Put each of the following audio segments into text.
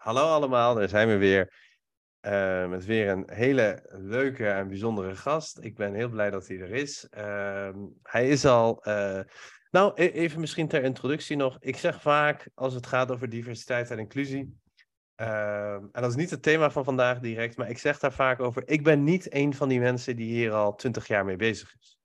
Hallo allemaal, daar zijn we weer. Uh, met weer een hele leuke en bijzondere gast. Ik ben heel blij dat hij er is. Uh, hij is al. Uh, nou, e-, even misschien ter introductie nog. Ik zeg vaak als het gaat over diversiteit en inclusie. Ehm, en dat is niet het thema van vandaag direct, maar ik zeg daar vaak over. Ik ben niet een van die mensen die hier al twintig jaar mee bezig is.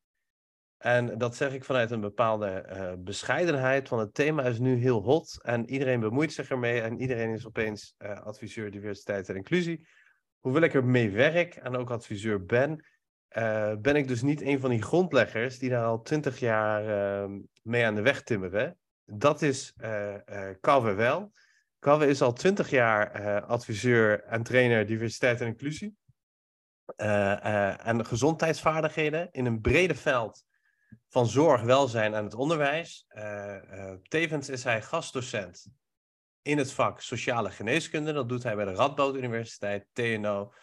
En dat zeg ik vanuit een bepaalde uh, bescheidenheid, want het thema is nu heel hot en iedereen bemoeit zich ermee en iedereen is opeens uh, adviseur diversiteit en inclusie. Hoewel ik ermee werk en ook adviseur ben, uh, ben ik dus niet een van die grondleggers die daar al twintig jaar ehm, mee aan de weg timmeren. Dat is Kave wel. Kave is al twintig jaar adviseur en trainer diversiteit en inclusie. en gezondheidsvaardigheden in een brede veld van zorg, welzijn en het onderwijs. Uh, uh, tevens is hij gastdocent in het vak sociale geneeskunde. Dat doet hij bij de Radboud Universiteit, TNO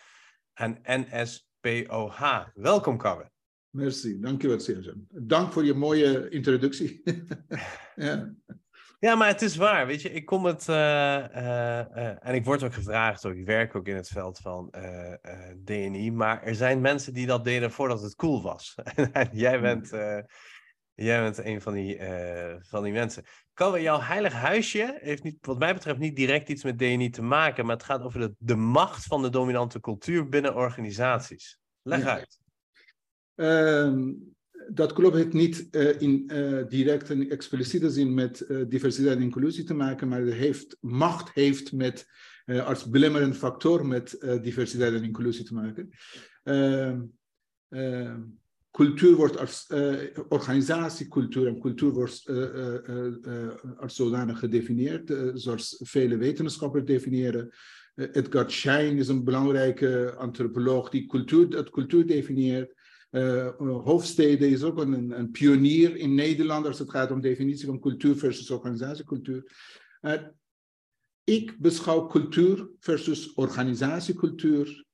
en NSPOH. Welkom, Karre. Merci, dankjewel, Sergio. Dank voor je mooie introductie. ja. Ja, maar het is waar. Weet je, ik kom het. Uh, uh, uh, en ik word ook gevraagd, ook, ik werk ook in het veld van DNI. Maar er zijn mensen die dat deden voordat het cool was. en jij bent, jij bent een van die, van die mensen. Kan jouw heilig huisje heeft niet, wat mij betreft niet direct iets met DNI te maken. Maar het gaat over de, de macht van de dominante cultuur binnen organisaties. Leg ja. uit. Um dat klopt het niet uh, in uh, direct en expliciete zin met uh, diversiteit en inclusie te maken, maar het heeft, macht heeft met, als belemmerend factor met diversiteit en inclusie te maken. Ehm, ehm, cultuur wordt als organisatiecultuur en cultuur wordt als zodanig gedefinieerd, zoals vele wetenschappers definiëren. Edgar Schein is een belangrijke antropoloog die cultuur, het cultuur definieert. Uh, Hofstede is ook een, een, pionier in Nederland als het gaat om definitie van cultuur versus organisatiecultuur. Uh, ik beschouw cultuur versus organisatiecultuur,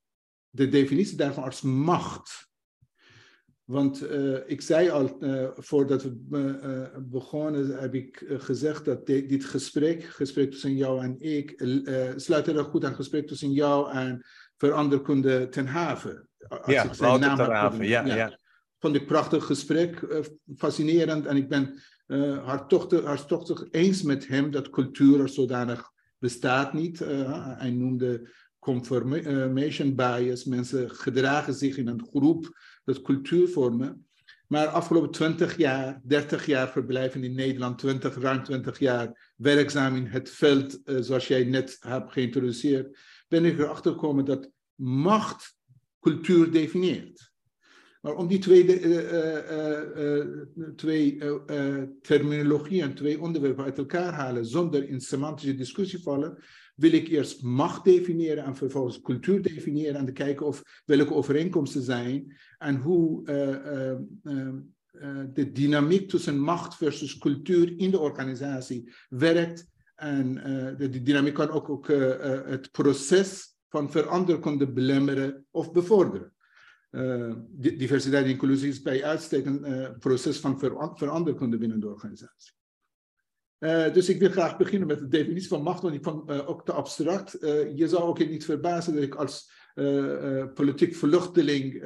de definitie daarvan als macht. Want ik zei al, voordat we begonnen, heb ik gezegd dat dit gesprek, gesprek tussen jou en ik, sluit er goed aan gesprek tussen jou en veranderkunde ten haven. Ja, ik zijn naam ja, ja. ja. Vond ik prachtig gesprek, uh, fascinerend. En ik ben uh, hartstochtig, hartstochtig eens met hem dat cultuur als zodanig bestaat niet. Uh, hij noemde confirmation bias. Mensen gedragen zich in een groep dat cultuur vormen. Maar afgelopen 20 jaar, 30 jaar verblijven in Nederland, 20, ruim 20 jaar werkzaam in het veld, zoals jij net hebt geïntroduceerd, ben ik erachter gekomen dat macht cultuur definieert. Maar om die twee, uh, uh, twee terminologieën, twee onderwerpen uit elkaar halen zonder in semantische discussie vallen, wil ik eerst macht definiëren en vervolgens cultuur definiëren en te kijken of welke overeenkomsten zijn en hoe de dynamiek tussen macht versus cultuur in de organisatie werkt. En de, dynamiek kan ook, ook het proces van veranderkunde belemmeren of bevorderen. Uh, diversiteit en inclusie is bij uitstek een uh, proces van ver veranderkunde binnen de organisatie. Uh, dus ik wil graag beginnen met de definitie van macht, want ik vond ook te abstract. je zou ook niet verbazen dat ik als politiek vluchteling,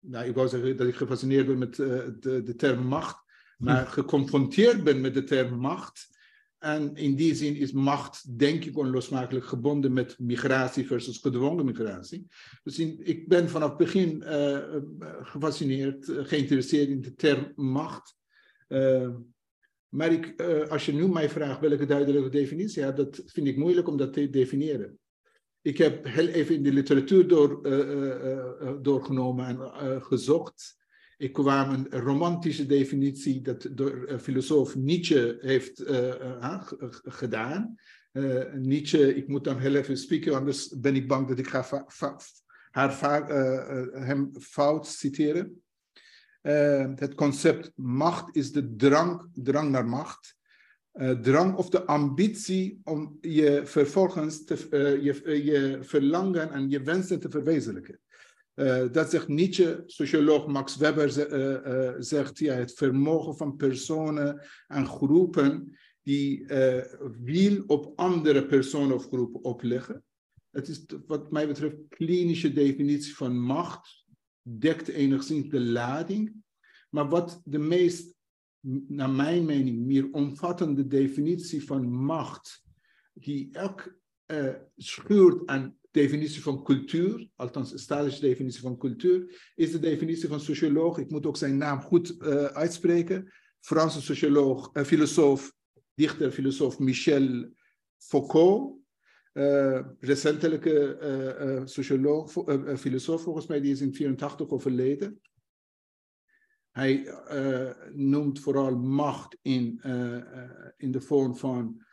nou, ik wou zeggen dat ik gefascineerd ben met de, de term macht, maar geconfronteerd ben met de term macht en in die zin is macht, denk ik, onlosmakelijk gebonden met migratie versus gedwongen migratie. Dus ik ben vanaf het begin uh, gefascineerd, uh, geïnteresseerd in de term macht. Uh, maar ik, als je nu mij vraagt welke duidelijke definitie, ja, dat vind ik moeilijk om dat te definiëren. Ik heb heel even in de literatuur door, doorgenomen en gezocht. Ik kwam een romantische definitie dat door filosoof Nietzsche heeft gedaan. Nietzsche, ik moet dan heel even spreken, anders ben ik bang dat ik ga haar, hem fout citeren. het concept macht is de drang, drang naar macht uh, drang of de ambitie om je vervolgens te, uh, je, uh, je, verlangen en je wensen te verwezenlijken. Dat zegt Nietzsche, socioloog Max Weber zegt, ja, het vermogen van personen en groepen die wiel op andere personen of groepen opleggen. Het is wat mij betreft klinische definitie van macht, dekt enigszins de lading. Maar wat de meest naar mijn mening, meer omvattende definitie van macht, die uh, schuurt aan definitie van cultuur, althans een statische definitie van cultuur, is de definitie van socioloog. Ik moet ook zijn naam goed uh, uitspreken. Franse socioloog, uh, filosoof, dichter, filosoof Michel Foucault. recentelijke socioloog, filosoof volgens mij, die is in 84 overleden. Hij uh, noemt vooral macht in, uh, in de vorm van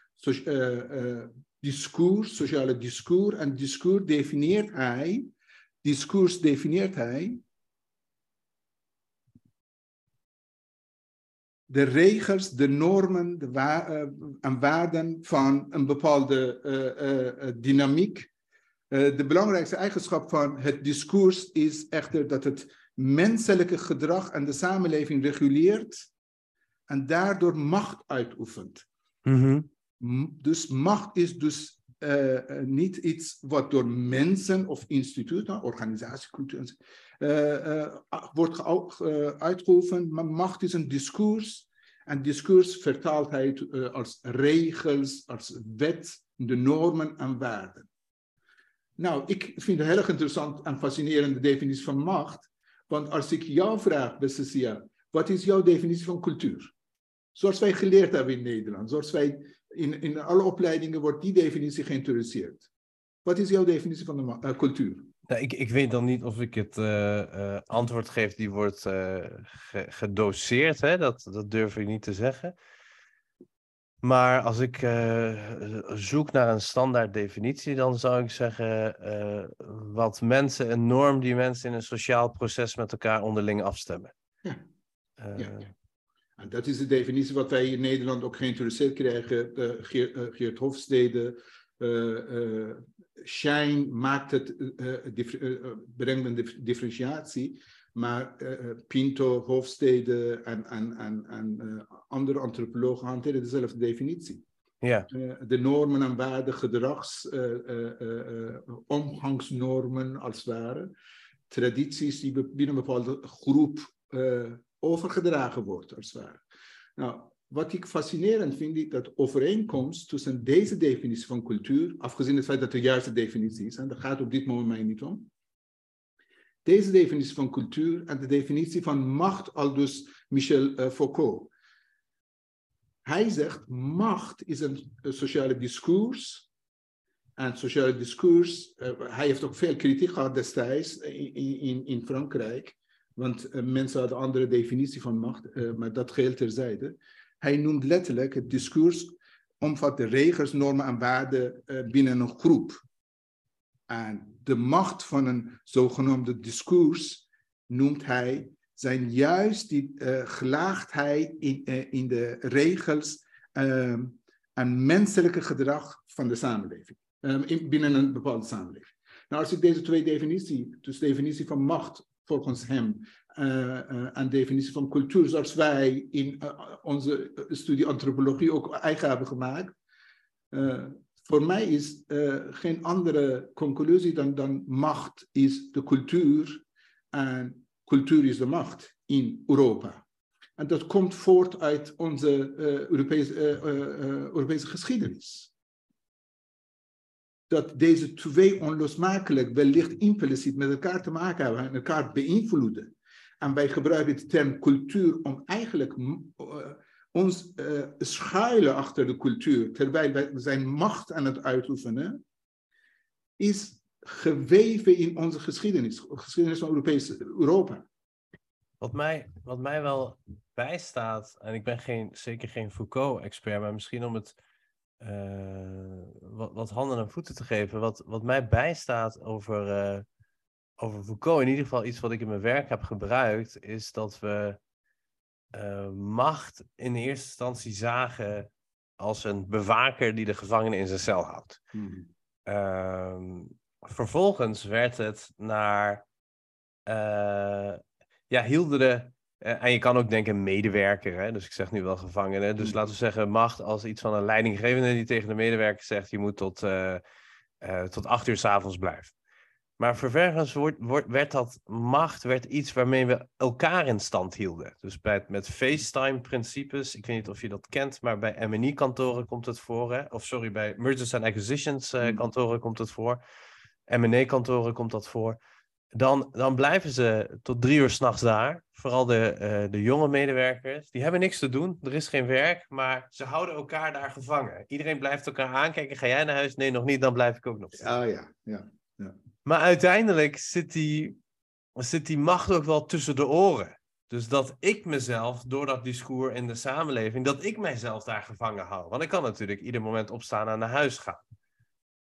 discours, sociale discours. En discours definieert hij, discours definieert hij de regels, de normen de wa en waarden van een bepaalde dynamiek. de belangrijkste eigenschap van het discours is echter dat het menselijke gedrag en de samenleving reguleert en daardoor macht uitoefent. Mm Dus macht is dus uh, niet iets wat door mensen of instituten, organisatiecultuur, uh, uh, wordt uitgeoefend, maar macht is een discours. En discours vertaalt hij als regels, als wet, de normen en waarden. Nou, ik vind het heel interessant en fascinerende definitie van macht. Want als ik jou vraag, beste Sia, wat is jouw definitie van cultuur? Zoals wij geleerd hebben in Nederland, zoals wij in, in alle opleidingen wordt die definitie geïntroduceerd. Wat is jouw definitie van de uh, cultuur? Nou, ik, ik weet dan niet of ik het uh, uh, antwoord geef die wordt gedoseerd. Hè? Dat, dat durf ik niet te zeggen. Maar als ik uh, zoek naar een standaard definitie, dan zou ik zeggen uh, wat mensen, een norm die mensen in een sociaal proces met elkaar onderling afstemmen. Ja. Uh, ja. En dat is de definitie wat wij in Nederland ook geïntroduceerd krijgen. Geert, Geert Hofstede, Shine maakt het, brengt een differentiatie. Maar uh, Pinto, Hofstede en, en, en, en uh, andere antropologen hanteren dezelfde definitie. Ja. Uh, de normen en waarden, gedrags, omgangsnormen als het ware. Tradities die binnen een bepaalde groep overgedragen worden als het ware. Nou, wat ik fascinerend vind, is dat overeenkomst tussen deze definitie van cultuur, afgezien het feit dat de juiste definitie is, en daar gaat op dit moment mij niet om, deze definitie van cultuur en de definitie van macht, al dus Michel uh, Foucault. Hij zegt, macht is een, sociale discours. En sociale discours, uh, hij heeft ook veel kritiek gehad destijds in, in Frankrijk. Want uh, mensen hadden een andere definitie van macht, maar dat geldt terzijde. Hij noemt letterlijk het discours omvat de regels, normen en waarden binnen een groep. En de macht van een zogenoemde discours noemt hij zijn juist die uh, gelaagdheid in, in de regels uh, en menselijke gedrag van de samenleving, ehm, in, binnen een bepaalde samenleving. Nou, als ik deze twee definities, dus definitie van macht volgens hem uh, en definitie van cultuur, zoals wij in onze studie antropologie ook eigen hebben gemaakt, voor mij is geen andere conclusie dan, dan macht is de cultuur en cultuur is de macht in Europa. En dat komt voort uit onze Europese, Europese geschiedenis. Dat deze twee onlosmakelijk, wellicht impliciet met elkaar te maken hebben en elkaar beïnvloeden. En wij gebruiken de term cultuur om eigenlijk ons uh, schuilen achter de cultuur, terwijl wij zijn macht aan het uitoefenen, is geweven in onze geschiedenis, geschiedenis van Europese, Europa. wat mij, wat mij wel bijstaat, en ik ben geen, zeker geen Foucault-expert, maar misschien om het uh, wat, wat, handen en voeten te geven. Wat, wat mij bijstaat over, uh, over Foucault, in ieder geval iets wat ik in mijn werk heb gebruikt, is dat we uh, macht in eerste instantie zagen als een bewaker die de gevangene in zijn cel houdt. Hmm. vervolgens werd het naar ja, hielden de. Uh, en je kan ook denken medewerker, hè? dus ik zeg nu wel gevangenen. Dus mm. laten we zeggen macht als iets van een leidinggevende die tegen de medewerker zegt: je moet tot, uh, uh, tot acht uur s'avonds blijven. Maar vervolgens wordt, wordt, werd dat macht werd iets waarmee we elkaar in stand hielden. Dus bij, met FaceTime-principes, ik weet niet of je dat kent, maar bij M&E-kantoren komt het voor. Hè? Of sorry, bij Mergers and Acquisitions-kantoren mm. komt het voor. M&E-kantoren komt dat voor dan, dan blijven ze tot drie uur s'nachts daar. Vooral de, uh, de jonge medewerkers. Die hebben niks te doen. Er is geen werk. Maar ze houden elkaar daar gevangen. Iedereen blijft elkaar aankijken. Ga jij naar huis? Nee, nog niet. Dan blijf ik ook nog. Ah ja, ja, ja. Maar uiteindelijk zit die, zit die macht ook wel tussen de oren. Dus dat ik mezelf, door dat discours in de samenleving, dat ik mijzelf daar gevangen hou. Want ik kan natuurlijk ieder moment opstaan en naar huis gaan.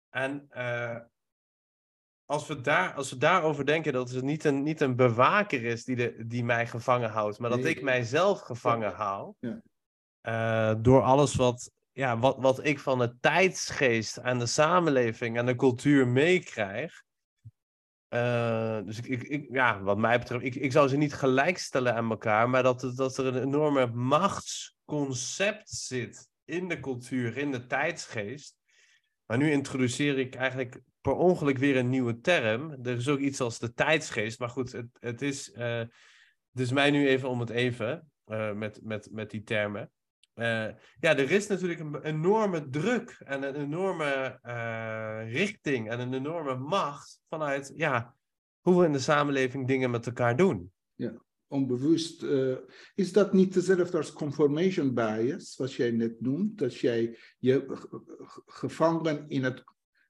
En uh, als we, daar, als we daarover denken dat het niet een, niet een bewaker is die, de, die mij gevangen houdt, maar dat ik mijzelf gevangen hou. Ja. Uh, door alles wat, ja, wat, wat ik van de tijdsgeest en de samenleving en de cultuur meekrijg. Uh, dus ik, ik, ik, ja, wat mij betreft, ik, ik zou ze niet gelijkstellen aan elkaar, maar dat, dat er een enorme machtsconcept zit in de cultuur, in de tijdsgeest. Maar nu introduceer ik eigenlijk per ongeluk weer een nieuwe term. Er is ook iets als de tijdsgeest. Maar goed, het, het is dus mij nu even om het even uh, met, met, met die termen. Uh, ja, er is natuurlijk een enorme druk en een enorme richting en een enorme macht vanuit ja, hoe we in de samenleving dingen met elkaar doen. Ja, onbewust. is dat niet dezelfde als confirmation bias, wat jij net noemt? Dat jij je gevangen in het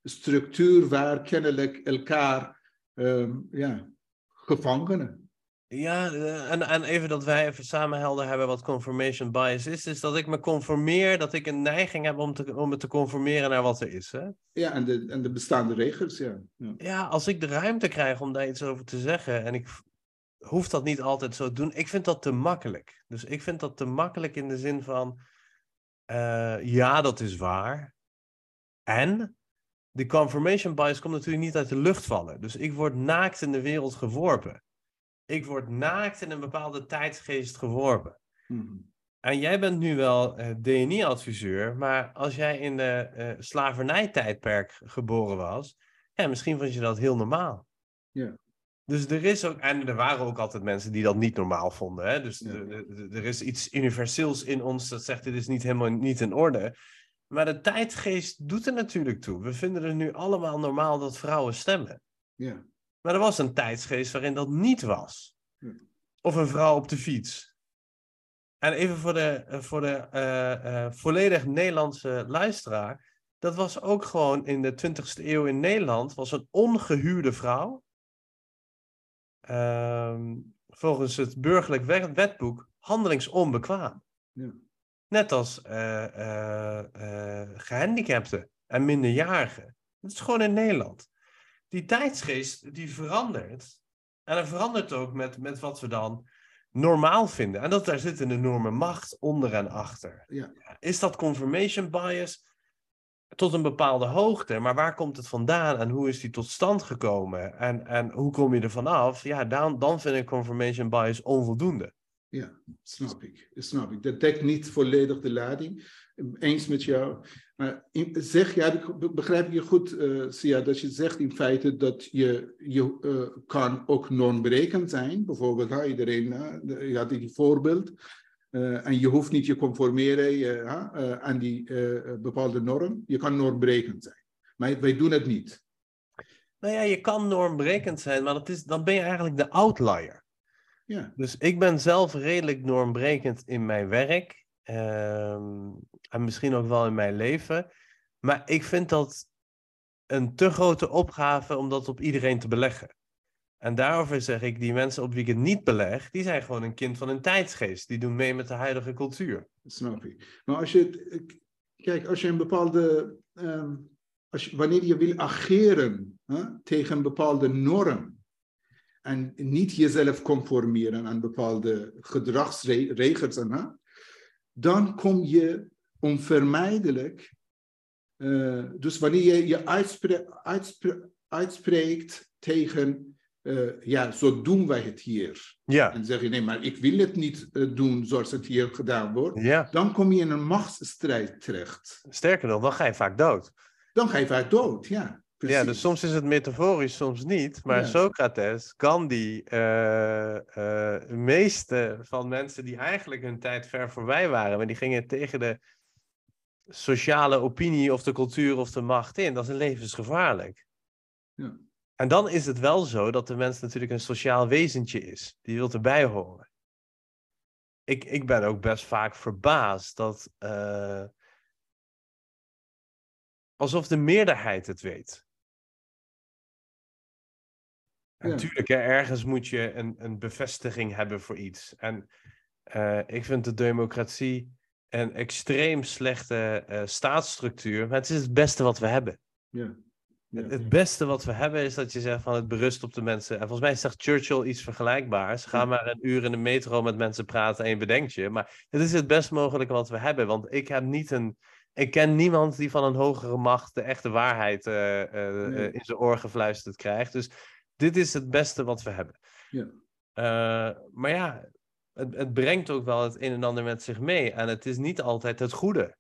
structuur waar kennelijk elkaar um, ja, gevangenen. Ja, eh, en, en even dat wij even samen helder hebben wat confirmation bias is, is dat ik me conformeer, dat ik een neiging heb om, te, om me te conformeren naar wat er is. Hè? Ja, en de, en de bestaande regels, ja. ja. Ja, als ik de ruimte krijg om daar iets over te zeggen, en ik hoef dat niet altijd zo te doen, ik vind dat te makkelijk. Dus ik vind dat te makkelijk in de zin van, uh, ja, dat is waar. En de confirmation bias komt natuurlijk niet uit de lucht vallen. Dus ik word naakt in de wereld geworpen. Ik word naakt in een bepaalde tijdsgeest geworpen. Hmm. En jij bent nu wel uh, DNI-adviseur, maar als jij in de uh, slavernijtijdperk geboren was, ja, misschien vond je dat heel normaal. Ja. Dus er is ook, en er waren ook altijd mensen die dat niet normaal vonden. Hè? Dus er is iets universeels in ons dat zegt: dit is niet helemaal niet in orde. Maar de tijdgeest doet er natuurlijk toe. We vinden het nu allemaal normaal dat vrouwen stemmen. Ja. Maar er was een tijdsgeest waarin dat niet was. Of een vrouw op de fiets. En even voor de, eh, voor de uh, uh, volledig Nederlandse luisteraar. Dat was ook gewoon in de 20e eeuw in Nederland. Was een ongehuwde vrouw. Uh, volgens het burgerlijk wetboek handelingsonbekwaam. Ja. Net als uh, gehandicapten en minderjarigen. Dat is gewoon in Nederland. Die tijdsgeest die verandert. En dat verandert ook met, met wat we dan normaal vinden. En dat daar zit een enorme macht onder en achter. Ja. Is dat confirmation bias? Tot een bepaalde hoogte, maar waar komt het vandaan en hoe is die tot stand gekomen en, en hoe kom je er vanaf? Ja, dan, dan vind ik confirmation bias onvoldoende. Ja, snap ik. Snap ik. Dat dekt niet volledig de lading. Eens met jou. Maar zeg, ja, begrijp ik je goed, uh, Sia, dat je zegt in feite dat je, je uh, kan ook normberekend zijn. Bijvoorbeeld, ha, iedereen, uh, je had die voorbeeld. en je hoeft niet je conformeren aan die bepaalde norm. Je kan normbrekend zijn. Maar wij doen het niet. Nou ja, je kan normbrekend zijn, maar dat is, dan ben je eigenlijk de outlier. Ja. Dus ik ben zelf redelijk normbrekend in mijn werk. Ehm, en misschien ook wel in mijn leven. Maar ik vind dat een te grote opgave om dat op iedereen te beleggen. En daarover zeg ik, die mensen op wie ik het niet beleg, die zijn gewoon een kind van een tijdsgeest. Die doen mee met de huidige cultuur. Snap je. Maar als je, kijk, als je een bepaalde, ehm, als je, wanneer je wil ageren hè, tegen een bepaalde norm en niet jezelf conformeren aan bepaalde gedragsregels, hè, dan kom je onvermijdelijk, uh, dus wanneer je je uitspre uitspre uitspreekt tegen uh, ja, zo doen wij het hier. Ja. En zeg je, nee, maar ik wil het niet uh, doen zoals het hier gedaan wordt. Ja. Dan kom je in een machtsstrijd terecht. Sterker nog, dan ga je vaak dood. Dan ga je vaak dood, ja. Precies. Ja, dus soms is het metaforisch, soms niet. Maar Ja. Socrates, Gandhi, eh eh, de meeste van mensen die eigenlijk hun tijd ver voorbij waren, maar die gingen tegen de sociale opinie of de cultuur of de macht in. Dat is levensgevaarlijk. Ja. En dan is het wel zo dat de mens natuurlijk een sociaal wezentje is. Die wil erbij horen. Ik, ik ben ook best vaak verbaasd dat. eh, alsof de meerderheid het weet. En. Natuurlijk, ergens moet je een, een bevestiging hebben voor iets. En eh, ik vind de democratie een extreem slechte eh, staatsstructuur, maar het is het beste wat we hebben. Ja. Ja. Het- Het beste wat we hebben is dat je zegt van het berust op de mensen. En volgens mij zegt Churchill iets vergelijkbaars. Ga maar een uur in de metro met mensen praten en je bedenkt je. Maar het is het best mogelijke wat we hebben. Want ik heb niet een. Ik ken niemand die van een hogere macht de echte waarheid Nee. eh, in zijn oor gefluisterd krijgt. Dus dit is het beste wat we hebben. Ja. Eh, maar ja, het, het brengt ook wel het een en ander met zich mee. En het is niet altijd het goede.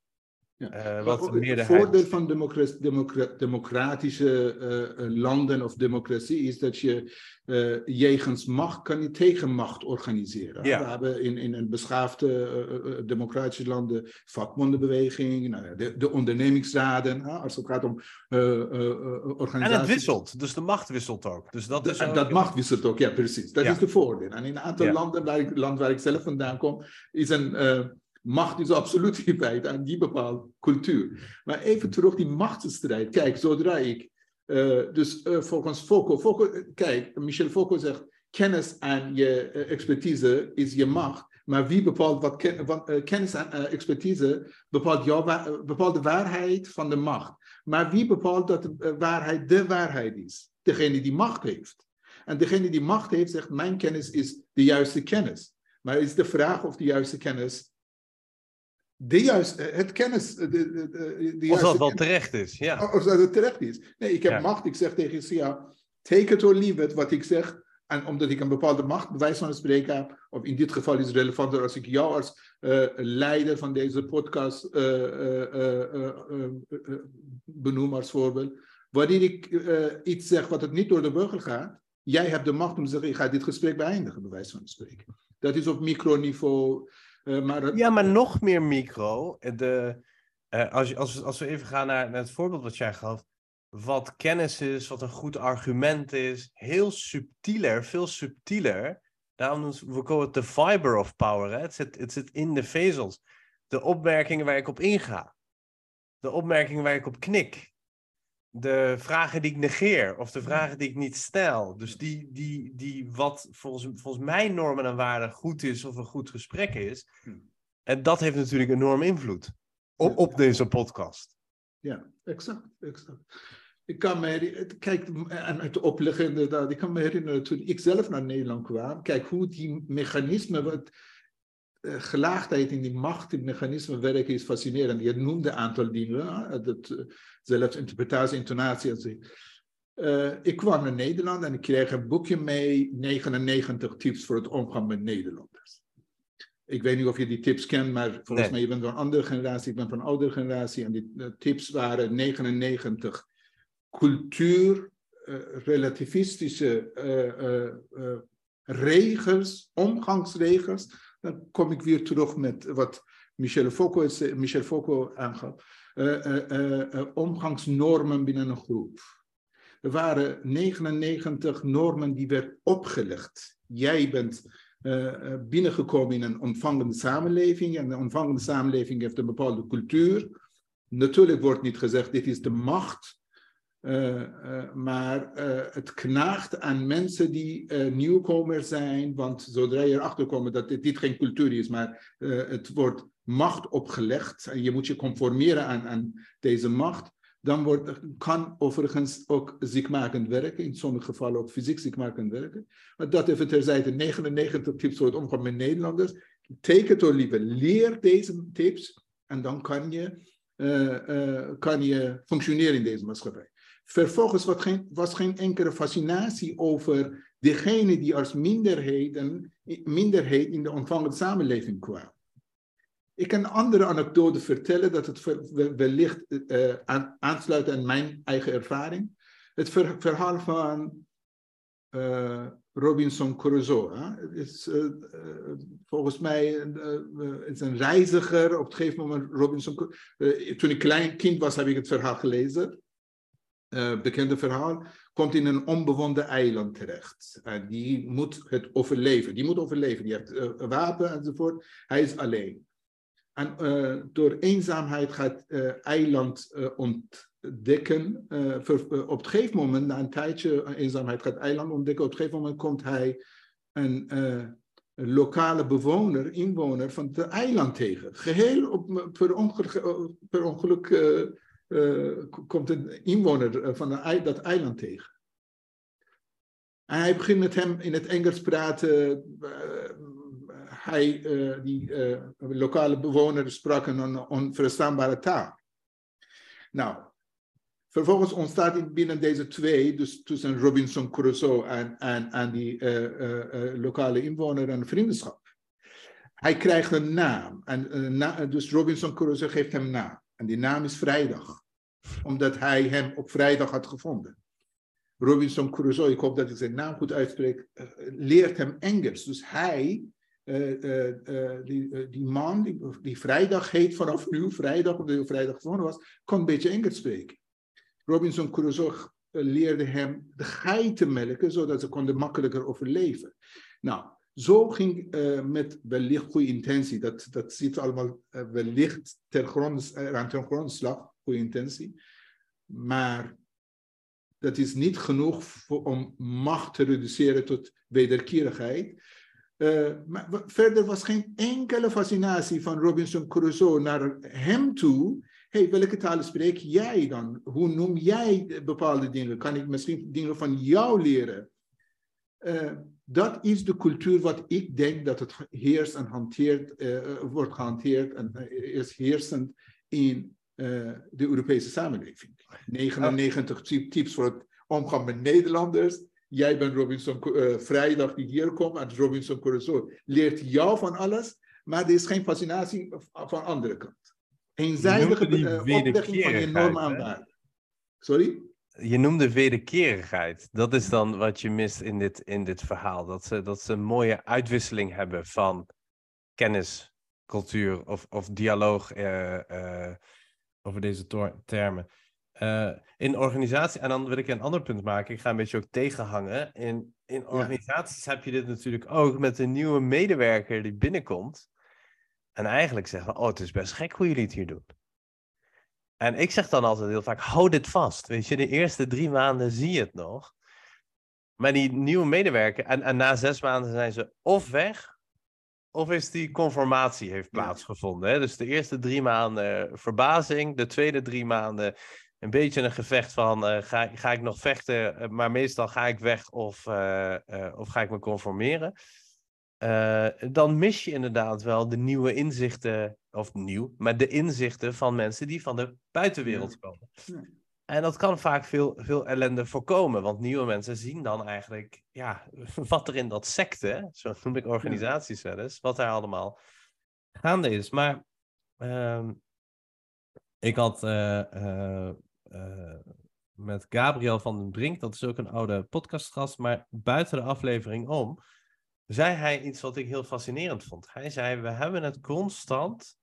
Ja. eh, wat de Het voordeel van democra- democra- democratische eh, eh, landen of democratie is dat je eh jegens macht kan je tegenmacht organiseren. Ja. We hebben in, in een beschaafde democratische landen vakbondenbeweging, nou ja, de, de ondernemingsraden, hè, als het gaat om eh, eh, eh, En organisaties. het wisselt. Dus de macht wisselt ook. Dus dat is ook- dat macht wisselt ook, ja, precies. Dat Ja. is de voordeel. En in een aantal Ja. landen, waar ik, land waar ik zelf vandaan kom, is een eh, macht is absoluut in feite aan die bepaalde cultuur. Maar even terug die machtsstrijd. Kijk, zodra ik, eh, dus eh, volgens Foucault, Foucault, eh, kijk, Michel Foucault zegt, kennis en je expertise is je macht. Maar wie bepaalt wat, ken, wat kennis en expertise bepaalt, jouw bepaalt de waarheid van de macht. Maar wie bepaalt dat de waarheid de waarheid is? Degene die macht heeft. En degene die macht heeft zegt, mijn kennis is de juiste kennis. Maar is de vraag of de juiste kennis, de juiste, het kennis, de, de, de, de Of dat wel terecht is, ja. of dat het terecht is. Nee, ik heb Ja. macht. Ik zeg tegen Sia, take it or leave it, wat ik zeg. En omdat ik een bepaalde macht, bij wijze van spreken heb, of in dit geval is het relevanter als ik jou als eh, leider van deze podcast eh, eh, eh, eh, eh, eh, benoem als voorbeeld. Wanneer ik eh, iets zeg wat het niet door de burger gaat, jij hebt de macht om te zeggen, ik ga dit gesprek beëindigen, bij wijze van spreken. Dat is op microniveau. Eh, maar Ja, maar nog meer micro. De, eh, als, als, als we even gaan naar, naar het voorbeeld wat jij gaf. Wat kennis is, wat een goed argument is. Heel subtieler, veel subtieler. Daarom we Foucault het de fiber of power. Hè? Het, zit, het zit in de vezels. De opmerkingen waar ik op inga. De opmerkingen waar ik op knik. De vragen die ik negeer of de vragen die ik niet stel. Dus die, die, die wat volgens, volgens mijn normen en waarden goed is of een goed gesprek is. En dat heeft natuurlijk enorm invloed op, op deze podcast. Ja, exact, exact. Ik kan me herinneren, kijk, en het opleggen inderdaad, ik kan me herinneren toen ik zelf naar Nederland kwam, kijk hoe die mechanismen, wat gelaagdheid in die macht, die mechanismen werken is fascinerend. Je noemde een aantal dingen, dat, eh, zelfs interpretatie, intonatie. en. Eh, ik kwam naar Nederland en ik kreeg een boekje mee, 99 tips voor het omgaan met Nederlanders. Ik weet niet of je die tips kent, maar volgens Nee. mij je bent van een andere generatie, ik ben van een oudere generatie. En die eh, tips waren 99 cultuur, eh, relativistische eh, eh, eh, regels, omgangsregels. Dan kom ik weer terug met wat Michel Foucault, Michel Foucault aangaf. Eh, eh, eh, omgangsnormen binnen een groep. Er waren 99 normen die werden opgelegd. Jij bent binnengekomen in een ontvangende samenleving. En de ontvangende samenleving heeft een bepaalde cultuur. Natuurlijk wordt niet gezegd, dit is de macht. Uh, uh, maar uh, het knaagt aan mensen die nieuwkomers zijn, want zodra je erachter komt dat dit, geen cultuur is, maar het wordt macht opgelegd en je moet je conformeren aan, aan deze macht, dan wordt, kan overigens ook ziekmakend werken, in sommige gevallen ook fysiek ziekmakend werken. Maar dat even terzijde, 99 tips voor het omgaan met Nederlanders. Or leave it. Leer deze tips en dan kan je, kan je functioneren in deze maatschappij. Vervolgens was geen, geen enkele fascinatie over degene die als minderheden, minderheid in de ontvangende samenleving kwamen. Ik kan een andere anekdote vertellen dat het wellicht uh, aansluit aan mijn eigen ervaring. Het verhaal van uh, Robinson Crusoe. Is, uh, volgens mij is een reiziger. Op het gegeven moment, Robinson, toen ik klein kind was, heb ik het verhaal gelezen uh, bekende verhaal, komt in een onbewoonde eiland terecht. En die moet het overleven. Die moet overleven. Die heeft uh, wapen enzovoort. Hij is alleen. En uh, door eenzaamheid gaat eiland ontdekken. Ver, op het gegeven moment, na een tijdje eenzaamheid gaat eiland ontdekken. Op het gegeven moment komt hij een lokale bewoner, inwoner van het eiland tegen. Geheel op, per ongeluk, per ongeluk uh, komt een inwoner eh, van dat eiland tegen. En hij begint met hem in het Engels praten. Uh, hij, die lokale bewoner sprak een onverstaanbare taal. Nou, vervolgens ontstaat binnen deze twee, dus tussen Robinson Crusoe en, en, en die lokale inwoner, een vriendschap. Hij krijgt een naam. En, dus Robinson Crusoe geeft hem naam. En die naam is Vrijdag. Omdat hij hem op vrijdag had gevonden. Robinson Crusoe, ik hoop dat ik zijn naam goed uitspreek, uh, leert hem Engels. Dus hij, uh, uh, die, die, man die, die, vrijdag heet vanaf nu, vrijdag, omdat hij vrijdag gevonden was, kon een beetje Engels spreken. Robinson Crusoe leerde hem de geiten melken, zodat ze konden makkelijker overleven. Nou, zo ging uh, met wellicht goede intentie, dat, dat zit allemaal uh, wellicht ter grond, uh, aan ten grondslag, goede intentie. Maar dat is niet genoeg om macht te reduceren tot wederkerigheid. maar verder was geen enkele fascinatie van Robinson Crusoe naar hem toe. hey, welke talen spreek jij dan? Hoe noem jij bepaalde dingen? Kan ik misschien dingen van jou leren? Dat is de cultuur wat ik denk dat het heerst en hanteert, uh, wordt gehanteerd en uh, is heersend in uh, de Europese samenleving. 99 tips voor het omgaan met Nederlanders. Jij bent Robinson Vrijdag die hier komt en Robinson Crusoe leert jou van alles, maar er is geen fascinatie van andere kant. Eenzijdige oplegging van je normen en waarden. Sorry? Je noemde wederkerigheid. Dat is dan wat je mist in dit, in dit verhaal. Dat ze, dat ze een mooie uitwisseling hebben van kennis, cultuur of, of dialoog uh, uh, over deze termen. Uh, in organisatie, en dan wil ik een ander punt maken. Ik ga een beetje ook tegenhangen. In, in organisaties ja. heb je dit natuurlijk ook met een nieuwe medewerker die binnenkomt. En eigenlijk zeggen, oh, het is best gek hoe jullie het hier doen. En ik zeg dan altijd heel vaak, hou dit vast. Weet je, de eerste drie maanden zie je het nog. Maar die nieuwe medewerker, en, en na zes maanden zijn ze of weg, of is die conformatie heeft plaatsgevonden. Hè? Dus de eerste drie maanden verbazing, de tweede drie maanden een beetje een gevecht van uh, ga, ga ik nog vechten, eh, maar meestal ga ik weg of, uh, uh, of ga ik me conformeren. dan mis je inderdaad wel de nieuwe inzichten of nieuw, maar de inzichten van mensen die van de buitenwereld komen. En dat kan vaak veel, veel ellende voorkomen, want nieuwe mensen zien dan eigenlijk ja, wat er in dat secte, zo noem ik organisaties wel eens, wat daar allemaal gaande is. Maar uh, ik had uh, uh, met Gabriel van den Brink, dat is ook een oude podcastgast, maar buiten de aflevering om, zei hij iets wat ik heel fascinerend vond. Hij zei, we hebben het constant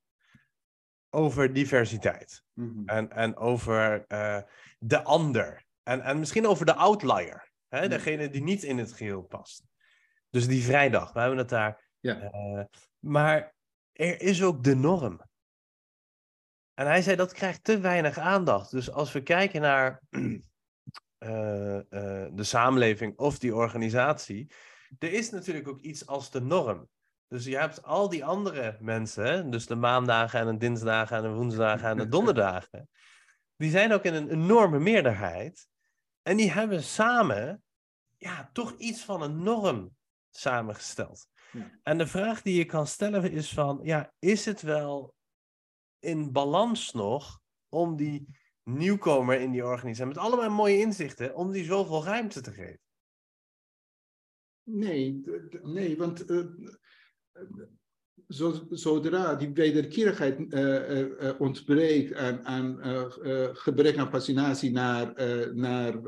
over diversiteit. Mhm. en, en over uh, de ander. En, en misschien over de outlier. Hè? Degene die niet in het geheel past. Dus die vrijdag, we hebben het daar. Ja. Uh, maar er is ook de norm. En hij zei dat krijgt te weinig aandacht. Dus als we kijken naar eh, de samenleving of die organisatie. Er is natuurlijk ook iets als de norm. Dus je hebt al die andere mensen, dus de maandagen en de dinsdagen en de woensdagen en de donderdagen, die zijn ook in een enorme meerderheid. En die hebben samen ja, toch iets van een norm samengesteld. Ja. En de vraag die je kan stellen is van, ja, is het wel in balans nog om die nieuwkomer in die organisatie, met allemaal mooie inzichten, om die zoveel ruimte te geven? Nee, nee want uh, zodra die wederkerigheid uh, ontbreekt aan, aan gebrek aan fascinatie naar, naar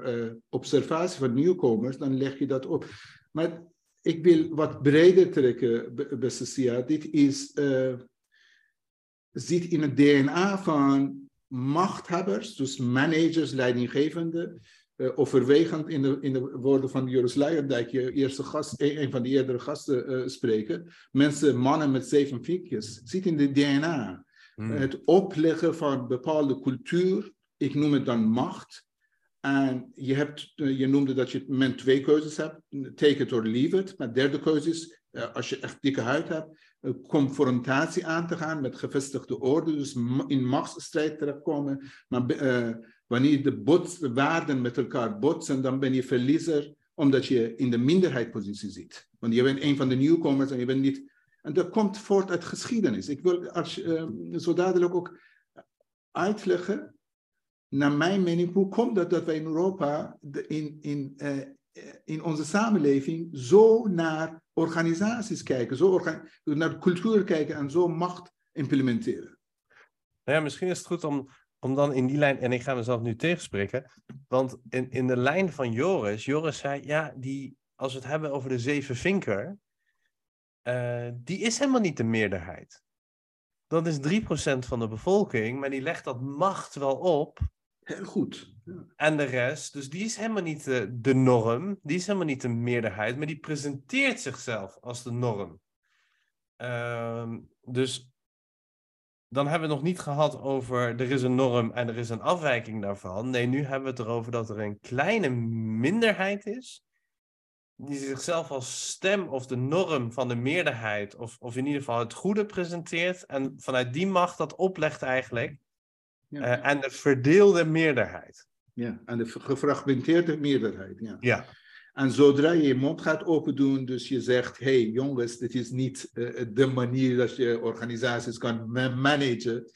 observatie van nieuwkomers, dan leg je dat op. Maar ik wil wat breder trekken, beste Sia. Dit is, zit in het DNA van machthebbers, dus managers, leidinggevenden, uh, overwegend in de, in de woorden van Joris Leijendijk, je eerste gast, een, van de eerdere gasten uh, spreken. Mensen, mannen met zeven vinkjes, zit in de DNA. Hmm. Het opleggen van bepaalde cultuur, ik noem het dan macht. En je, hebt, uh, je noemde dat je men twee keuzes hebt, take it or leave it. Maar derde keuze is, als je echt dikke huid hebt, confrontatie aan te gaan met gevestigde orde, dus in machtsstrijd terechtkomen. Maar Wanneer de botswaarden met elkaar botsen, dan ben je verliezer, omdat je in de minderheidspositie zit. Want je bent een van de nieuwkomers en je bent niet. En dat komt voort uit geschiedenis. Ik wil als, uh, zo dadelijk ook uitleggen, naar mijn mening, hoe komt het dat wij in Europa in, in, uh, in onze samenleving zo naar organisaties kijken, zo naar cultuur kijken en zo macht implementeren. Nou ja, misschien is het goed om om dan in die lijn, en ik ga mezelf nu tegenspreken, want in, in de lijn van Joris, Joris zei, ja, die, als we het hebben over de zeven vinker, uh, die is helemaal niet de meerderheid. Dat is 3% van de bevolking, maar die legt dat macht wel op. Heel goed. Ja. En de rest, dus die is helemaal niet de, de norm, die is helemaal niet de meerderheid, maar die presenteert zichzelf als de norm. Uh, dus dan hebben we het nog niet gehad over er is een norm en er is een afwijking daarvan. Nee, nu hebben we het erover dat er een kleine minderheid is. Die zichzelf als stem of de norm van de meerderheid, of, of in ieder geval het goede presenteert. En vanuit die macht dat oplegt eigenlijk. Ja. Uh, en de verdeelde meerderheid. Ja, en de gefragmenteerde meerderheid. Ja. ja. En zodra je je mond gaat open doen, dus je zegt, hey jongens, dit is niet uh, de manier dat je organisaties kan managen,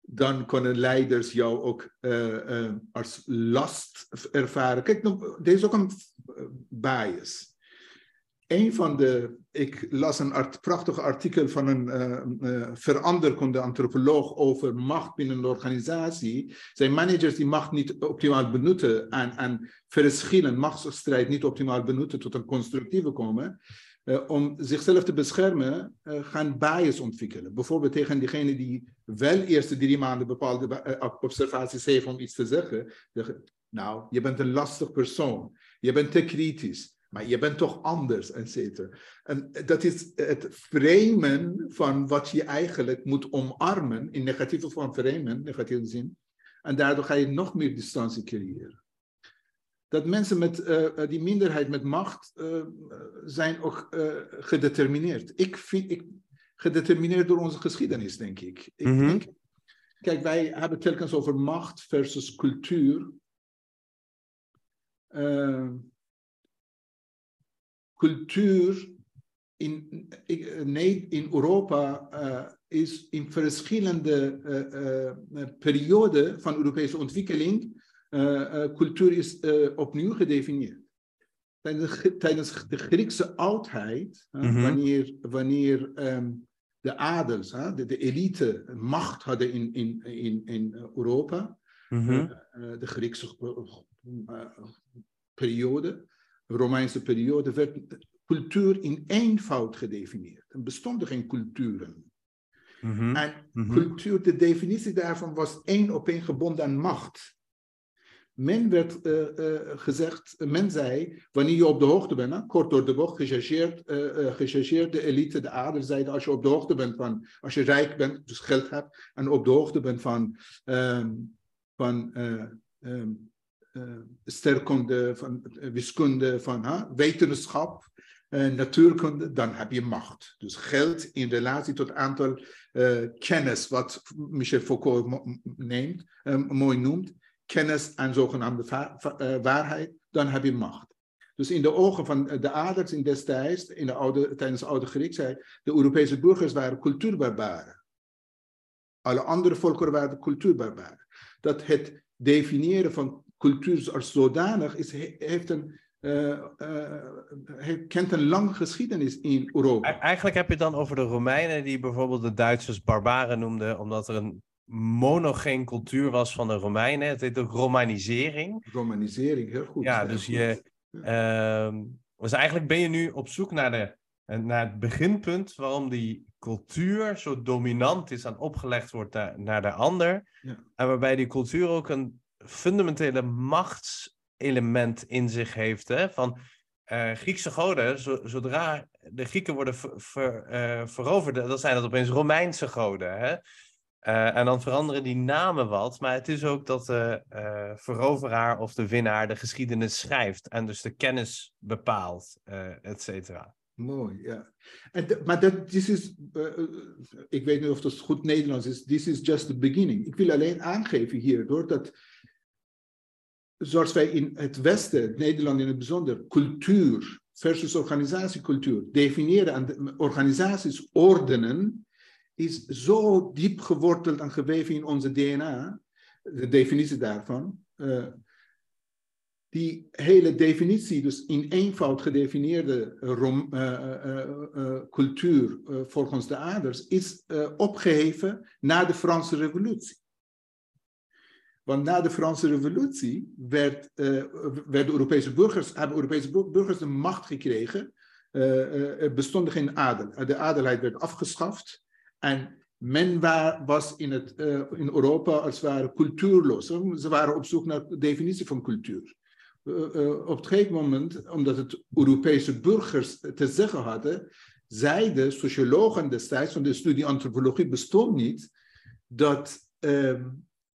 dan kunnen leiders jou ook uh, uh, als last ervaren. Kijk, er is ook een bias een van de, ik las een prachtig artikel van een uh, veranderkunde antropoloog over macht binnen een organisatie. Zijn managers die macht niet optimaal benutten en, en verschillen, machtsstrijd niet optimaal benutten tot een constructieve komen. Uh, om zichzelf te beschermen, gaan bias ontwikkelen. Bijvoorbeeld tegen diegene die wel eerste drie maanden bepaalde observaties heeft om iets te zeggen. nou, je bent een lastig persoon. Je bent te kritisch maar je bent toch anders, et cetera. En dat is het framen van wat je eigenlijk moet omarmen, in negatieve vorm framen, negatieve zin. En daardoor ga je nog meer distantie creëren. Dat mensen met uh, die minderheid met macht uh, zijn ook uh, gedetermineerd. Ik vind, ik, gedetermineerd door onze geschiedenis, denk ik. ik mm -hmm. denk, kijk, wij hebben telkens over macht versus cultuur cultuur in, in Europa uh, is in verschillende uh, uh, perioden van Europese ontwikkeling, cultuur is opnieuw gedefinieerd. Tijdens, tijdens de Griekse oudheid, mm -hmm. wanneer, wanneer um, de adels, de, de, elite, macht hadden in, in, in, in Europa, mm -hmm. de Griekse periode, Romeinse periode werd cultuur in eenvoud gedefinieerd. Er bestonden geen culturen. Mm -hmm. En -hmm. cultuur, de definitie daarvan was één op één gebonden aan macht. Men werd uh, uh, gezegd, men zei, wanneer je op de hoogte bent, hè, kort door de bocht, gechargeerd, uh, gechargeerd, de elite, de adel zeiden, als je op de hoogte bent van, als je rijk bent, dus geld hebt, en op de hoogte bent van, um, van um, uh, sterkunde, van wiskunde, van wetenschap, natuurkunde, dan heb je macht. Dus geld in relatie tot aantal kennis, wat Michel Foucault neemt, mooi noemt, kennis en zogenaamde waarheid, dan heb je macht. Dus in de ogen van de adels in destijds, in de oude, tijdens de oude Griekse de Europese burgers waren cultuurbarbaren. Alle andere volkeren waren cultuurbarbaren. Dat het definiëren van cultuur als zodanig is, heeft een, uh, uh, kent een lange geschiedenis in Europa. Eigenlijk heb je het dan over de Romeinen die bijvoorbeeld de Duitsers barbaren noemden, omdat er een monogeen cultuur was van de Romeinen. Het heet ook romanisering. Romanisering, heel goed. Ja, dus je, Ehm, dus eigenlijk ben je nu op zoek naar, de, naar het beginpunt waarom die cultuur zo dominant is en opgelegd wordt naar, naar de ander. Ja. En waarbij die cultuur ook een fundamentele machtselement in zich heeft. Hè? Van uh, Griekse goden, zodra de Grieken worden uh, veroverd, dan zijn dat opeens Romeinse goden. Hè? Uh, en dan veranderen die namen wat, maar het is ook dat de veroveraar of de winnaar de geschiedenis schrijft en dus de kennis bepaalt, et cetera. Mooi, ja. En maar dat is, ik weet niet of dat goed Nederlands is, this is just the beginning. Ik wil alleen aangeven hier, door dat zoals wij in het Westen, Nederland in het bijzonder, cultuur versus organisatiecultuur definiëren en organisaties ordenen, is zo diep geworteld en geweven in onze DNA, de definitie daarvan. Uh, die hele definitie, dus in eenvoud gedefinieerde uh, uh, cultuur volgens de aders, is opgeheven na de Franse Revolutie. Want na de Franse Revolutie werd, werden Europese burgers, hebben Europese burgers de macht gekregen. er bestond geen adel. De adelheid werd afgeschaft. En men was in, het, uh, in Europa als het ware cultuurloos. Ze waren op zoek naar de definitie van cultuur. Uh, uh, op het gegeven moment, omdat het Europese burgers te zeggen hadden, zeiden sociologen destijds, want de studie antropologie bestond niet, dat ehm,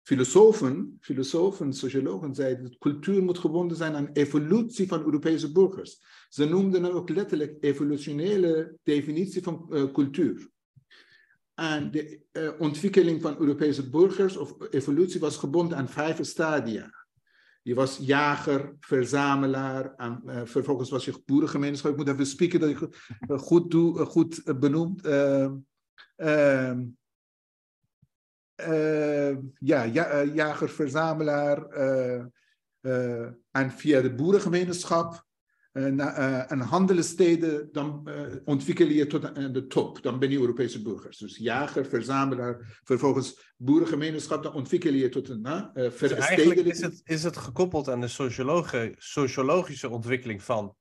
filosofen, filosofen, sociologen zeiden dat cultuur moet gebonden zijn aan evolutie van Europese burgers. Ze noemden het ook letterlijk evolutionele definitie van cultuur. En de uh, ontwikkeling van Europese burgers of evolutie was gebonden aan vijf stadia. Je was jager, verzamelaar, en uh, vervolgens was je boerengemeenschap. Ik moet even spieken dat uh, goed, doe, goed benoemd. Ehm, ja, ja jager, verzamelaar. en via de boerengemeenschap en handelssteden, dan ontwikkel je tot de top. Dan ben je Europese burgers. Dus jager, verzamelaar, vervolgens boerengemeenschap, dan ontwikkel je tot een uh, dus eigenlijk is het, is het gekoppeld aan de sociologische ontwikkeling van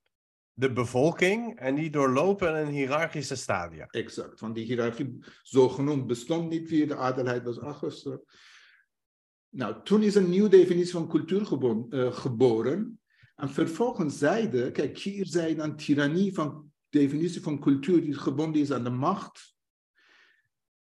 de bevolking en die doorlopen een hiërarchische stadia. Exact, want die hiërarchie zogenoemd bestond niet via de adelheid was afgesloten. Nou, toen is een nieuwe definitie van cultuur geboren en vervolgens zeiden, kijk, hier zei dan tirannie van definitie van cultuur die gebonden is aan de macht.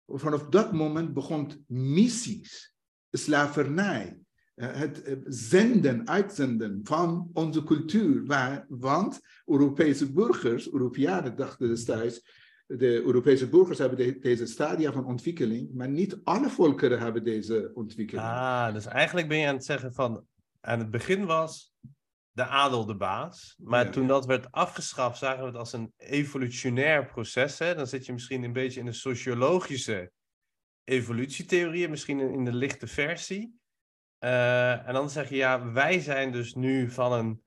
Vanaf dat moment begon missies, slavernij, eh, het eh, zenden, uitzenden van onze cultuur. want Europese burgers, Europeanen dachten destijds, de Europese burgers hebben deze stadia van ontwikkeling, maar niet alle volkeren hebben deze ontwikkeling. Ah, dus eigenlijk ben je aan het zeggen van, aan het begin was de adel de baas. Maar toen dat werd afgeschaft, zagen we het als een evolutionair proces. Hè? Dan zit je misschien een beetje in de sociologische evolutietheorieën, misschien in de lichte versie. Uh, en dan zeg je, ja, wij zijn dus nu van een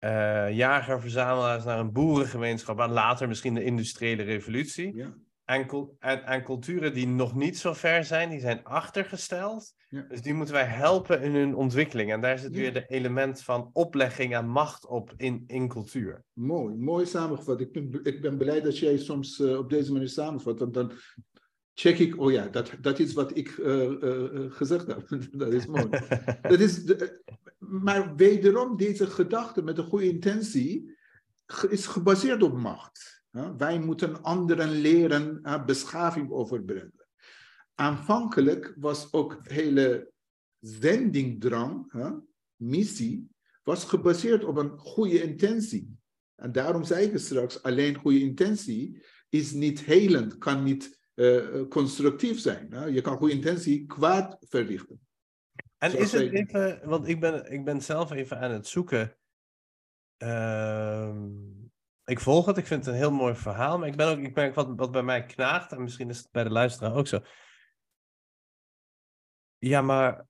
uh, jager-verzamelaars naar een boerengemeenschap, en later misschien de industriële revolutie. Ja. En, culturen die nog niet zo ver zijn, die zijn achtergesteld. Dus die moeten wij helpen in hun ontwikkeling. En daar zit weer de element van oplegging en macht op in, in cultuur. Mooi, mooi samengevat. Ik ben, ik ben blij dat jij soms uh, op deze manier samenvat. Want dan check ik, oh ja, dat, dat is wat ik uh, uh, gezegd heb. dat is mooi. dat is de, maar wederom, deze gedachte met een goede intentie is gebaseerd op macht. Wij moeten anderen leren beschaving overbrengen. Aanvankelijk was ook hele zendingdrang, missie, was gebaseerd op een goede intentie. En daarom zei ik straks, alleen goede intentie is niet helend, kan niet uh, constructief zijn. Je kan goede intentie kwaad verrichten. En is het even, want ik ben, ik ben zelf even aan het zoeken. Uh, ik volg het, ik vind het een heel mooi verhaal, maar ik ben ook, ik merk wat, wat bij mij knaagt, en misschien is het bij de luisteraar ook zo. Ja, maar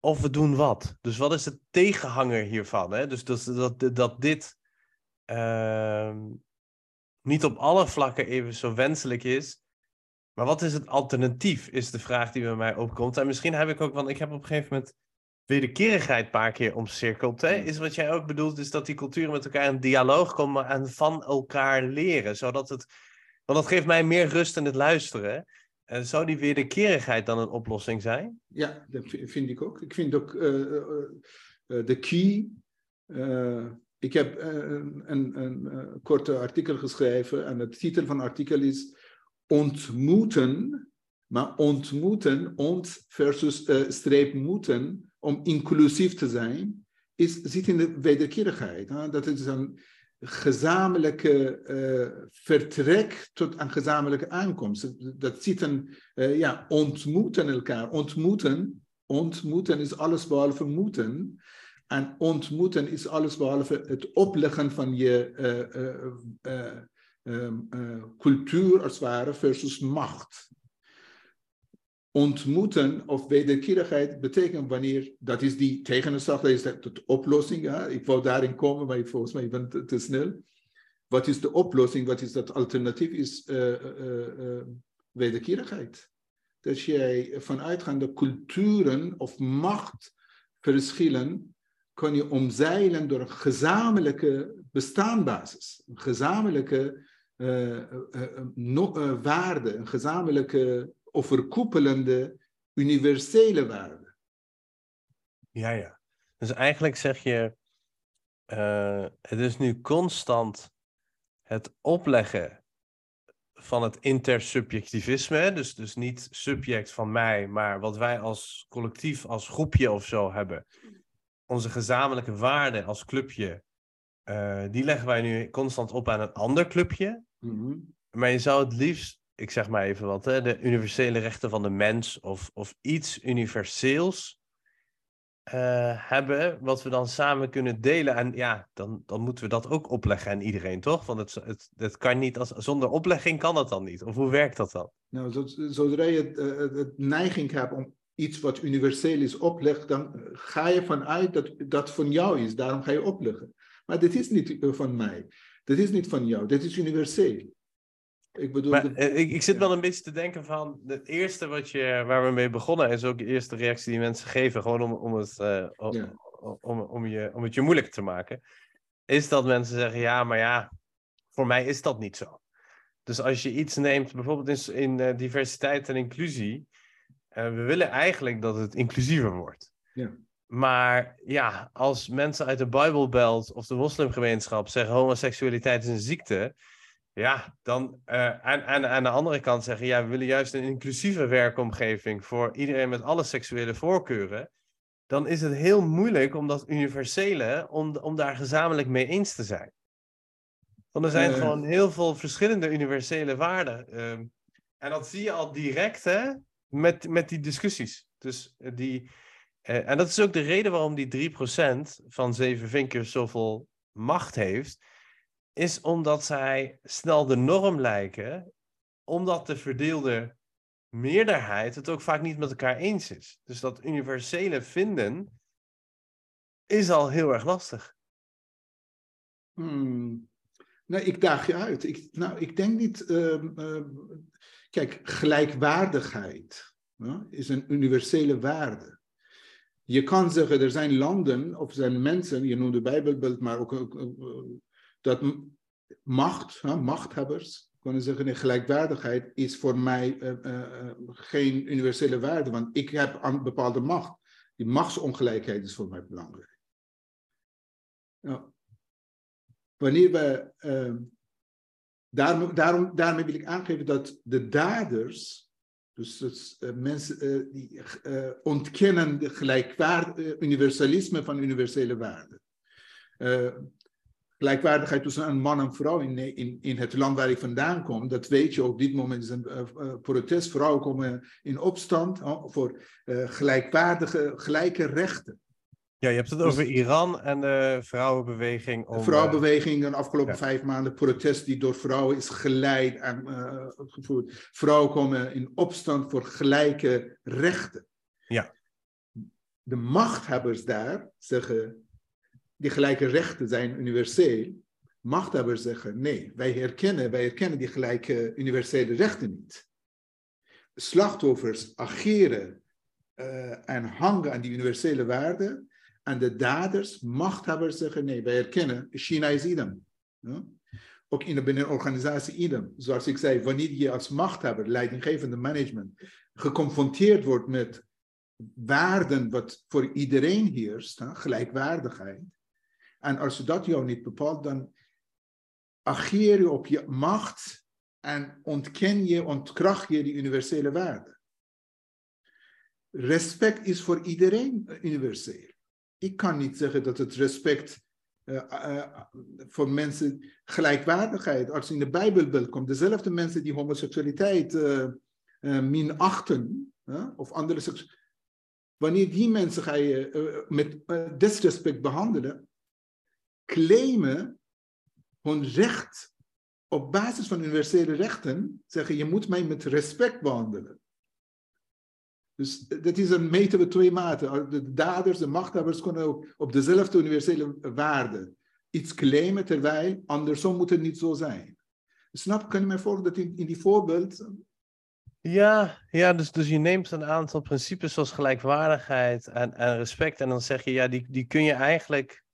of we doen wat? Dus wat is de tegenhanger hiervan? Hè? Dus dat, dat, dat dit uh, niet op alle vlakken even zo wenselijk is. Maar wat is het alternatief, is de vraag die bij mij opkomt. En misschien heb ik ook, want ik heb op een gegeven moment wederkerigheid een paar keer omcirkeld. Hè? Is wat jij ook bedoelt, is dat die culturen met elkaar in dialoog komen en van elkaar leren. Zodat het, want dat geeft mij meer rust in het luisteren. En zou die wederkerigheid dan een oplossing zijn? Ja, dat vind ik ook. Ik vind ook uh, uh, de key. ik heb een, een, een korte artikel geschreven en de titel van het artikel is Ontmoeten, maar ontmoeten, ont versus streep moeten, om inclusief te zijn, is, zit in de wederkerigheid. Hè? Dat is een gezamenlijke uh, vertrek tot een gezamenlijke aankomst. Dat zitten, uh, ja, ontmoeten elkaar. Ontmoeten, ontmoeten is alles behalve moeten. En ontmoeten is alles behalve het opleggen van je uh, cultuur als het ware versus macht ontmoeten of wederkerigheid betekent wanneer, dat is die tegenslag, dat is de, oplossing. Ja? Ik wou daarin komen, maar ik, volgens mij ben te, te snel. Wat is de oplossing, wat is dat alternatief, is uh, uh, wederkerigheid. Dat jij vanuitgaande culturen of machtverschillen kan je omzeilen door een gezamenlijke bestaanbasis. Een gezamenlijke waarde, een gezamenlijke overkoepelende universele waarden. Ja, ja. Dus eigenlijk zeg je, het is nu constant het opleggen van het intersubjectivisme, dus, dus niet subject van mij, maar wat wij als collectief, als groepje of zo hebben. Onze gezamenlijke waarden als clubje, die leggen wij nu constant op aan een ander clubje. Mm -hmm. Maar je zou het liefst ik zeg maar even wat, hè, de universele rechten van de mens of, of iets universeels uh, hebben, wat we dan samen kunnen delen. En ja, dan, dan moeten we dat ook opleggen aan iedereen, toch? Want het, het, het kan niet, als, zonder oplegging kan het dan niet. Of hoe werkt dat dan? Nou, zodra je het, uh, het neiging hebt om iets wat universeel is oplegt, dan ga je vanuit dat dat van jou is. Daarom ga je opleggen. Maar dit is niet van mij. Dit is niet van jou. Dit is universeel. Ik bedoel... Maar, eh, ik, ik, zit wel een beetje te denken van... Het eerste wat je, waar we mee begonnen... is ook de eerste reactie die mensen geven... gewoon om, om, het, uh, om, om, om, je, om het je moeilijk te maken... is dat mensen zeggen... ja, maar ja, voor mij is dat niet zo. Dus als je iets neemt, bijvoorbeeld in, in uh, diversiteit en inclusie... we willen eigenlijk dat het inclusiever wordt. Ja. Maar ja, als mensen uit de Bijbelbelt of de moslimgemeenschap zeggen homoseksualiteit is een ziekte, ja, dan uh, en, en aan de andere kant zeggen, ja, we willen juist een inclusieve werkomgeving voor iedereen met alle seksuele voorkeuren. Dan is het heel moeilijk om dat universele, om, om daar gezamenlijk mee eens te zijn. Want er zijn uh, gewoon heel veel verschillende universele waarden. Uh, en dat zie je al direct hè, met, met die discussies. Dus eh, die, en dat is ook de reden waarom die 3% van zeven vinkers zoveel macht heeft is omdat zij snel de norm lijken, omdat de verdeelde meerderheid het ook vaak niet met elkaar eens is. Dus dat universele vinden is al heel erg lastig. Hmm. Nou, ik daag je uit. Ik, nou, ik denk niet. Uh, uh, kijk, gelijkwaardigheid is een universele waarde. Je kan zeggen, er zijn landen of zijn mensen, je noemde Bijbelbeeld, maar ook dat macht, hè, machthebbers, kunnen zeggen, gelijkwaardigheid is voor mij uh, uh, geen universele waarde, want ik heb een bepaalde macht. Die machtsongelijkheid is voor mij belangrijk. Nou, wanneer we, daarom, daarmee wil ik aangeven dat de daders, Dus, uh, mensen uh, die uh, ontkennen de gelijkwaardige universalisme van universele waarden. gelijkwaardigheid tussen een man en vrouw in, in, in het land waar ik vandaan kom, dat weet je op dit moment is een protest. Vrouwen komen in opstand voor gelijkwaardige, gelijke rechten. Ja, je hebt het over dus, Iran en de vrouwenbeweging. Om, de vrouwenbeweging de afgelopen ja. vijf maanden, protest die door vrouwen is geleid en uh, gevoerd. Vrouwen komen in opstand voor gelijke rechten. Ja. De machthebbers daar zeggen, die gelijke rechten zijn universeel. Machthebbers zeggen, nee, wij herkennen, wij herkennen die gelijke universele rechten niet. Slachtoffers ageren uh, en hangen aan die universele waarden en de daders, machthebbers zeggen nee, wij erkennen, China is idem. Ook in de binnenorganisatie idem. Zoals ik zei, wanneer je als machthebber, leidinggevende management, geconfronteerd wordt met waarden wat voor iedereen heerst, hè? gelijkwaardigheid. En als dat jou niet bepaalt, dan ageer je op je macht en ontken je, ontkracht je die universele waarden. Respect is voor iedereen universeel ik kan niet zeggen dat het respect uh, uh, voor mensen, gelijkwaardigheid, als in de Bijbelbeeld komt, dezelfde mensen die homoseksualiteit uh, minachten, of andere wanneer die mensen ga je met disrespect behandelen, claimen hun recht op basis van universele rechten, zeggen je moet mij met respect behandelen. Dus dat is een meten we twee maten. De daders, de machthebbers kunnen ook op dezelfde universele waarde iets claimen, terwijl andersom moet het niet zo zijn. Snap, kan je me volgen dat in, in die voorbeeld... Ja, ja dus, dus je neemt een aantal principes zoals gelijkwaardigheid en, en respect en dan zeg je, ja, die, die kun je eigenlijk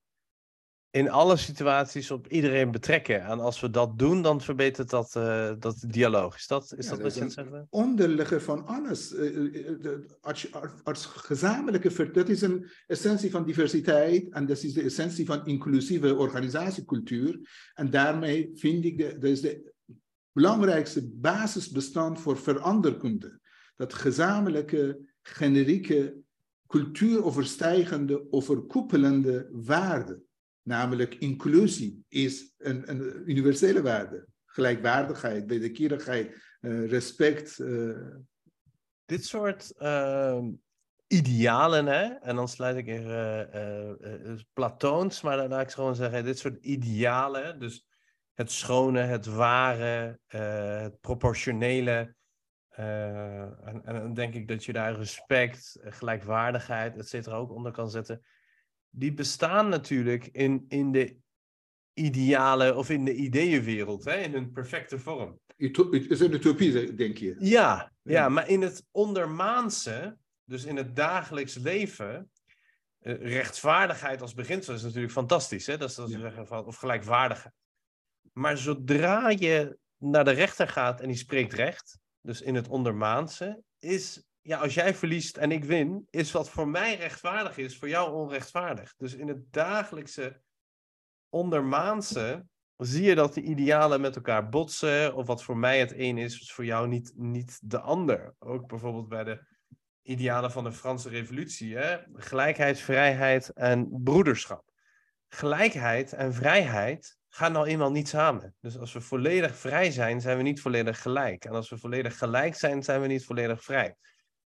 in alle situaties op iedereen betrekken. En als we dat doen, dan verbetert dat, uh, dat dialoog. Is dat, is ja, dat wat je aan het zeggen Onderliggen van alles. Uh, als, als gezamenlijke, dat is een essentie van diversiteit en dat is de essentie van inclusieve organisatiecultuur. En daarmee vind ik, de, dat is de belangrijkste basisbestand voor veranderkunde. Dat gezamenlijke, generieke, cultuuroverstijgende, overkoepelende waarden. Namelijk inclusie is een, een universele waarde. Gelijkwaardigheid, wederkerigheid, uh, respect. Uh... Dit soort uh, idealen, hè? en dan sluit ik er uh, Platoons, maar dan laat ik gewoon zeggen, dit soort idealen, dus het schone, het ware, het proportionele. en, en dan denk ik dat je daar respect, gelijkwaardigheid, et cetera, ook onder kan zetten die bestaan natuurlijk in, in de ideale of in de ideeënwereld, hè, in een perfecte vorm. Het is een utopie, denk je? Ja, ja, maar in het ondermaanse, dus in het dagelijks leven, uh, rechtvaardigheid als beginsel is natuurlijk fantastisch, hè? Dat is, dat ja. zeggen van, of gelijkwaardigheid. Maar zodra je naar de rechter gaat en die spreekt recht, dus in het ondermaanse, is ja, als jij verliest en ik win, is wat voor mij rechtvaardig is, voor jou onrechtvaardig. Dus in het dagelijkse ondermaanse zie je dat de idealen met elkaar botsen, of wat voor mij het een is, is voor jou niet, niet de ander. Ook bijvoorbeeld bij de idealen van de Franse Revolutie, hè? gelijkheid, vrijheid en broederschap. Gelijkheid en vrijheid gaan nou eenmaal niet samen. Dus als we volledig vrij zijn, zijn we niet volledig gelijk. En als we volledig gelijk zijn, zijn we niet volledig vrij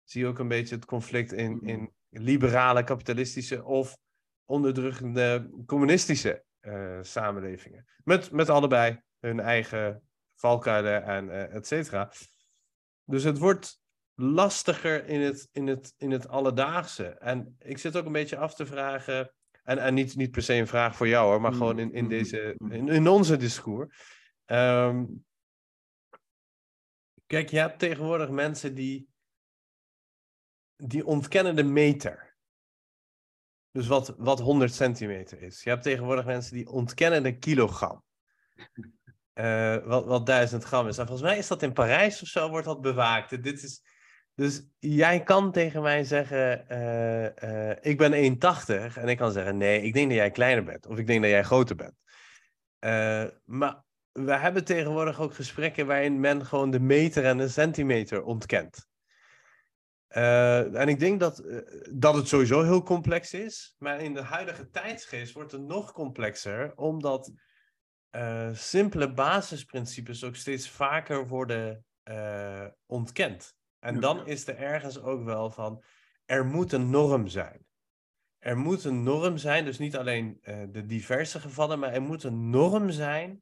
zie je ook een beetje het conflict in, mm-hmm. in liberale, kapitalistische of onderdrukkende communistische uh, samenlevingen. Met, met allebei hun eigen valkuilen en uh, et cetera. Dus het wordt lastiger in het, in, het, in het alledaagse. En ik zit ook een beetje af te vragen, en, en niet, niet per se een vraag voor jou hoor, maar gewoon in, in, mm-hmm. deze, in, in onze discours. Um, kijk, je hebt tegenwoordig mensen die die ontkennen de meter. Dus wat, wat 100 centimeter is. Je hebt tegenwoordig mensen die ontkennen de kilogram. Uh, wat, wat 1000 gram is. En volgens mij is dat in Parijs of zo, wordt dat bewaakt. Dit is, dus jij kan tegen mij zeggen, uh, uh, ik ben 1,80. En ik kan zeggen, nee, ik denk dat jij kleiner bent. Of ik denk dat jij groter bent. maar we hebben tegenwoordig ook gesprekken waarin men gewoon de meter en de centimeter ontkent. Uh, en ik denk dat, uh, dat het sowieso heel complex is. Maar in de huidige tijdsgeest wordt het nog complexer, omdat uh, simpele basisprincipes ook steeds vaker worden ontkend. En dan is er ergens ook wel van, er moet een norm zijn. Er moet een norm zijn, dus niet alleen de diverse gevallen, maar er moet een norm zijn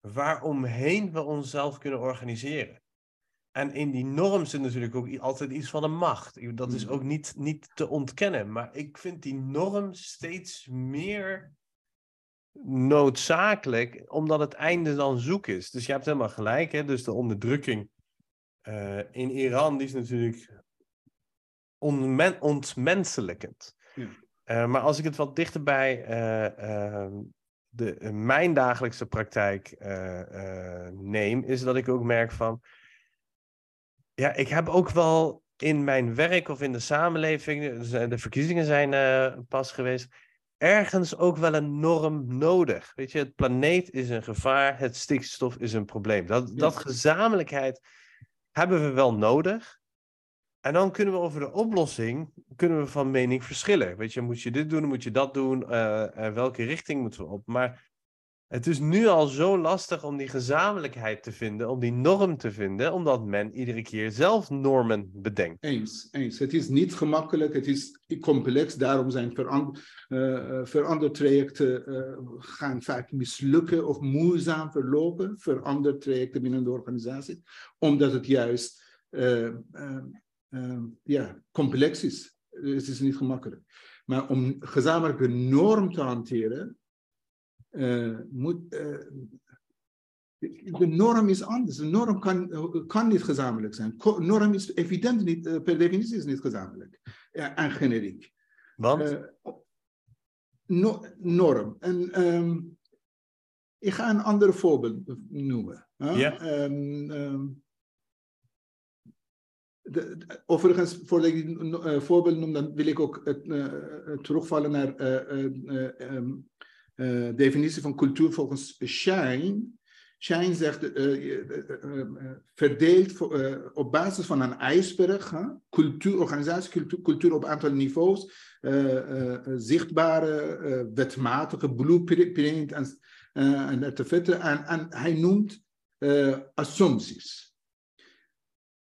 waaromheen we onszelf kunnen organiseren. En in die norm zit natuurlijk ook altijd iets van een macht. Dat is mm. ook niet, niet te ontkennen. Maar ik vind die norm steeds meer noodzakelijk, omdat het einde dan zoek is. Dus je hebt helemaal gelijk, hè? dus de onderdrukking uh, in Iran, die is natuurlijk onmen ontmenselijkend. Ja. Uh, maar als ik het wat dichterbij uh, de, mijn dagelijkse praktijk neem, is dat ik ook merk van ja, ik heb ook wel in mijn werk of in de samenleving, de verkiezingen zijn uh, pas geweest, ergens ook wel een norm nodig. Weet je, het planeet is een gevaar, het stikstof is een probleem. Dat, dat gezamenlijkheid hebben we wel nodig. En dan kunnen we over de oplossing kunnen we van mening verschillen. Weet je, moet je dit doen, moet je dat doen, uh, welke richting moeten we op? Maar het is nu al zo lastig om die gezamenlijkheid te vinden, om die norm te vinden, omdat men iedere keer zelf normen bedenkt. Eens, eens. Het is niet gemakkelijk, het is complex, daarom zijn verander, uh, verandertrajecten uh, gaan vaak mislukken of moeizaam verlopen, verandertrajecten binnen de organisatie, omdat het juist uh, complex is. Het is niet gemakkelijk. Maar om gezamenlijke norm te hanteren, uh, moet, uh, de norm is anders. De norm kan, kan niet gezamenlijk zijn. Norm is evident niet, per definitie is niet gezamenlijk en generiek. Want? No, norm. En um, ik ga een ander voorbeeld noemen. Ja. Um, um, de, de, overigens, voordat ik een uh, voorbeeld noem, dan wil ik ook uh, terugvallen naar uh, definitie van cultuur volgens Shine. Shine zegt, uh, uh, verdeeld op basis van een ijsberg, huh? cultuur, organisatie, cultuur, op aantal niveaus, zichtbare, wetmatige, blueprint en, en, en, en hij noemt assumpties.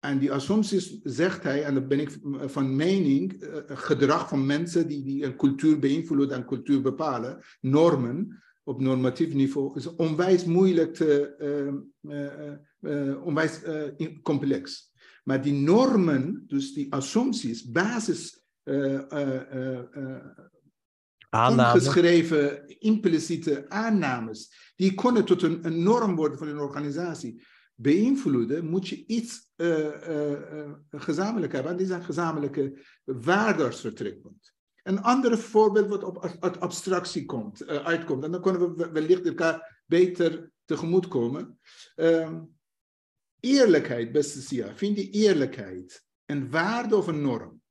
En die assumpties zegt hij, en daar ben ik van mening, uh, gedrag van mensen die, die een cultuur beïnvloeden en cultuur bepalen, normen op normatief niveau, is onwijs moeilijk te, uh, uh, onwijs complex. Maar die normen, dus die assumpties, basis, geschreven impliciete aannames, die kunnen tot een, een norm worden van een organisatie beïnvloeden, moet je iets uh, gezamenlijk hebben. En die zijn gezamenlijke waarden. Een ander voorbeeld wat op uit abstractie komt, uitkomt. En dan kunnen we wellicht elkaar beter tegemoet komen. Ehm, eerlijkheid, beste Sia. Vind je eerlijkheid een waarde of een norm?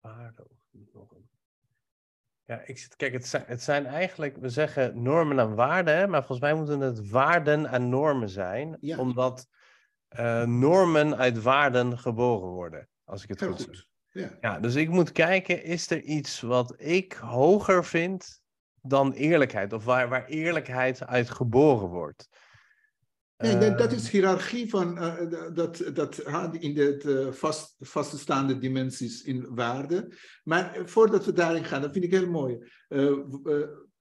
Waarde? Ja, ik zit, kijk, het zijn, het zijn eigenlijk, we zeggen normen en waarden, maar volgens mij moeten het waarden en normen zijn, ja. omdat uh, normen uit waarden geboren worden, als ik het Heel goed, goed. Ja. ja, dus ik moet kijken, is er iets wat ik hoger vind dan eerlijkheid, of waar, waar eerlijkheid uit geboren wordt? Nee, dat, dat is ehm. hiërarchie van uh, dat, dat in de uh, vast, vaststaande dimensies in waarde. Maar voordat we daarin gaan, dat vind ik heel mooi. Uh,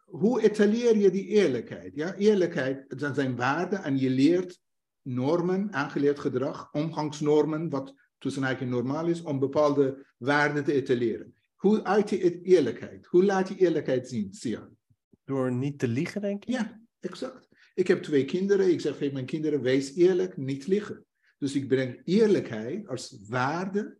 hoe etaleer je die eerlijkheid? Ja? Eerlijkheid, dat zijn waarden en je leert normen, aangeleerd gedrag, omgangsnormen, wat tussen eigenlijk normaal is, om bepaalde waarden te etaleren. Hoe uit je eerlijkheid? Hoe laat je eerlijkheid zien, Sia? Door niet te liegen, denk ik? Ja, exact. Ik heb twee kinderen. Ik zeg tegen mijn kinderen, wees eerlijk, niet liegen. Dus ik breng eerlijkheid als waarde.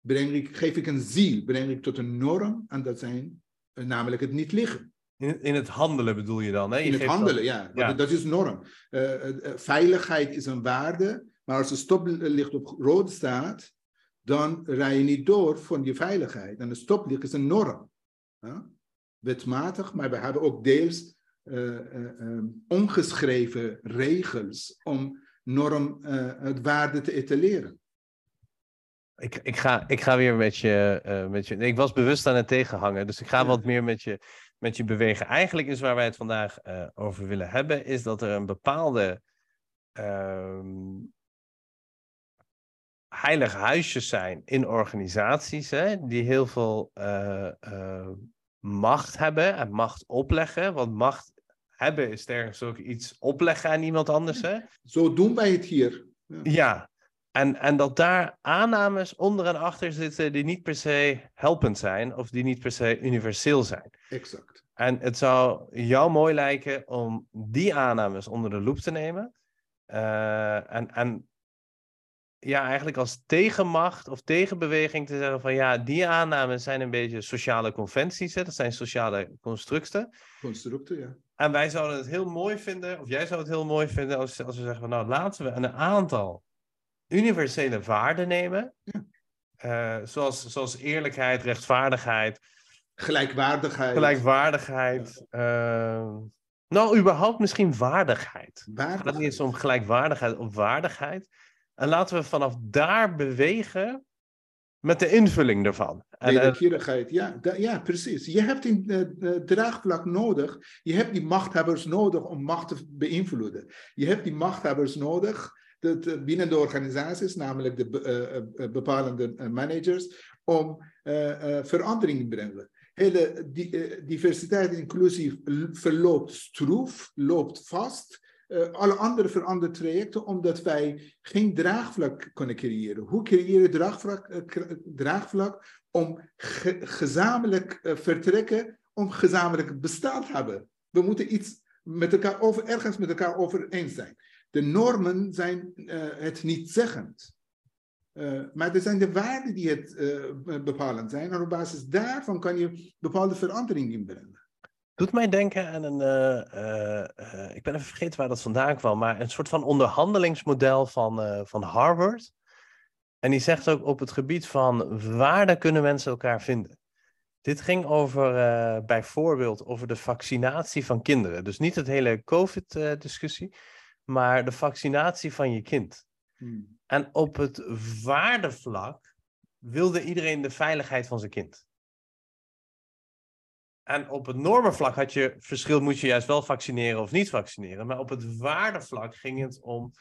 Breng ik, geef ik een ziel, breng ik tot een norm. En dat zijn eh, namelijk het niet liggen. In, in het handelen bedoel je dan? Hè? Je in het handelen, ja. ja. Dat, is norm. Uh, uh, veiligheid is een waarde. Maar als de stoplicht op rood staat, dan rij je niet door van je veiligheid. En de stoplicht is een norm. Wetmatig, maar we hebben ook deels ongeschreven regels om norm het waarde te etaleren. Ik, ik, ga, ik ga weer met je, uh, met je. Ik was bewust aan het tegenhangen, dus ik ga wat meer met je, met je bewegen. Eigenlijk is waar wij het vandaag uh, over willen hebben, is dat er een bepaalde uh, heilige huisjes zijn in organisaties, hè, die heel veel macht hebben en macht opleggen. Want macht hebben is ergens ook iets opleggen aan iemand anders. Hè? Zo doen wij het hier. Ja, ja. En, en dat daar aannames onder en achter zitten die niet per se helpend zijn of die niet per se universeel zijn. Exact. En het zou jou mooi lijken om die aannames onder de loep te nemen. Uh, en, en ja, eigenlijk als tegenmacht of tegenbeweging te zeggen van ja, die aannames zijn een beetje sociale conventies. Hè? Dat zijn sociale constructen. Constructen, ja. En wij zouden het heel mooi vinden, of jij zou het heel mooi vinden als, als we zeggen van nou laten we een aantal universele waarden nemen. Ja. Uh, zoals, zoals eerlijkheid, rechtvaardigheid. Gelijkwaardigheid. Gelijkwaardigheid. Ja. Uh, nou, überhaupt misschien waardigheid. waardigheid. Het gaat niet eens om gelijkwaardigheid of waardigheid. En laten we vanaf daar bewegen met de invulling ervan. Wederkerigheid, ja, ja, precies. Je hebt een uh, draagvlak nodig. Je hebt die machthebbers nodig om macht te beïnvloeden. Je hebt die machthebbers nodig de, binnen de organisaties, namelijk de uh, bepalende managers, om verandering te brengen. Hele diversiteit en inclusie verloopt stroef, loopt vast. Alle andere veranderen trajecten omdat wij geen draagvlak kunnen creëren. Hoe creëer je draagvlak, draagvlak om ge gezamenlijk vertrekken, om gezamenlijk bestaan te hebben? We moeten iets met elkaar over, ergens met elkaar over eens zijn. De normen zijn het niet zeggend. Maar er zijn de waarden die het bepalend zijn. En op basis daarvan kan je bepaalde verandering inbrengen. Doet mij denken aan een. ik ben even vergeten waar dat vandaan kwam. Maar een soort van onderhandelingsmodel van, van Harvard. En die zegt ook op het gebied van waarden kunnen mensen elkaar vinden. Dit ging over bijvoorbeeld over de vaccinatie van kinderen. Dus niet het hele COVID-discussie maar de vaccinatie van je kind. Hmm. En op het waardevlak wilde iedereen de veiligheid van zijn kind. En op het normenvlak had je verschil, moet je juist wel vaccineren of niet vaccineren. Maar op het waardevlak ging het om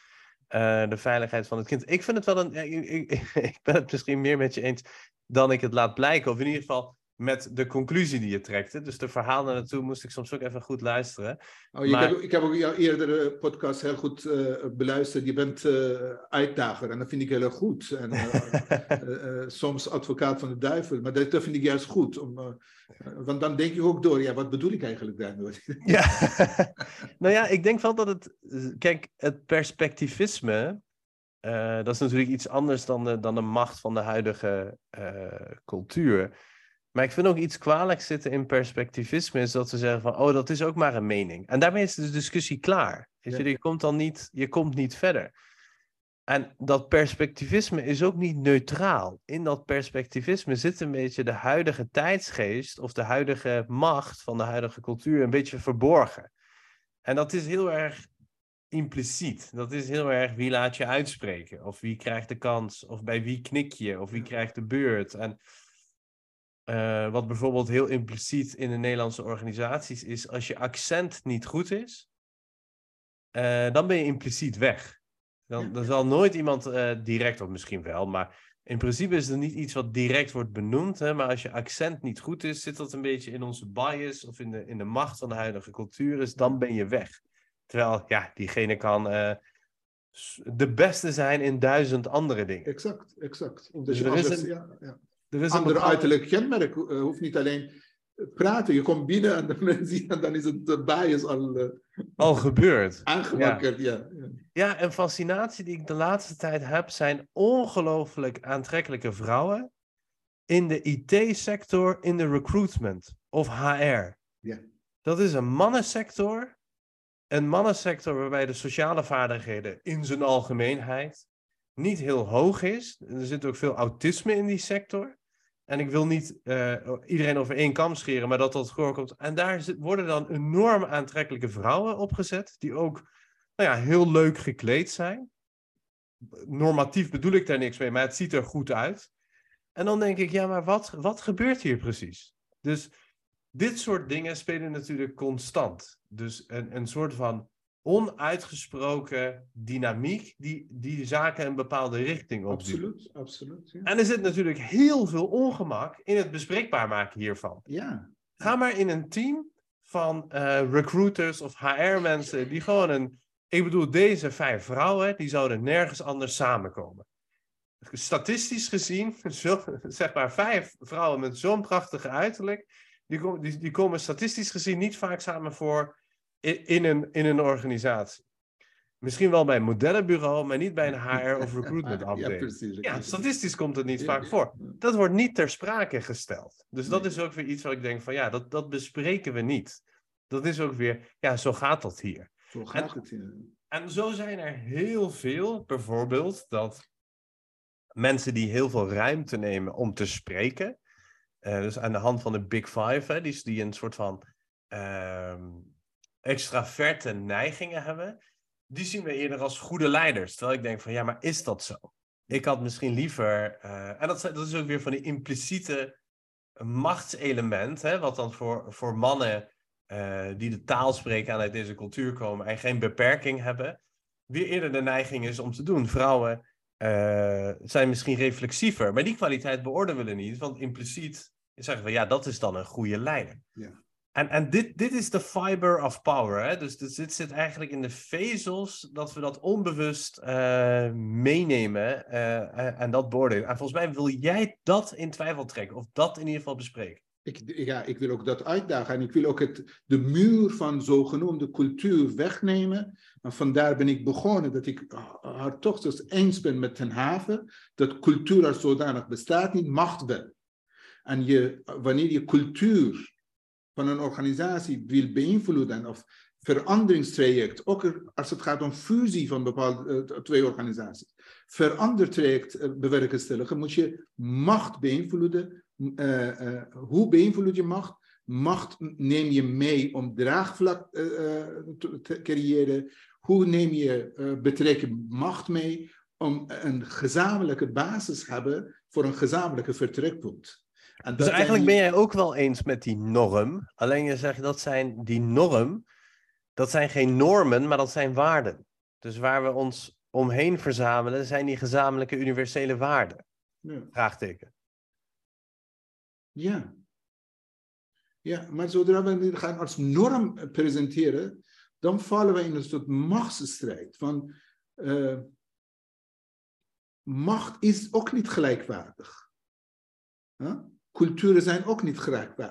uh, de veiligheid van het kind. Ik vind het wel een. Ik, ik, ik, ben het misschien meer met je eens dan ik het laat blijken. Of in ieder geval, met de conclusie die je trekt. Dus de verhalen naartoe moest ik soms ook even goed luisteren. Oh, maar... heb, ik heb ook jouw eerdere podcast heel goed uh, beluisterd. Je bent uh, uitdager en dat vind ik heel erg goed. En, uh, soms advocaat van de duivel, maar dat, dat vind ik juist goed. Om, want dan denk je ook door, ja, wat bedoel ik eigenlijk daarmee? ja, nou ja, ik denk wel dat het... Kijk, het perspectivisme... dat is natuurlijk iets anders dan de, dan de macht van de huidige cultuur. Maar ik vind ook iets kwalijks zitten in perspectivisme, is dat ze zeggen van, oh, dat is ook maar een mening. En daarmee is de discussie klaar. Je, je komt dan niet, je komt niet verder. En dat perspectivisme is ook niet neutraal. In dat perspectivisme zit een beetje de huidige tijdsgeest of de huidige macht van de huidige cultuur een beetje verborgen. En dat is heel erg impliciet. Dat is heel erg wie laat je uitspreken, of wie krijgt de kans, of bij wie knik je, of wie krijgt de beurt. En uh, wat bijvoorbeeld heel impliciet in de Nederlandse organisaties is, als je accent niet goed is, uh, dan ben je impliciet weg. Dan, dan zal nooit iemand uh, direct, of misschien wel, maar in principe is er niet iets wat direct wordt benoemd. Hè, maar als je accent niet goed is, zit dat een beetje in onze bias of in de, in de macht van de huidige cultuur, is dan ben je weg. Terwijl, ja, diegene kan de beste zijn in duizend andere dingen. Exact, exact. Dus er is een, ja, ja. Er is Andere bepaalde... uiterlijk kenmerk uh, hoeft niet alleen praten. Je komt binnen en de mensen zien en dan is het uh, bias al... Uh, al gebeurd. Aangewakkerd, ja. ja. Ja, en fascinatie die ik de laatste tijd heb zijn ongelooflijk aantrekkelijke vrouwen in de IT-sector, in de recruitment of HR. Ja. Dat is een mannensector. Een mannensector waarbij de sociale vaardigheden in zijn algemeenheid niet heel hoog is. Er zit ook veel autisme in die sector. En ik wil niet uh, iedereen over één kam scheren, maar dat dat voorkomt. En daar worden dan enorm aantrekkelijke vrouwen opgezet, die ook nou ja, heel leuk gekleed zijn. Normatief bedoel ik daar niks mee, maar het ziet er goed uit. En dan denk ik, ja, maar wat, wat gebeurt hier precies? Dus dit soort dingen spelen natuurlijk constant. Dus een, een soort van onuitgesproken dynamiek die, die zaken een bepaalde richting op. Absoluut, absoluut. Ja. En er zit natuurlijk heel veel ongemak in het bespreekbaar maken hiervan. Ja. Ga maar in een team van uh, recruiters of HR-mensen die gewoon een. Ik bedoel, deze vijf vrouwen, die zouden nergens anders samenkomen. Statistisch gezien, zo, zeg maar vijf vrouwen met zo'n prachtige uiterlijk, die, die, die komen statistisch gezien niet vaak samen voor in, een, in een organisatie. Misschien wel bij een modellenbureau, maar niet bij een HR of recruitment afdeling. Ja, precies, ja, statistisch komt het niet vaak voor. Dat wordt niet ter sprake gesteld. Dus dat is ook weer iets wat ik denk van ja, dat, dat bespreken we niet. Dat is ook weer, ja, zo gaat dat hier. Zo gaat het hier. En zo zijn er heel veel, bijvoorbeeld, dat mensen die heel veel ruimte nemen om te spreken, uh, dus aan de hand van de Big Five, hè, die, die een soort van uh, extraverte neigingen hebben, die zien we eerder als goede leiders. Terwijl ik denk van ja, maar is dat zo? Ik had misschien liever, uh, en dat, dat, is ook weer van die impliciete machtselement, hè, wat dan voor, voor mannen uh, die de taal spreken en uit deze cultuur komen en geen beperking hebben, weer eerder de neiging is om te doen. Vrouwen uh, zijn misschien reflexiever, maar die kwaliteit beoordelen we niet, want impliciet zeggen we ja, dat is dan een goede leider. Ja. En, en dit, dit is de fiber of power. Hè? Dus, dus dit zit eigenlijk in de vezels dat we dat onbewust uh, meenemen uh, en dat beoordelen. En volgens mij wil jij dat in twijfel trekken, of dat in ieder geval bespreken. Ik, ja, ik wil ook dat uitdagen en ik wil ook het, de muur van zogenoemde cultuur wegnemen. En vandaar ben ik begonnen dat ik haar toch dus eens ben met Ten Haven, dat cultuur als zodanig bestaat niet, macht wel. En je, wanneer je cultuur van een organisatie wil beïnvloeden of veranderingstraject, ook als het gaat om fusie van bepaalde uh, twee organisaties, verandertraject uh, bewerkstelligen, moet je macht beïnvloeden. Uh, hoe beïnvloed je macht? Macht neem je mee om draagvlak te, te, creëren. Hoe neem je betrekken macht mee om een gezamenlijke basis te hebben voor een gezamenlijke vertrekpunt? En dus eigenlijk ben jij ook wel eens met die norm. Alleen je zegt dat zijn die norm, dat zijn geen normen, maar dat zijn waarden. Dus waar we ons omheen verzamelen, zijn die gezamenlijke universele waarden. Ja. Vraagteken. Ja. Ja, maar zodra we dit gaan als norm presenteren, dan vallen we in een soort machtsstrijd. Van, uh, macht is ook niet gelijkwaardig. Huh? Culturen zijn ook niet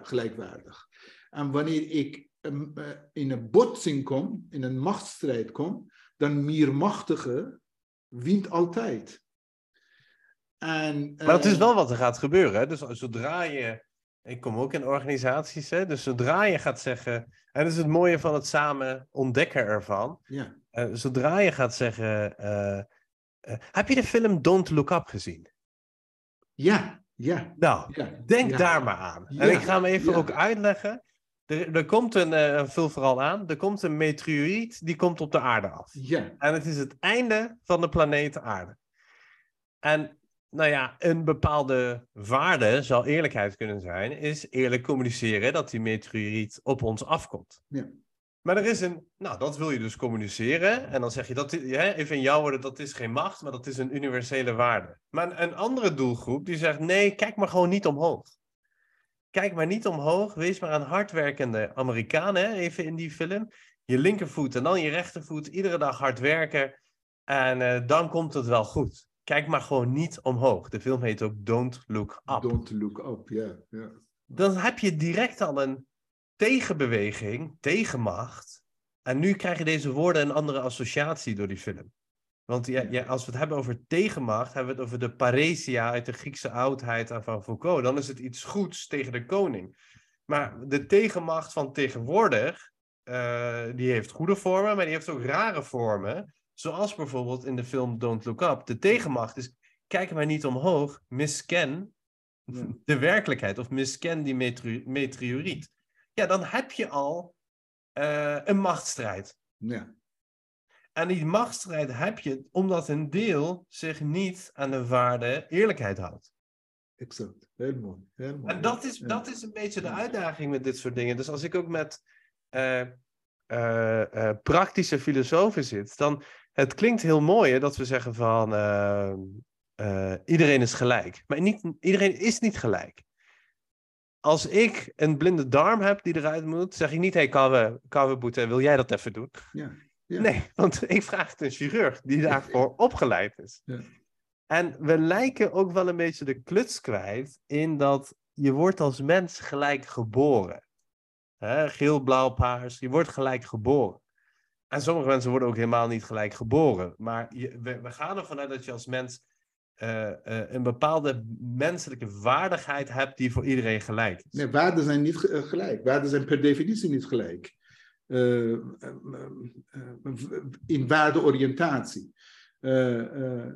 gelijkwaardig. En wanneer ik ehm, eh, in een botsing kom, in een machtsstrijd kom, dan meer machtige wint altijd. En, maar dat is eh, wel wat er gaat gebeuren. Hè? Dus zodra je. Ik kom ook in organisaties, hè? dus zodra je gaat zeggen. En dat is het mooie van het samen ontdekken ervan. Ja. Uh, zodra je gaat zeggen. heb je de film Don't Look Up gezien? Ja. Ja. Nou, denk daar maar aan. En ik ga hem even ook uitleggen. Er, er komt een, uh, vul vooral aan, er komt een meteoriet die komt op de aarde af. Ja. En het is het einde van de planeet aarde. En nou ja, een bepaalde waarde, zal eerlijkheid kunnen zijn, is eerlijk communiceren dat die meteoriet op ons afkomt. Ja. Maar er is een, nou dat wil je dus communiceren. En dan zeg je, dat, even in jouw woorden, dat is geen macht, maar dat is een universele waarde. Maar een andere doelgroep die zegt, nee, kijk maar gewoon niet omhoog. Kijk maar niet omhoog, wees maar een hardwerkende Amerikaan, hè, even in die film. Je linkervoet en dan je rechtervoet, iedere dag hard werken. En uh, dan komt het wel goed. Kijk maar gewoon niet omhoog. De film heet ook Don't Look Up. Don't Look Up, ja. Yeah, Dan heb je direct al een tegenbeweging, tegenmacht. En nu krijg je deze woorden een andere associatie door die film. Want ja, ja, als we het hebben over tegenmacht, hebben we het over de paresia uit de Griekse oudheid en van Foucault. Dan is het iets goeds tegen de koning. Maar de tegenmacht van tegenwoordig, uh, die heeft goede vormen, maar die heeft ook rare vormen. Zoals bijvoorbeeld in de film Don't Look Up. De tegenmacht is, kijk maar niet omhoog, misken de werkelijkheid of misken die meteoriet. Ja, dan heb je al eh, een machtsstrijd. Ja. En die machtsstrijd heb je omdat een deel zich niet aan de waarde eerlijkheid houdt. Exact. Heel mooi. Heel mooi. En dat is, Ja. dat is een beetje de uitdaging met dit soort dingen. Dus als ik ook met eh, eh, praktische filosofen zit, dan het klinkt heel mooi hè, dat we zeggen van eh, eh, iedereen is gelijk. Maar niet, iedereen is niet gelijk. Als ik een blinde darm heb die eruit moet, zeg ik niet, hey Kouwe, Kouwe Boete, wil jij dat even doen? Ja. Ja. Nee, want ik vraag het een chirurg die daarvoor opgeleid is. Ja. En we lijken ook wel een beetje de kluts kwijt in dat je wordt als mens gelijk geboren. Hè, geel, blauw, paars, je wordt gelijk geboren. En sommige mensen worden ook helemaal niet gelijk geboren. Maar je, we, we gaan ervan uit dat je als mens eh, eh, een bepaalde menselijke waardigheid hebt die voor iedereen gelijk is. Nee, waarden zijn niet eh, gelijk. Waarden zijn per definitie niet gelijk. In waardeoriëntatie.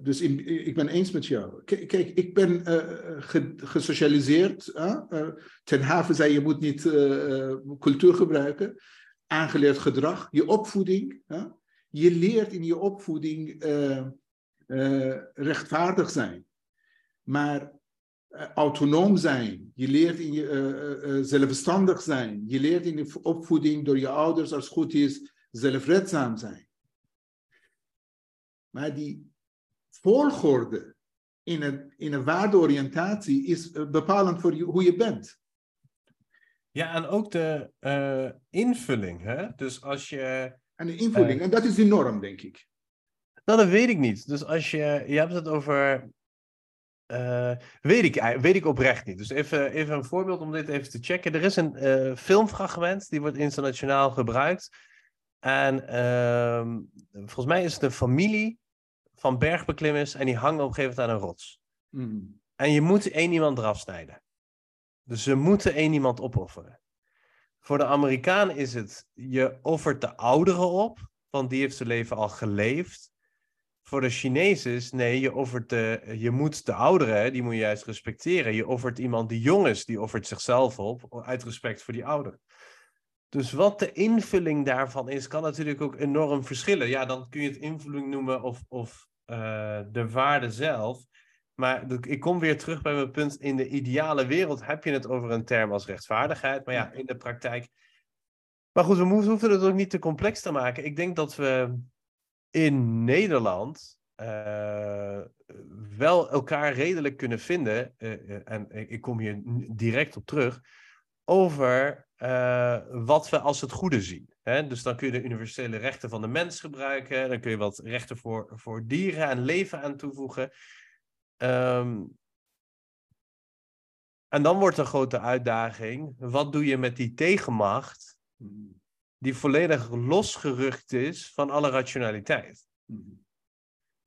Dus in, ik ben eens met jou. Kijk, ik ben ge- gesocialiseerd. ten haven zei je moet niet cultuur gebruiken. Aangeleerd gedrag, je opvoeding. Je leert in je opvoeding eh, rechtvaardig zijn. Maar eh, autonoom zijn. Je leert in je eh, zelfstandig zijn. Je leert in je opvoeding door je ouders, als het goed is, zelfredzaam zijn. Maar die volgorde in een, in een waardeoriëntatie is bepalend voor je, hoe je bent. Ja, en ook de invulling. Hè? Dus als je En de invulling. En dat is de norm, denk ik. Nou, dat weet ik niet. Dus als je, je hebt het over. eh, weet, ik, weet ik oprecht niet. Dus even, even een voorbeeld om dit even te checken. Er is een eh, filmfragment die wordt internationaal gebruikt. En ehm, volgens mij is het een familie van bergbeklimmers en die hangen op een gegeven moment aan een rots. Mhm. En je moet één iemand eraf snijden. Dus ze moeten één iemand opofferen. Voor de Amerikaan is het, je offert de oudere op, want die heeft zijn leven al geleefd. Voor de Chinezen is, nee, je offert de, je moet de ouderen, die moet je juist respecteren. Je offert iemand die jong is, die offert zichzelf op, uit respect voor die ouderen. Dus wat de invulling daarvan is, kan natuurlijk ook enorm verschillen. Ja, dan kun je het invulling noemen of, of eh, de waarde zelf. Maar ik kom weer terug bij mijn punt. In de ideale wereld heb je het over een term als rechtvaardigheid. Maar ja, in de praktijk. Maar goed, we hoeven het ook niet te complex te maken. Ik denk dat we in Nederland eh, wel elkaar redelijk kunnen vinden. eh, eh, en ik kom hier direct op terug. Over wat we als het goede zien. Hè? Dus dan kun je de universele rechten van de mens gebruiken. Dan kun je wat rechten voor, voor dieren en leven aan toevoegen. Ehm, en dan wordt de grote uitdaging: wat doe je met die tegenmacht. Die volledig losgerukt is van alle rationaliteit? Mhm.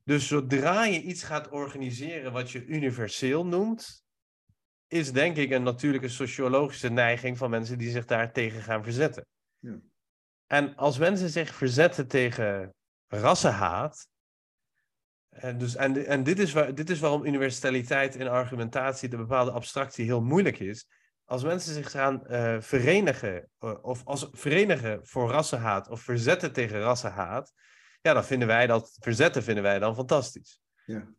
Dus zodra je iets gaat organiseren wat je universeel noemt, is denk ik een natuurlijke sociologische neiging van mensen die zich daar tegen gaan verzetten. Ja. En als mensen zich verzetten tegen rassenhaat, en, dus, en, en dit, is waar, dit is waarom universaliteit in argumentatie, de bepaalde abstractie, heel moeilijk is. Als mensen zich gaan eh, verenigen, of als verenigen voor rassenhaat of verzetten tegen rassenhaat, ja, dan vinden wij dat, verzetten vinden wij dan fantastisch. Ja.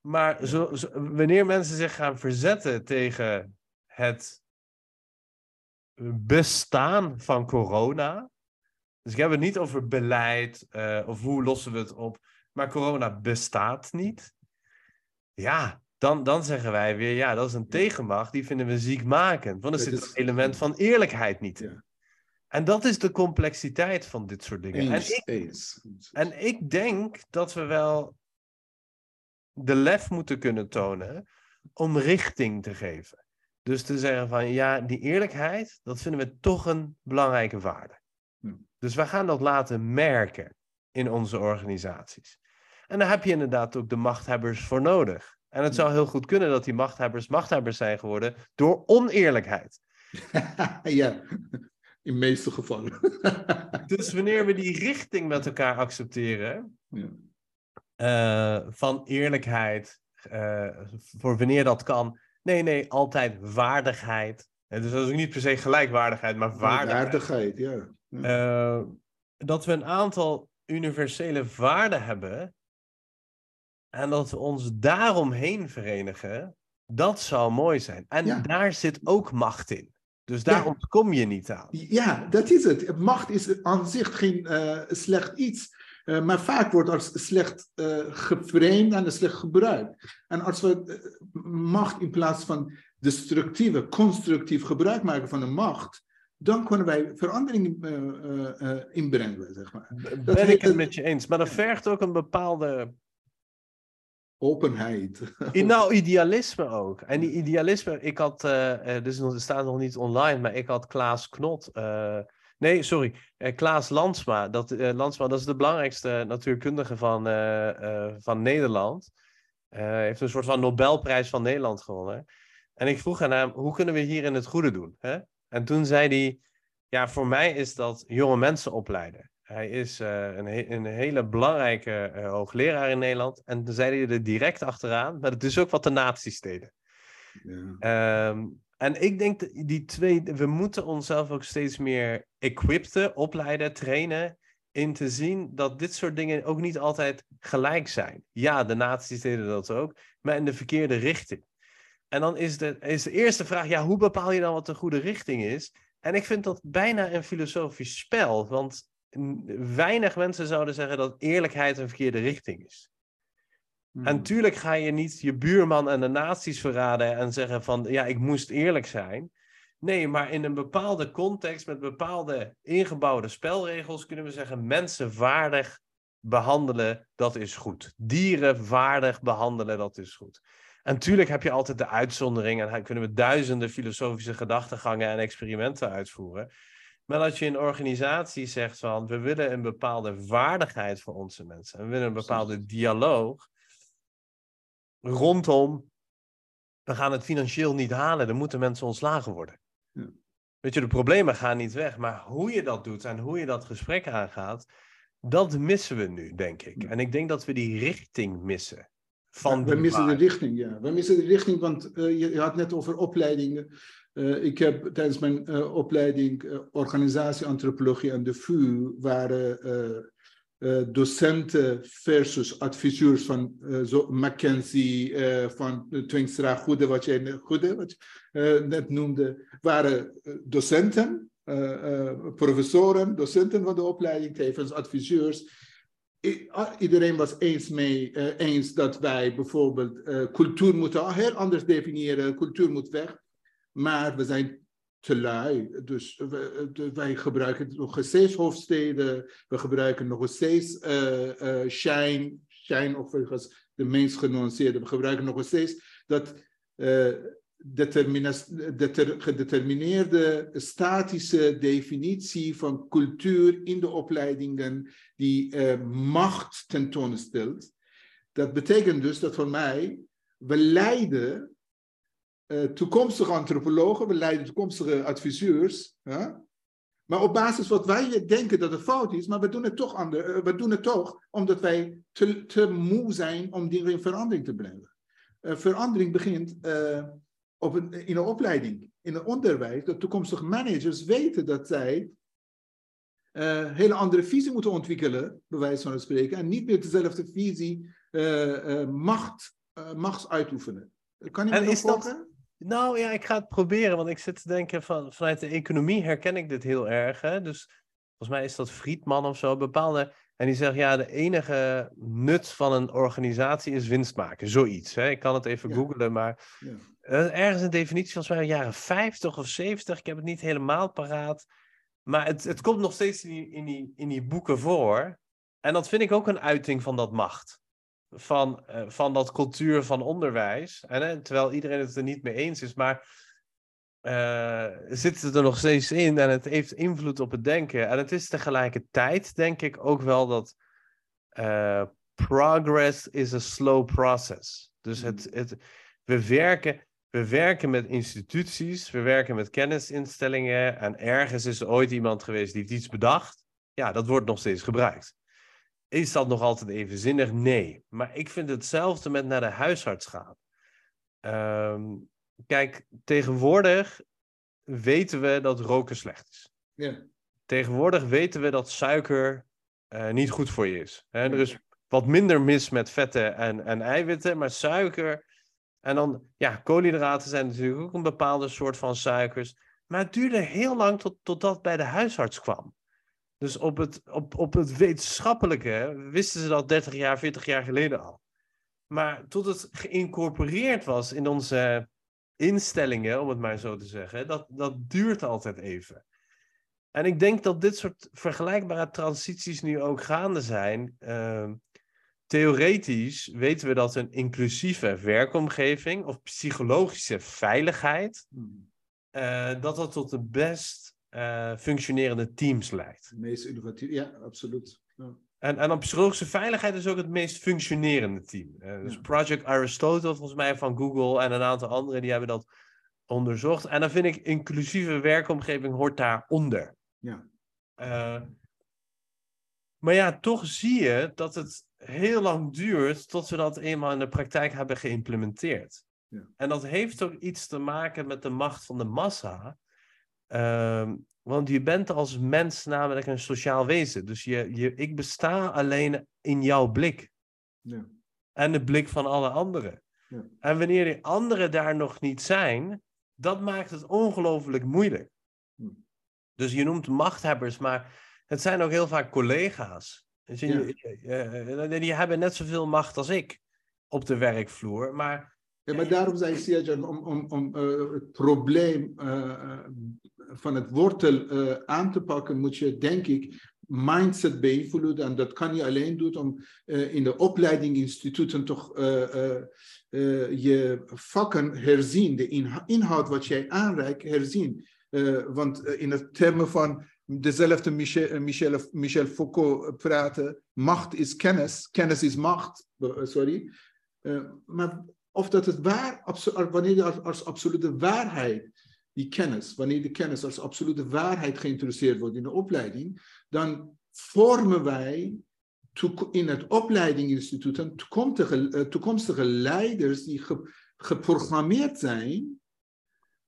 Maar zo, zo- wanneer mensen zich gaan verzetten tegen het bestaan van corona. Dus ik heb het niet over beleid eh, of hoe lossen we het op. Maar corona bestaat niet. Ja, dan, dan zeggen wij weer, ja, dat is een tegenmacht. Die vinden we ziekmakend. Want er zit het element van eerlijkheid niet in. En dat is de complexiteit van dit soort dingen. En ik en ik denk dat we wel de lef moeten kunnen tonen om richting te geven. Dus te zeggen van ja, die eerlijkheid, dat vinden we toch een belangrijke waarde. Hm. Dus wij gaan dat laten merken in onze organisaties. En daar heb je inderdaad ook de machthebbers voor nodig. En het zou heel goed kunnen dat die machthebbers machthebbers zijn geworden door oneerlijkheid. ja, in de meeste gevallen. Dus wanneer we die richting met elkaar accepteren, ja. eh, van eerlijkheid, eh, voor wanneer dat kan, Nee, nee, altijd waardigheid. dus dat is ook niet per se gelijkwaardigheid, maar waardigheid. Waardigheid, ja. ja. Uh, dat we een aantal universele waarden hebben en dat we ons daaromheen verenigen, dat zou mooi zijn. En Ja. daar zit ook macht in. Dus daar ontkom je niet aan. Ja, dat is het. Macht is aan zich geen eh, slecht iets. eh, maar vaak wordt als slecht eh geframed en slecht gebruikt. En als we macht in plaats van destructieve, constructief gebruik maken van de macht, dan kunnen wij verandering inbrengen, zeg maar. Dat ben ik het- met je eens. Maar dat vergt ook een bepaalde Openheid. Nou, idealisme ook. En die idealisme, ik had, eh, dus het staat nog niet online, maar ik had Klaas Knot. eh, nee, sorry, eh, Klaas Landsma. Dat, Landsma, dat is de belangrijkste natuurkundige van, van Nederland. Heeft een soort van Nobelprijs van Nederland gewonnen. En ik vroeg aan hem, hoe kunnen we hierin het goede doen? Hè? En toen zei hij, ja, voor mij is dat jonge mensen opleiden. Hij is eh, een, he- een hele belangrijke eh, hoogleraar in Nederland. En toen zei hij er direct achteraan, maar het is ook wat de nazi's deden. Ja. Ehm, en ik denk dat die twee, we moeten onszelf ook steeds meer equipten, opleiden, trainen. In te zien dat dit soort dingen ook niet altijd gelijk zijn. Ja, de nazi's deden dat ook, maar in de verkeerde richting. En dan is de, is de eerste vraag, ja, hoe bepaal je dan wat de goede richting is? En ik vind dat bijna een filosofisch spel, want weinig mensen zouden zeggen dat eerlijkheid een verkeerde richting is. Hmm. En tuurlijk ga je niet je buurman en de nazi's verraden en zeggen van ja, ik moest eerlijk zijn. Nee, maar in een bepaalde context met bepaalde ingebouwde spelregels kunnen we zeggen mensen waardig behandelen, dat is goed. Dieren waardig behandelen, dat is goed. En tuurlijk heb je altijd de uitzondering en kunnen we duizenden filosofische gedachtegangen en experimenten uitvoeren. Maar als je in organisaties zegt van we willen een bepaalde waardigheid voor onze mensen en we willen een bepaalde dialoog, rondom, we gaan het financieel niet halen, dan moeten mensen ontslagen worden. Ja. Weet je, de problemen gaan niet weg, maar hoe je dat doet en hoe je dat gesprek aangaat, dat missen we nu, denk ik. Ja. En ik denk dat we die richting missen. Van Ja, we missen de richting, ja. We missen de richting, want eh, je, je had net over opleidingen. Eh, ik heb tijdens mijn eh, opleiding eh, organisatieantropologie aan de VU waren docenten versus adviseurs van zo Mackenzie, eh, van de Twingstra Goede, wat jij Goede, wat je, net noemde, waren docenten, professoren, docenten van de opleiding, tevens adviseurs. Iedereen was eens mee eens dat wij bijvoorbeeld eh, cultuur moeten heel anders definiëren. Cultuur moet weg. Maar we zijn te lui. Dus we- de- wij gebruiken nog steeds hoofdsteden. We gebruiken nog steeds eh eh shine. Shine de meest genuanceerde. We gebruiken nog steeds dat eh, deter- gedetermineerde statische definitie van cultuur in de opleidingen die eh, macht tentoonstelt. Dat betekent dus dat voor mij, we leiden eh, toekomstige antropologen, we leiden toekomstige adviseurs, hè? maar op basis wat wij denken dat het fout is, maar we doen het toch, ander, eh, we doen het toch omdat wij te, te moe zijn om dingen in verandering te brengen. Eh, verandering begint eh, op een, in een opleiding, in het onderwijs, dat toekomstige managers weten dat zij een hele andere visie moeten ontwikkelen, bij wijze van spreken, en niet meer dezelfde visie eh, eh, macht, eh, machts uitoefenen. Kan je me En nog is dat- volgen? Nou ja, ik ga het proberen, want ik zit te denken van vanuit de economie herken ik dit heel erg. Hè? Dus volgens mij is dat Friedman of zo, bepaalde. En die zegt ja, de enige nut van een organisatie is winst maken. Zoiets. Hè? Ik kan het even Ja. googlen, maar Ja. eh, ergens een definitie volgens mij in de jaren 50 of 70. Ik heb het niet helemaal paraat. Maar het, het komt nog steeds in die, in, die, in die boeken voor. En dat vind ik ook een uiting van dat macht van, eh, van dat cultuur van onderwijs. En, hè, terwijl iedereen het er niet mee eens is, maar eh, zit het er nog steeds in en het heeft invloed op het denken. En het is tegelijkertijd, denk ik, ook wel dat eh, progress is a slow process. Dus het, het, we, werken, we werken met instituties, we werken met kennisinstellingen en ergens is er ooit iemand geweest die heeft iets bedacht. Ja, dat wordt nog steeds gebruikt. Is dat nog altijd evenzinnig? Nee. Maar ik vind hetzelfde met naar de huisarts gaan. Ehm, kijk, tegenwoordig weten we dat roken slecht is. Ja. Tegenwoordig weten we dat suiker uh, niet goed voor je is. Hè? Er is wat minder mis met vetten en, en eiwitten, maar suiker. En dan, ja, koolhydraten zijn natuurlijk ook een bepaalde soort van suikers. Maar het duurde heel lang tot, tot dat bij de huisarts kwam. Dus op het, op, op het wetenschappelijke wisten ze dat 30 jaar, 40 jaar geleden al. Maar tot het geïncorporeerd was in onze instellingen, om het maar zo te zeggen, dat, dat duurt altijd even. En ik denk dat dit soort vergelijkbare transities nu ook gaande zijn. Uh, theoretisch weten we dat een inclusieve werkomgeving of psychologische veiligheid, uh, dat dat tot de best uh, functionerende teams leidt. Het meest innovatief, ja, absoluut. Ja. En, en dan psychologische veiligheid is ook het meest functionerende team. Uh, dus ja. Project Aristotle, volgens mij van Google en een aantal anderen, die hebben dat onderzocht. En dan vind ik inclusieve werkomgeving hoort daaronder. Ja. Uh, maar ja, toch zie je dat het heel lang duurt tot we dat eenmaal in de praktijk hebben geïmplementeerd. Ja. En dat heeft ook iets te maken met de macht van de massa. Uh, want je bent als mens namelijk een sociaal wezen. Dus je, je, ik besta alleen in jouw blik. Ja. En de blik van alle anderen. Ja. En wanneer die anderen daar nog niet zijn, dat maakt het ongelooflijk moeilijk. Hm. Dus je noemt machthebbers, maar het zijn ook heel vaak collega's. Dus Ja. je- je- die hebben net zoveel macht als ik op de werkvloer. Maar Ja, maar daarom zei Siajan, om, om, om eh, het probleem eh, eh, van het wortel eh, aan te pakken, moet je, denk ik, mindset beïnvloeden. En dat kan je alleen doen om eh, in de opleidingsinstituten toch eh, je vakken herzien, de inhoud wat jij aanreikt herzien. Want in het termen van dezelfde Michel, Michel, Michel Foucault praten, macht is kennis, kennis is macht, sorry. Maar of dat het waar, wanneer je als absolute waarheid die kennis, wanneer de kennis als absolute waarheid geïntroduceerd wordt in de opleiding, dan vormen wij in het opleidingsinstituut een toekomstige, eh, leiders die ge- geprogrammeerd zijn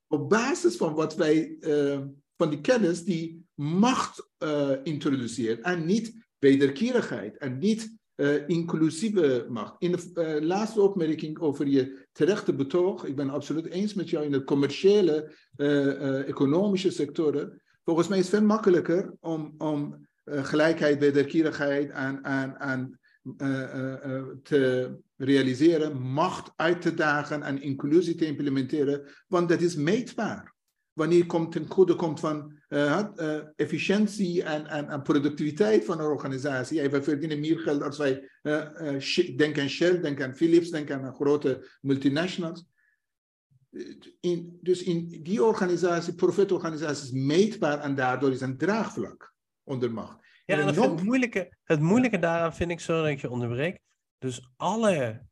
op basis van wat wij, eh, van die kennis die macht eh, introduceert en niet wederkerigheid en niet eh, inclusieve macht. In de eh, laatste opmerking over je terechte betoog, ik ben absoluut eens met jou in de commerciële, eh, economische sectoren. Volgens mij is het veel makkelijker om, om gelijkheid, wederkerigheid aan, aan, aan te realiseren, macht uit te dagen en inclusie te implementeren, want dat is meetbaar. Wanneer komt ten goede komt van eh, eh, efficiëntie en, en, en productiviteit van een organisatie. Ja, wij verdienen meer geld als wij denk aan Shell, denk aan Philips, denk aan grote multinationals. In, dus in die organisatie, profitorganisatie is meetbaar en daardoor is een draagvlak onder macht. Ja, En het, non- moeilijke, het moeilijke daaraan vind ik zo dat ik je onderbreek. Dus alle,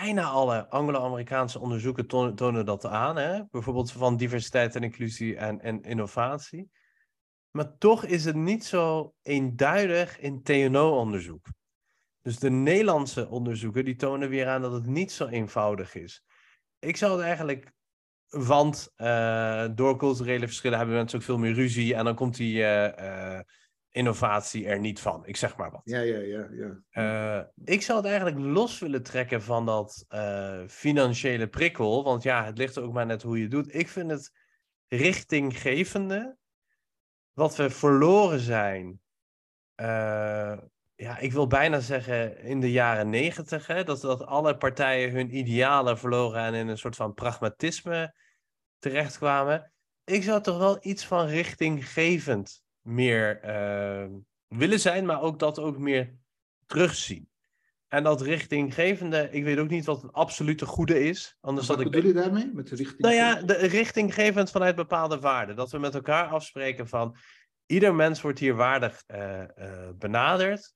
bijna alle Anglo-Amerikaanse onderzoeken tonen, dat aan. Hè? Bijvoorbeeld van diversiteit en inclusie en, en innovatie. Maar toch is het niet zo eenduidig in TNO-onderzoek. Dus de Nederlandse onderzoeken die tonen weer aan dat het niet zo eenvoudig is. Ik zou het eigenlijk, want eh, door culturele verschillen hebben mensen ook veel meer ruzie en dan komt die eh, eh, innovatie er niet van. Ik zeg maar wat. Ja, ja, ja. ja. Eh, ik zou het eigenlijk los willen trekken van dat eh, financiële prikkel. Want ja, het ligt ook maar net hoe je het doet. Ik vind het richtinggevende. Wat we verloren zijn. eh, ja, ik wil bijna zeggen in de jaren negentig. Dat, dat alle partijen hun idealen verloren en in een soort van pragmatisme terechtkwamen. Ik zou toch wel iets van richtinggevend meer eh, willen zijn, maar ook dat ook meer terugzien. En dat richtinggevende, ik weet ook niet wat het absolute goede is. Anders Wat ik. bedoel je daarmee? Met de richting? Nou ja, de richtinggevend vanuit bepaalde waarden. Dat we met elkaar afspreken van ieder mens wordt hier waardig eh, eh, benaderd.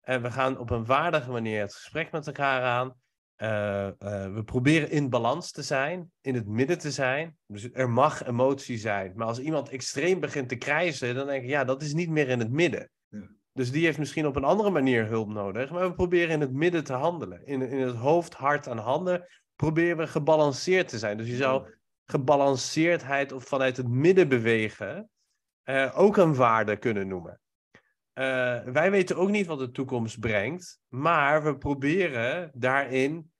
En we gaan op een waardige manier het gesprek met elkaar aan. Eh, eh, we proberen in balans te zijn, in het midden te zijn. Dus er mag emotie zijn. Maar als iemand extreem begint te krijsen, dan denk ik, ja, dat is niet meer in het midden. Ja. Dus die heeft misschien op een andere manier hulp nodig. Maar we proberen in het midden te handelen. In, in het hoofd, hart en handen proberen we gebalanceerd te zijn. Dus je zou gebalanceerdheid of vanuit het midden bewegen uh, ook een waarde kunnen noemen. Uh, wij weten ook niet wat de toekomst brengt, maar we proberen daarin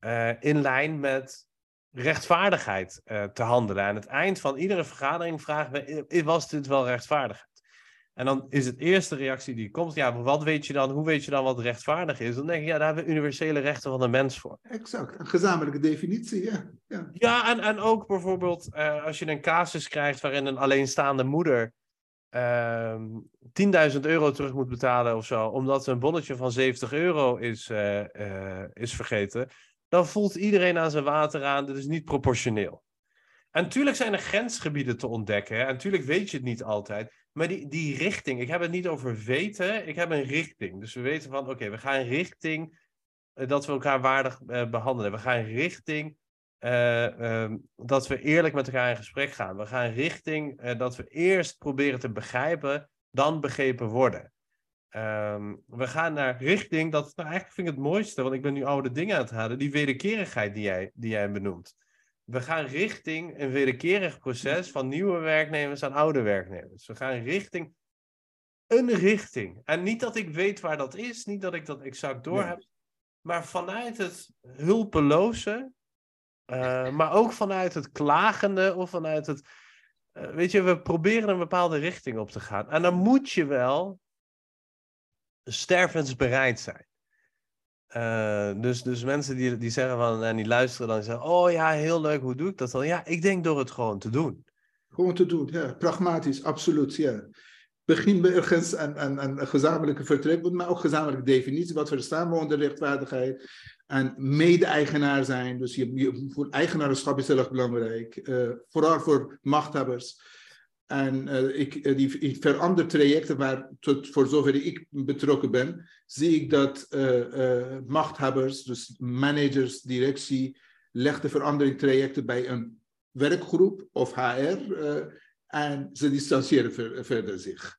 uh, in lijn met rechtvaardigheid te handelen. Aan het eind van iedere vergadering vragen we: was dit wel rechtvaardigheid? En dan is het eerste reactie die komt, ja, wat weet je dan, hoe weet je dan wat rechtvaardig is? Dan denk je, ja, daar hebben we universele rechten van de mens voor. Exact, een gezamenlijke definitie, ja. Ja, ja en, en ook bijvoorbeeld als je een casus krijgt waarin een alleenstaande moeder uh, ehm, 10.000 euro terug moet betalen of zo, omdat een bonnetje van 70 euro is, uh, is vergeten, dan voelt iedereen aan zijn water aan, dat is niet proportioneel. En natuurlijk zijn er grensgebieden te ontdekken. Hè? En natuurlijk weet je het niet altijd. Maar die, die richting, ik heb het niet over weten, ik heb een richting. Dus we weten van, oké, we gaan richting uh, dat we elkaar waardig behandelen. We gaan richting uh, dat we eerlijk met elkaar in gesprek gaan. We gaan richting dat we eerst proberen te begrijpen, dan begrepen worden. Um, we gaan naar richting, dat, nou eigenlijk vind ik het mooiste, want ik ben nu oude dingen aan het halen, die wederkerigheid die jij, die jij benoemt we gaan richting een wederkerig proces van nieuwe werknemers aan oude werknemers. We gaan richting een richting. En niet dat ik weet waar dat is, niet dat ik dat exact door heb, maar vanuit het hulpeloze, uh, maar ook vanuit het klagende of vanuit het. Uh, weet je, we proberen een bepaalde richting op te gaan. En dan moet je wel stervensbereid zijn. Uh, dus, dus mensen die, die zeggen van, en die luisteren dan zeggen, oh ja, heel leuk, hoe doe ik dat dan? Ja, ik denk door het gewoon te doen. Gewoon te doen, ja, pragmatisch, absoluut, ja. Begin bij ergens aan, aan een gezamenlijke vertrek, maar ook gezamenlijke definitie, wat verstaan we onder rechtvaardigheid. En mede-eigenaar zijn, dus je, je, eigenaarschap is heel erg belangrijk, uh, vooral voor machthebbers. En uh, ik, uh, die, die verandertrajecten waar, tot voor zover ik betrokken ben, zie ik dat uh, machthebbers, dus managers, directie, leggen veranderingtrajecten bij een werkgroep of HR en ze distancieren ver, verder zich.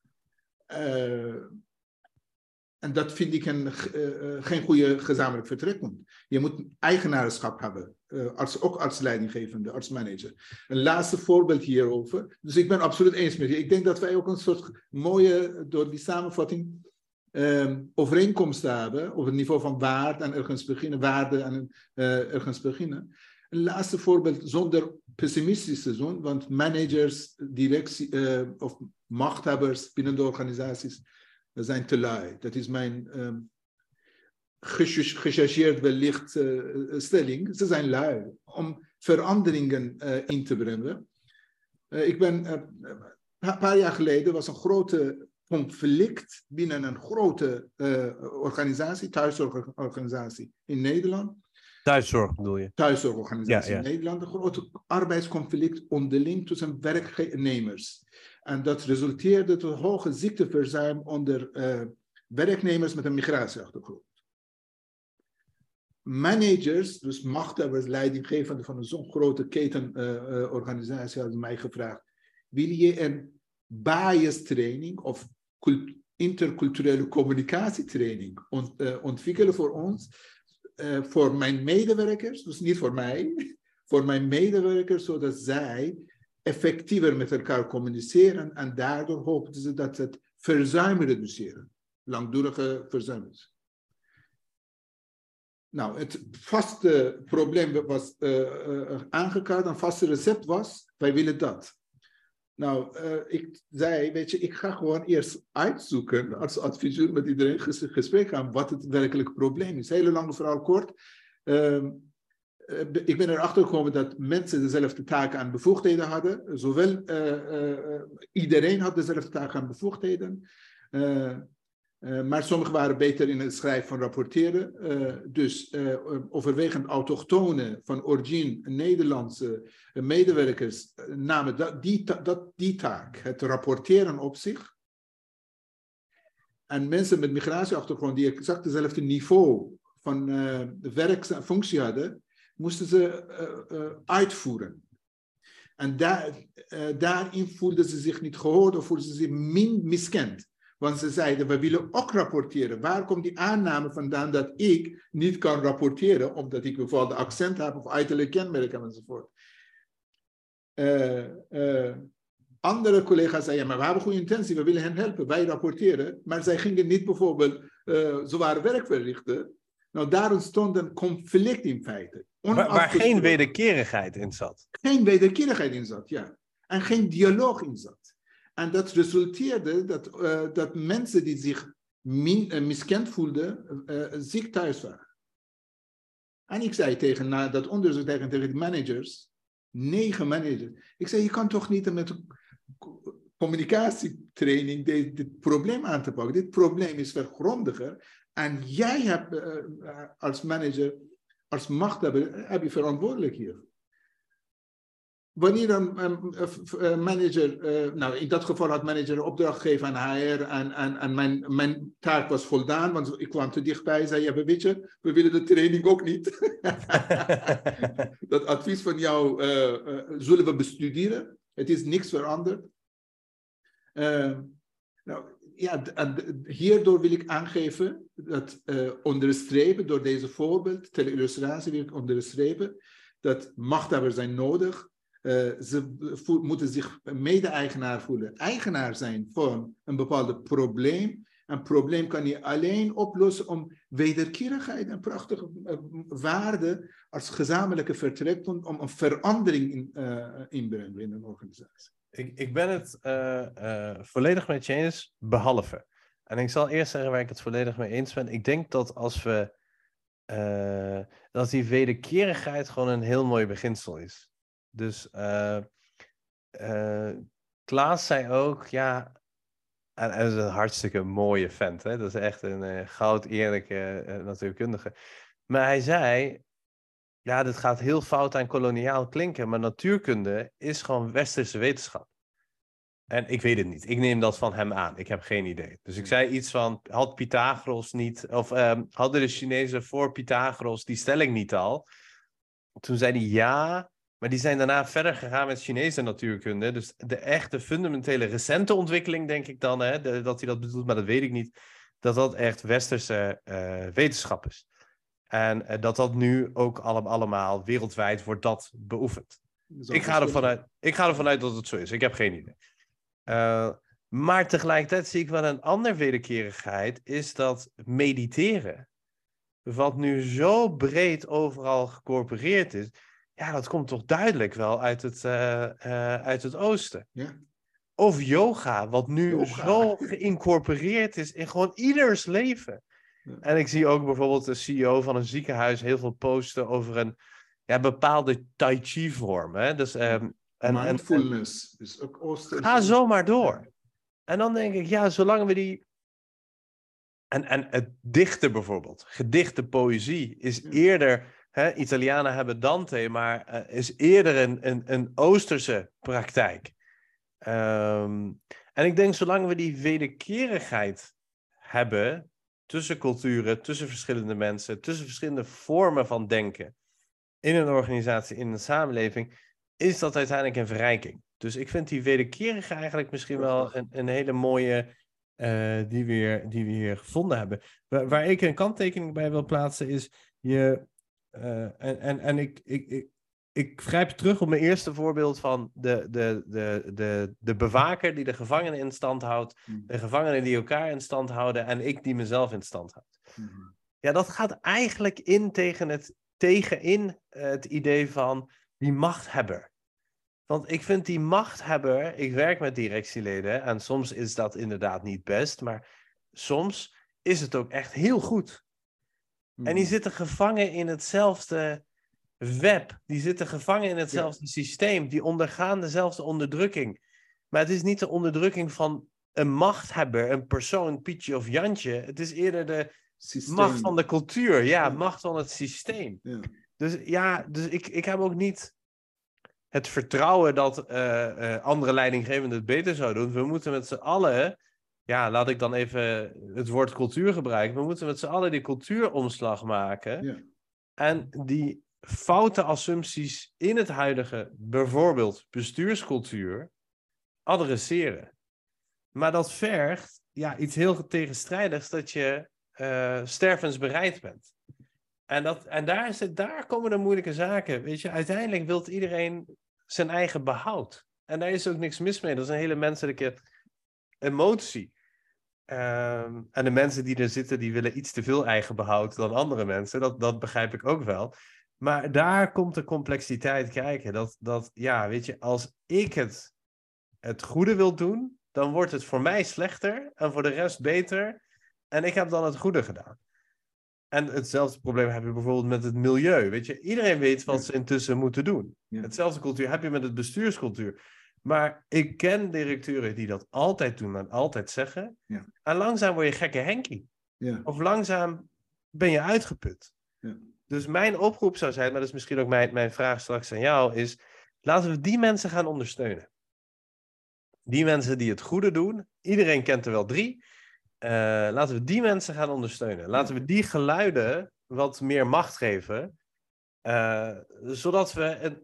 En dat vind ik een, uh, geen goede gezamenlijk vertrekpunt. Je moet eigenaarschap hebben, uh, als, ook als leidinggevende, als manager. Een laatste voorbeeld hierover. Dus ik ben absoluut eens met je. Ik denk dat wij ook een soort mooie, door die samenvatting, um, overeenkomst hebben op het niveau van waarde en ergens beginnen, waarde en ergens beginnen. Een laatste voorbeeld zonder pessimistisch te want managers, directie of machthebbers binnen de organisaties zijn te lui. Dat is mijn um, gechargeerd wellicht uh, stelling. Ze zijn lui om veranderingen uh, in te brengen. Uh, ik ben een paar jaar geleden was een grote conflict binnen een grote organisatie, thuiszorgorganisatie in Nederland. Thuiszorg bedoel je? Thuiszorgorganisatie ja, ja. in Nederland. Een grote arbeidsconflict onderling tussen werknemers. En dat resulteerde tot hoge ziekteverzuim onder uh, werknemers met een migratieachtergrond. Managers, dus machthebbers, leidinggevenden van zo'n grote ketenorganisatie, uh, uh, hadden mij gevraagd: wil je een bias training of interculturele communicatietraining ont ontwikkelen voor ons? Voor mijn medewerkers, dus niet voor mij, voor mijn medewerkers, zodat zij effectiever met elkaar communiceren en daardoor hoopten ze dat het verzuim reduceren. Langdurige verzuimers. Nou, het vaste probleem was uh, uh, aangekaart, een vaste recept was, wij willen dat. Nou, uh, ik zei, weet je, ik ga gewoon eerst uitzoeken, als adviseur met iedereen gesprek gaan, wat het werkelijke probleem is. Hele lange verhaal kort. Ehm, eh, ik ben erachter gekomen dat mensen dezelfde taken en bevoegdheden hadden. Zowel uh, uh, iedereen had dezelfde taken en bevoegdheden. maar sommigen waren beter in het schrijven van rapporteren. dus overwegend autochtone van origine Nederlandse medewerkers namen dat, die, dat, die taak, het rapporteren op zich. En mensen met migratieachtergrond die exact hetzelfde niveau van werk en functie hadden, moesten ze uh, uh, uitvoeren. En daar, daarin voelden ze zich niet gehoord of voelden ze zich min miskend. Want ze zeiden, we willen ook rapporteren. Waar komt die aanname vandaan dat ik niet kan rapporteren, omdat ik bijvoorbeeld accent heb of uiterlijk kenmerken enzovoort. Andere collega's zeiden, maar we hebben goede intentie, we willen hen helpen, wij rapporteren. Maar zij gingen niet bijvoorbeeld uh, zwaar werk verrichten. Nou, daar ontstond een conflict in feite. Waar, waar geen wederkerigheid in zat. Geen wederkerigheid in zat, ja. En geen dialoog in zat. En dat resulteerde dat, uh, dat mensen die zich min, uh, miskend voelden, uh, ziek thuis waren. En ik zei tegen na dat onderzoek tegen, tegen de managers, negen managers, ik zei, je kan toch niet met communicatietraining dit, dit probleem aan te pakken. Dit probleem is vergrondiger. En jij hebt als manager, als machthebber, heb je verantwoordelijk hier wanneer een, een, manager, uh, nou in dat geval had manager een opdracht gegeven aan HR en, en, en mijn, mijn taak was voldaan, want ik kwam te dichtbij, zei ja, weet je, we willen de training ook niet. dat advies van jou uh, uh, zullen we bestuderen. Het is niks veranderd. nou, ja, hierdoor wil ik aangeven, dat onderstrepen, door deze voorbeeld, ter illustratie wil ik onderstrepen, dat machthebbers zijn nodig, uh, ze moeten zich mede-eigenaar voelen, eigenaar zijn van een bepaald probleem. Een probleem kan je alleen oplossen om wederkerigheid en prachtige uh, waarden als gezamenlijke vertrekpunt om een verandering in, uh, inbrengen in een organisatie. Ik, ik ben het volledig met je eens, behalve. En ik zal eerst zeggen waar ik het volledig mee eens ben. Ik denk dat als we. dat die wederkerigheid gewoon een heel mooi beginsel is. Dus uh, uh, Klaas zei ook, ja, en hij is een hartstikke mooie vent, hè? dat is echt een uh, goud eerlijke natuurkundige. Maar hij zei, ja, dit gaat heel fout en koloniaal klinken, maar natuurkunde is gewoon westerse wetenschap. En ik weet het niet. Ik neem dat van hem aan. Ik heb geen idee. Dus ik hm. zei iets van: had Pythagoras niet, of um, hadden de Chinezen voor Pythagoras die stelling niet al? Toen zei hij ja, maar die zijn daarna verder gegaan met Chinese natuurkunde. Dus de echte fundamentele recente ontwikkeling, denk ik dan, hè, dat hij dat bedoelt, maar dat weet ik niet. Dat dat echt westerse uh, wetenschap is. En uh, dat dat nu ook allemaal wereldwijd wordt dat beoefend. Ik ga, ervan uit, ik ga ervan uit dat het zo is. Ik heb geen idee. Uh, maar tegelijkertijd zie ik wel een andere wederkerigheid, is dat mediteren, wat nu zo breed overal gecorporeerd is, ja, dat komt toch duidelijk wel uit het, uh, uh, uit het oosten. Ja. Of yoga, wat nu yoga. zo geïncorporeerd is in gewoon ieders leven. En ik zie ook bijvoorbeeld de CEO van een ziekenhuis heel veel posten over een ja, bepaalde tai chi vorm. Hè? Dus, um, en, Mindfulness en, is ook oosten. Ga zo maar door. En dan denk ik, ja, zolang we die... En, en het dichten bijvoorbeeld, gedichte poëzie, is eerder Hè, Italianen hebben Dante, maar uh, is eerder een, een, een Oosterse praktijk. Um, en ik denk, zolang we die wederkerigheid hebben tussen culturen, tussen verschillende mensen, tussen verschillende vormen van denken in een organisatie, in een samenleving, is dat uiteindelijk een verrijking. Dus ik vind die wederkerige eigenlijk misschien wel een, een hele mooie uh, die, we hier, die we hier gevonden hebben. Waar, waar ik een kanttekening bij wil plaatsen is, je, uh, en, en, en ik, ik, ik, ik grijp terug op mijn eerste voorbeeld van de, de, de, de, de bewaker die de gevangenen in stand houdt, mm. de gevangenen die elkaar in stand houden en ik die mezelf in stand houd. Mm. Ja, dat gaat eigenlijk in tegen het, tegenin het idee van die machthebber. Want ik vind die machthebber, ik werk met directieleden en soms is dat inderdaad niet best, maar soms is het ook echt heel goed. En die hmm. zitten gevangen in hetzelfde web. Die zitten gevangen in hetzelfde systeem. Die ondergaan dezelfde onderdrukking. Maar het is niet de onderdrukking van een machthebber, een persoon, Pietje of Jantje. Het is eerder de macht van de cultuur. Ja, macht van het systeem. Ja. Dus ja, dus ik, ik heb ook niet het vertrouwen dat uh, uh, andere leidinggevenden het beter zouden doen. We moeten met z'n allen ja, laat ik dan even het woord cultuur gebruiken. We moeten met z'n allen die cultuuromslag maken. Ja. En die foute assumpties in het huidige, bijvoorbeeld bestuurscultuur, adresseren. Maar dat vergt ja, iets heel tegenstrijdigs dat je uh, stervensbereid bent. En, dat, en daar, is het, daar komen de moeilijke zaken. Weet je, uiteindelijk wil iedereen zijn eigen behoud. En daar is ook niks mis mee. Dat is een hele menselijke emotie. Ehm, en de mensen die er zitten, die willen iets te veel eigen behoud dan andere mensen. Dat, dat begrijp ik ook wel. Maar daar komt de complexiteit kijken. Dat, dat ja, weet je, als ik het, het goede wil doen, dan wordt het voor mij slechter en voor de rest beter. En ik heb dan het goede gedaan. En hetzelfde probleem heb je bijvoorbeeld met het milieu. Weet je, iedereen weet wat ze intussen moeten doen. Hetzelfde cultuur heb je met het bestuurscultuur. Maar ik ken directeuren die dat altijd doen en altijd zeggen. Ja. En langzaam word je gekke Henkie. Ja. Of langzaam ben je uitgeput. Dus mijn oproep zou zijn, maar dat is misschien ook mijn, mijn vraag straks aan jou, is laten we die mensen gaan ondersteunen. Die mensen die het goede doen, iedereen kent er wel drie. Uh, laten we die mensen gaan ondersteunen. Laten we die geluiden wat meer macht geven. Uh, zodat we een,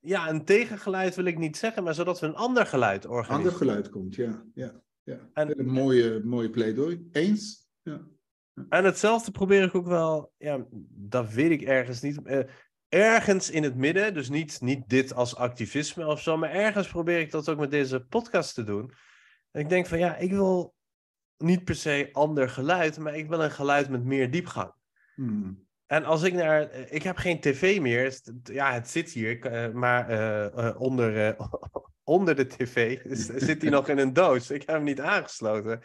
ja, een tegengeluid wil ik niet zeggen, maar zodat we een ander geluid organiseren. Ander geluid komt, ja. ja, ja. En, een mooie, mooie pleidooi. Eens? Ja. En hetzelfde probeer ik ook wel, ja, dat weet ik ergens niet. Uh, ergens in het midden, dus niet, niet dit als activisme of zo, maar ergens probeer ik dat ook met deze podcast te doen. En ik denk van ja, ik wil niet per se ander geluid, maar ik wil een geluid met meer diepgang. Hmm. En als ik naar. Ik heb geen tv meer. Ja, het zit hier. Eh, maar uh, onder, onder de tv zit hij nog in een doos. Ik heb hem niet aangesloten.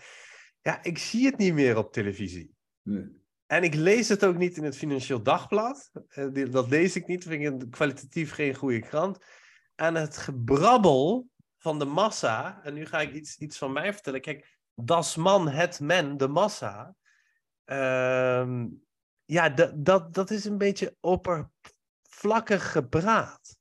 Ja, ik zie het niet meer op televisie. Nee. En ik lees het ook niet in het Financieel Dagblad. dat lees ik niet. Vind ik kwalitatief geen goede krant. En het gebrabbel van de massa. En nu ga ik iets, iets van mij vertellen. Kijk, das man, het men, de massa. Ehm, ja, dat, dat, dat is een beetje oppervlakkig gepraat.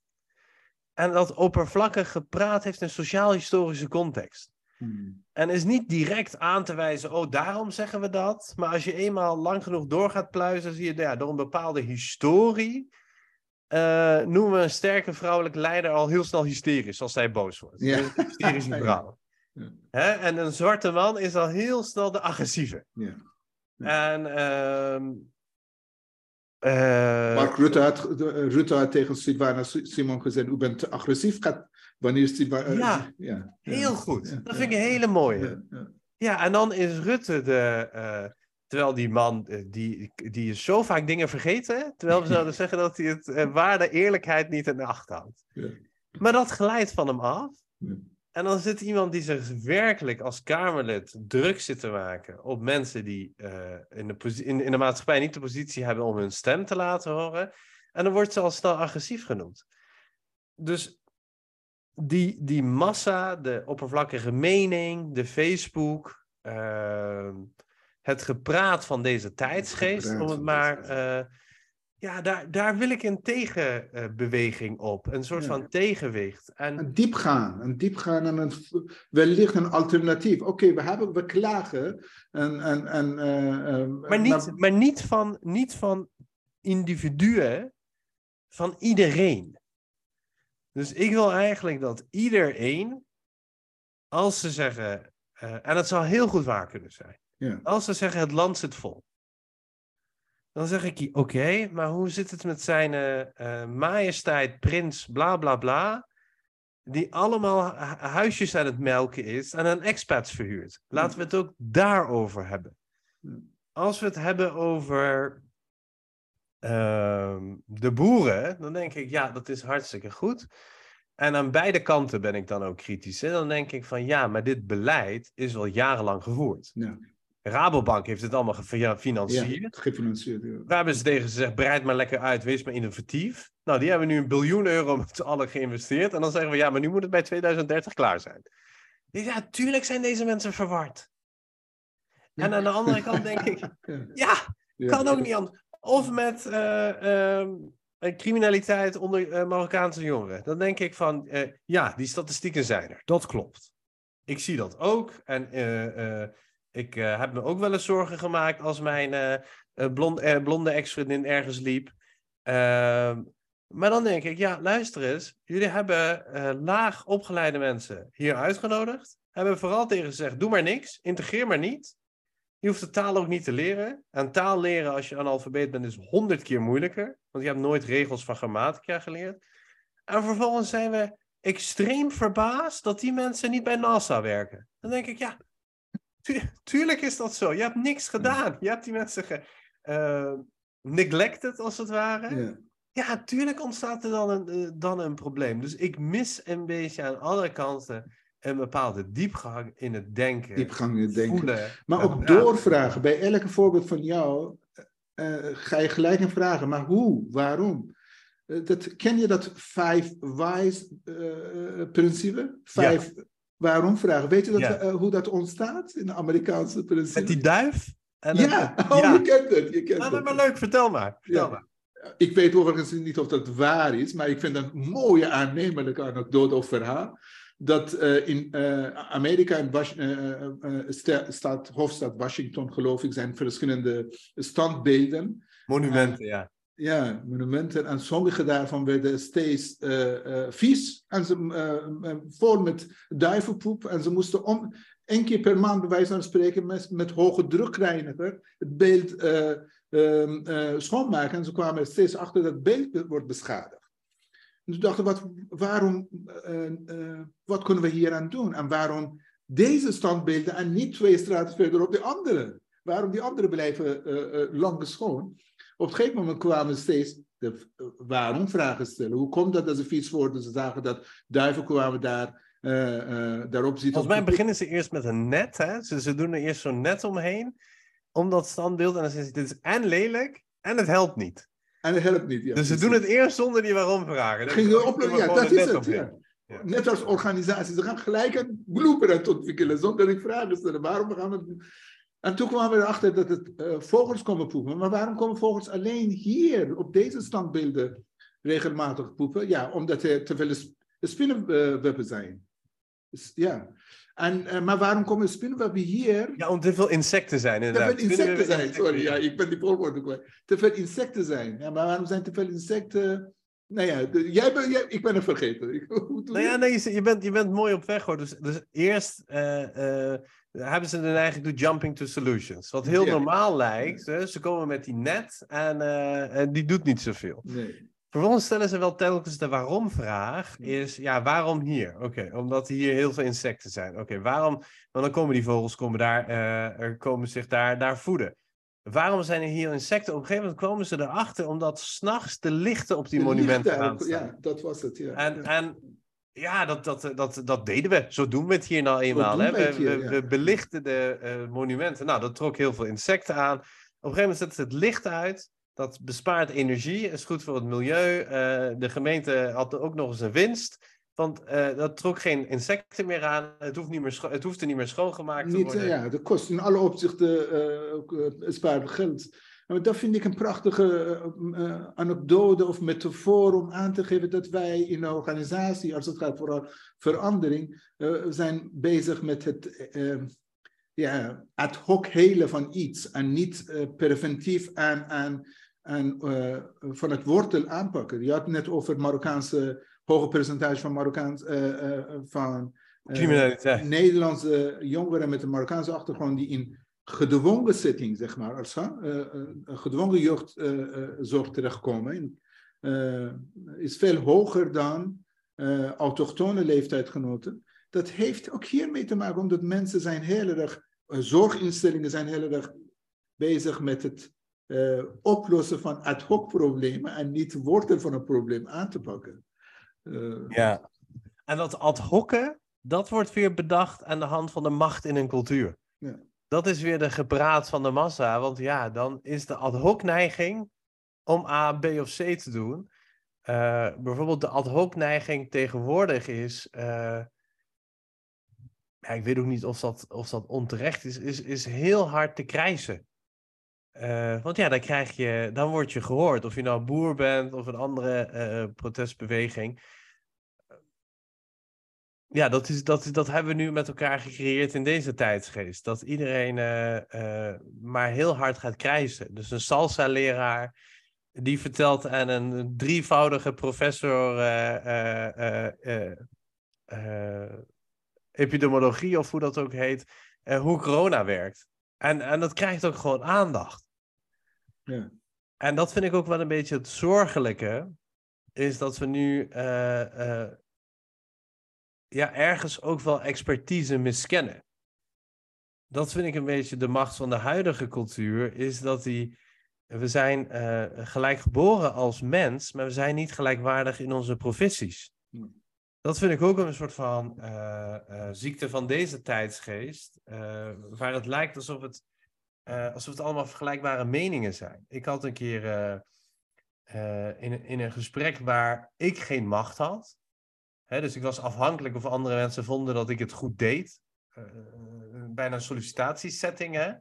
En dat oppervlakkig gepraat heeft een sociaal-historische context. Hmm. En is niet direct aan te wijzen, oh, daarom zeggen we dat. Maar als je eenmaal lang genoeg door gaat pluizen, zie je ja, door een bepaalde historie. Uh, noemen we een sterke vrouwelijke leider al heel snel hysterisch als zij boos wordt. Ja. Hysterische vrouw. Ja. Hè? En een zwarte man is al heel snel de agressieve. Ja. En uh, uh, Mark Rutte had, Rutte had tegen Simon gezegd: U bent te agressief. Gaat, wanneer Sylvana. Uh, ja, ja, heel goed. dat vind ik een hele mooie. Ja, en dan is Rutte de. Uh, terwijl die man, die, die is zo vaak dingen vergeten. Terwijl we zouden zeggen dat hij het waarde eerlijkheid niet in acht houdt. Maar dat glijdt van hem af. En dan zit iemand die zich werkelijk als Kamerlid druk zit te maken op mensen die uh, in, de in, in de maatschappij niet de positie hebben om hun stem te laten horen. En dan wordt ze al snel agressief genoemd. Dus die, die massa, de oppervlakkige mening, de Facebook, uh, het gepraat van deze tijdsgeest, om het maar uh, ja, daar, daar wil ik een tegenbeweging op. Een soort van tegenwicht. En... Een diepgaan. Een diepgaan en een, wellicht een alternatief. Oké, we hebben we klagen. En, en, en, uh, maar niet, maar... niet, van, niet van individuen, van iedereen. Dus ik wil eigenlijk dat iedereen, als ze zeggen, uh, en het zou heel goed waar kunnen zijn, ja. als ze zeggen het land zit vol. Dan zeg ik, oké, maar hoe zit het met zijn uh, majesteit, prins, bla bla bla, die allemaal huisjes aan het melken is en aan expats verhuurt? Laten we het ook daarover hebben. Als we het hebben over uh, de boeren, dan denk ik, ja, dat is hartstikke goed. En aan beide kanten ben ik dan ook kritisch. En dan denk ik van, ja, maar dit beleid is al jarenlang gevoerd. Ja. Rabobank heeft het allemaal gefinancierd. Ja, gefinancierd, ja. Daar hebben ze tegen gezegd, breid maar lekker uit, wees maar innovatief. Nou, die hebben nu een biljoen euro met z'n allen geïnvesteerd. En dan zeggen we, ja, maar nu moet het bij 2030 klaar zijn. Ja, tuurlijk zijn deze mensen verward. En aan de andere kant denk ik, ja, kan ook niet anders. Of met uh, criminaliteit onder uh, Marokkaanse jongeren. Dan denk ik van, ja, die statistieken zijn er. Dat klopt. Ik zie dat ook. En ik uh, heb me ook wel eens zorgen gemaakt als mijn uh, blond, blonde ex-vriendin ergens liep. Ehm, maar dan denk ik, ja, luister eens. Jullie hebben laag opgeleide mensen hier uitgenodigd. hebben vooral tegen gezegd: doe maar niks, integreer maar niet. Je hoeft de taal ook niet te leren. En taal leren als je analfabeet bent is honderd keer moeilijker, want je hebt nooit regels van grammatica geleerd. En vervolgens zijn we extreem verbaasd dat die mensen niet bij NASA werken. Dan denk ik, ja, tuurlijk is dat zo. Je hebt niks gedaan. Je hebt die mensen ge, uh, neglected, als het ware. Ja. ja, tuurlijk ontstaat er dan een, uh, dan een probleem. Dus ik mis een beetje aan alle kanten een bepaalde diepgang in het denken. Diepgang in het denken. Voelen, maar ook doorvragen. Bij elke voorbeeld van jou uh, ga je gelijk een vragen. Maar hoe? Waarom? Dat, ken je dat five whys principe? Vijf ja. Waarom vragen. Weet je dat, ja. hoe dat ontstaat in de Amerikaanse principe? Met die duif? En ja, oh, ja, je kent het. Je kent nou, het. maar leuk, vertel maar. Vertel maar. Ik weet overigens niet of dat waar is, maar ik vind dat een mooie aannemelijke anekdote of verhaal. Dat uh, in uh, Amerika, in Was staat, hoofdstad Washington, geloof ik, zijn verschillende standbeelden. Monumenten, ja. Ja, monumenten. En sommige daarvan werden steeds vies. En ze, vol met duivenpoep. En ze moesten om, één keer per maand, bij wijze van spreken, met, met hoge drukreiniger het beeld uh, uh, uh, schoonmaken. En ze kwamen steeds achter dat het beeld wordt beschadigd. En dachten wat, waarom, wat kunnen we hier aan doen? En waarom deze standbeelden en niet twee straten verderop de andere? Waarom die andere blijven lang schoon? Op een gegeven moment kwamen steeds de waarom vragen stellen. Hoe komt dat dat ze vies worden? Ze zagen dat duiven kwamen daar uh, uh, daarop zit. Volgens mij beginnen ze eerst met een net. Hè? Ze, ze doen er eerst zo'n net omheen. Om dat standbeeld. En dan zeggen ze: dit is en lelijk. En het helpt niet. En het helpt niet. Ja, dus ze doen het eerst zonder die waarom vragen. Ging ja, dat is het. Ja. Ja. Net als organisaties. Ze gaan gelijk een blueprint ontwikkelen. Zonder die vragen stellen. Waarom gaan we het doen? En toen kwamen we erachter dat het uh, vogels komen poepen. Maar waarom komen vogels alleen hier, op deze standbeelden, regelmatig poepen? Ja, omdat er te veel spinnenwebben zijn. Ja. En, uh, maar waarom komen spinnenwebben hier? Ja, om te veel insecten zijn inderdaad. Te veel insecten zijn, sorry. Ja, ik ben die voorwoorden kwijt. Te veel insecten zijn. Ja, maar waarom zijn te veel insecten... Nou ja, de, jij ben, jij, ik ben het vergeten. nou ja, nee, je, je, bent, je bent mooi op weg hoor. Dus, dus eerst uh, uh, hebben ze dan eigenlijk de jumping to solutions. Wat heel ja. normaal lijkt. Ze komen met die net en, en die doet niet zoveel. Nee. Vervolgens stellen ze wel telkens de waarom-vraag. Is ja, waarom hier? Oké, omdat hier heel veel insecten zijn. Oké, waarom? Want dan komen die vogels komen daar, uh, er komen zich daar, daar voeden. Waarom zijn er hier insecten? Op een gegeven moment komen ze erachter omdat s'nachts de lichten op die de monumenten aanstaan. Ja, dat was het. Ja. En, ja. en ja, dat, dat, dat, dat deden we. Zo doen we het hier nou eenmaal. Hè? We, hier, we, ja. we, belichten de uh, monumenten. Nou, dat trok heel veel insecten aan. Op een gegeven moment zetten ze het licht uit. Dat bespaart energie, is goed voor het milieu. Uh, de gemeente had ook nog eens een winst. Want uh, dat trok geen insecten meer aan. Het, hoeft niet meer het hoefde niet meer schoongemaakt niet, te worden. Ja, dat kost in alle opzichten uh, spaart geld. Dat vind ik een prachtige uh, anekdote of metafoor om aan te geven dat wij in een organisatie, als het gaat voor verandering, uh, zijn bezig met het uh, ja, ad hoc helen van iets en niet preventief aan, aan uh, van het wortel aanpakken. Je had het net over het Marokkaanse hoge percentage van, Marokkaans, van Nederlandse jongeren met een Marokkaanse achtergrond die in gedwongen setting, zeg maar, als gedwongen jeugdzorg terechtkomen, is veel hoger dan autochtone leeftijdgenoten. Dat heeft ook hiermee te maken, omdat mensen zijn heel erg, zorginstellingen zijn heel erg bezig met het uh, oplossen van ad hoc problemen en niet de wortel van een probleem aan te pakken. Uh, ja, en dat ad hocen, dat wordt weer bedacht aan de hand van de macht in een cultuur. Ja. Dat is weer de gepraat van de massa, want ja, dan is de ad hoc neiging om A, B of C te doen. Uh, bijvoorbeeld de ad hoc neiging tegenwoordig is. ja, ik weet ook niet of dat, of dat onterecht is, is, is heel hard te krijsen. Uh, want ja, dan krijg je, dan word je gehoord. Of je nou boer bent of een andere protestbeweging. Ja, dat, is, dat, dat hebben we nu met elkaar gecreëerd in deze tijdsgeest. Dat iedereen uh, maar heel hard gaat krijsen. Dus een salsa-leraar die vertelt aan een drievoudige professor epidemiologie of hoe dat ook heet, uh, hoe corona werkt. En, en dat krijgt ook gewoon aandacht. Ja. En dat vind ik ook wel een beetje het zorgelijke, is dat we nu uh, ja, ergens ook wel expertise miskennen. Dat vind ik een beetje de macht van de huidige cultuur, is dat die, we zijn gelijk geboren als mens, maar we zijn niet gelijkwaardig in onze professies. Dat vind ik ook een soort van uh, uh, ziekte van deze tijdsgeest, uh, waar het lijkt alsof het, alsof het allemaal vergelijkbare meningen zijn. Ik had een keer in, in een gesprek waar ik geen macht had, dus ik was afhankelijk of andere mensen vonden dat ik het goed deed, bijna een sollicitatiesetting, hè.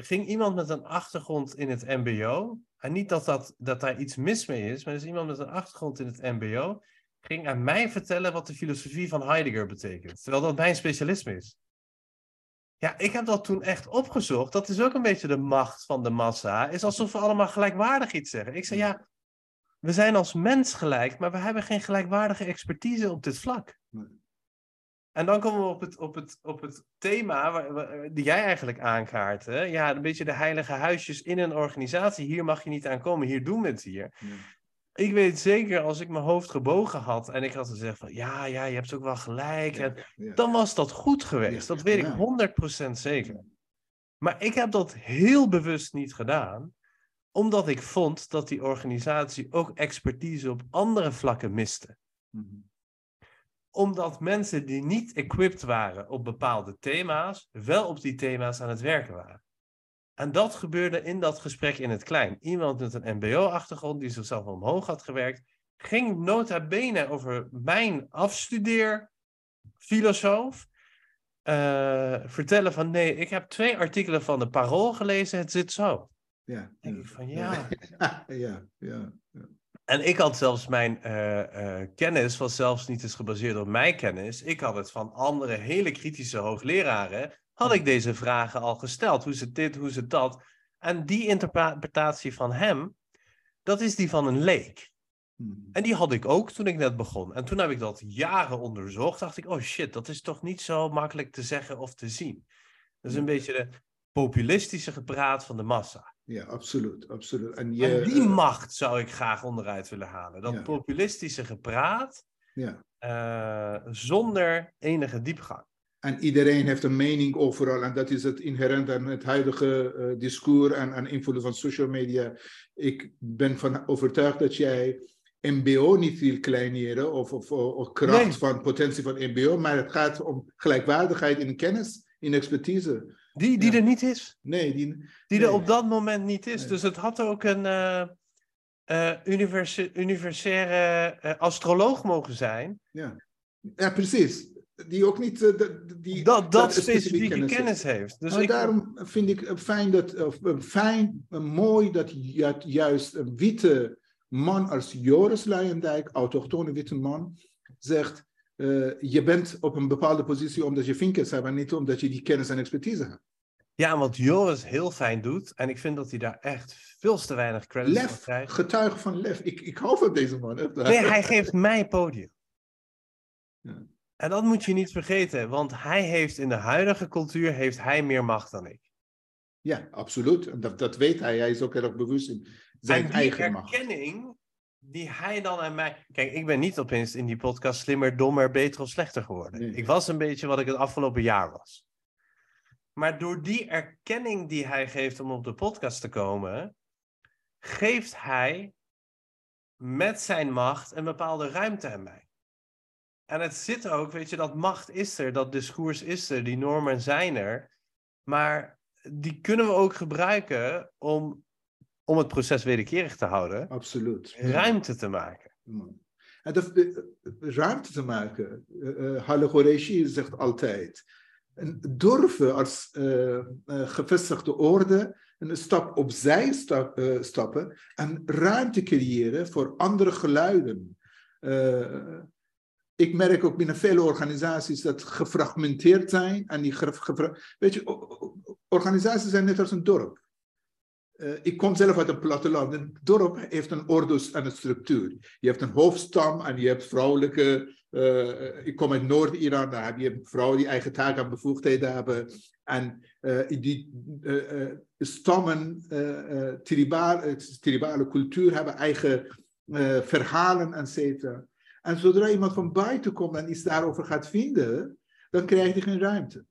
ging iemand met een achtergrond in het MBO, en niet dat, dat, dat daar iets mis mee is, maar is iemand met een achtergrond in het MBO ging aan mij vertellen wat de filosofie van Heidegger betekent. Terwijl dat mijn specialisme is. Ja, ik heb dat toen echt opgezocht. Dat is ook een beetje de macht van de massa. Is alsof we allemaal gelijkwaardig iets zeggen. Ik zei ja, we zijn als mens gelijk, maar we hebben geen gelijkwaardige expertise op dit vlak. En dan komen we op het, op het, op het thema waar, die jij eigenlijk aankaart. Hè? Ja, een beetje de heilige huisjes in een organisatie. Hier mag je niet aan komen, hier doen we het hier. Ja ik weet zeker, als ik mijn hoofd gebogen had en ik had gezegd van ja, ja, je hebt ook wel gelijk. en, Dan was dat goed geweest. dat weet ik 100% zeker. Maar ik heb dat heel bewust niet gedaan, omdat ik vond dat die organisatie ook expertise op andere vlakken miste. Mhm. Omdat mensen die niet equipped waren op bepaalde thema's, wel op die thema's aan het werken waren. En dat gebeurde in dat gesprek in het klein. Iemand met een MBO-achtergrond die zichzelf omhoog had gewerkt, ging nota bene over mijn afstudeerfilosoof. Uh, vertellen van nee, ik heb twee artikelen van de Parool gelezen, het zit zo. Ja. Denk ik van ja. ja, ja, ja. En ik had zelfs mijn uh, uh, kennis, was zelfs niet eens gebaseerd op mijn kennis. Ik had het van andere hele kritische hoogleraren had ik deze vragen al gesteld. Hoe zit dit, hoe zit dat? En die interpretatie van hem, dat is die van een leek. Hmm. En die had ik ook toen ik net begon. En toen heb ik dat jaren onderzocht. Dacht ik, oh shit, dat is toch niet zo makkelijk te zeggen of te zien. Dat is een beetje de populistische gepraat van de massa. Ja, absoluut. absoluut. En, je, en die macht zou ik graag onderuit willen halen. Dat populistische gepraat ja. Uh, zonder enige diepgang. En iedereen heeft een mening overal. En dat is het inherent aan het huidige uh, discours en aan invloed van social media. Ik ben van overtuigd dat jij MBO niet wil kleineren of, of, of kracht van potentie van MBO, maar het gaat om gelijkwaardigheid in kennis, in expertise. Die, die er niet is. Nee, die, die er op dat moment niet is. Dus het had ook een uh, uh, universitaire astroloog mogen zijn. Ja, ja precies die ook niet uh, die, dat, dat specifieke kennis, kennis heeft. Dus ik... daarom vind ik fijn, dat, fijn mooi dat juist een witte man als Joris Luijendijk, autochtone witte man, zegt: uh, Je bent op een bepaalde positie omdat je vinkers hebt en niet omdat je die kennis en expertise hebt. Ja, wat Joris heel fijn doet, en ik vind dat hij daar echt veel te weinig credit voor krijgt. Getuige van lef. Ik, ik hou van deze man. Nee, hij geeft mij podium. Ja. En dat moet je niet vergeten, want hij heeft in de huidige cultuur heeft hij meer macht dan ik. Ja, absoluut. Dat, dat weet hij. Hij is ook erg bewust in zijn eigen macht. die erkenning die hij dan aan mij... Kijk, ik ben niet opeens in die podcast slimmer, dommer, beter of slechter geworden. Ik was een beetje wat ik het afgelopen jaar was. Maar door die erkenning die hij geeft om op de podcast te komen, geeft hij met zijn macht een bepaalde ruimte aan mij. En het zit ook, weet je, dat macht is er, dat discours is er, die normen zijn er. Maar die kunnen we ook gebruiken om, om het proces wederkerig te houden. Absoluut. Ruimte te maken. En de, ruimte te maken. Uh, Halle zegt altijd. durven als uh, gevestigde orde een stap opzij stap, stappen en ruimte creëren voor andere geluiden ik merk ook binnen vele organisaties dat gefragmenteerd zijn. En die weet je, organisaties zijn net als een dorp. Uh, ik kom zelf uit een platteland. Een dorp heeft een ordus en een structuur. Je hebt een hoofdstam en je hebt vrouwelijke. Uh, ik kom uit Noord-Iran, daar heb je vrouwen die eigen taken en bevoegdheden hebben. En uh, die stammen, tribale, tribale cultuur hebben eigen verhalen, et cetera. En zodra iemand van buiten komt en iets daarover gaat vinden, dan krijgt hij geen ruimte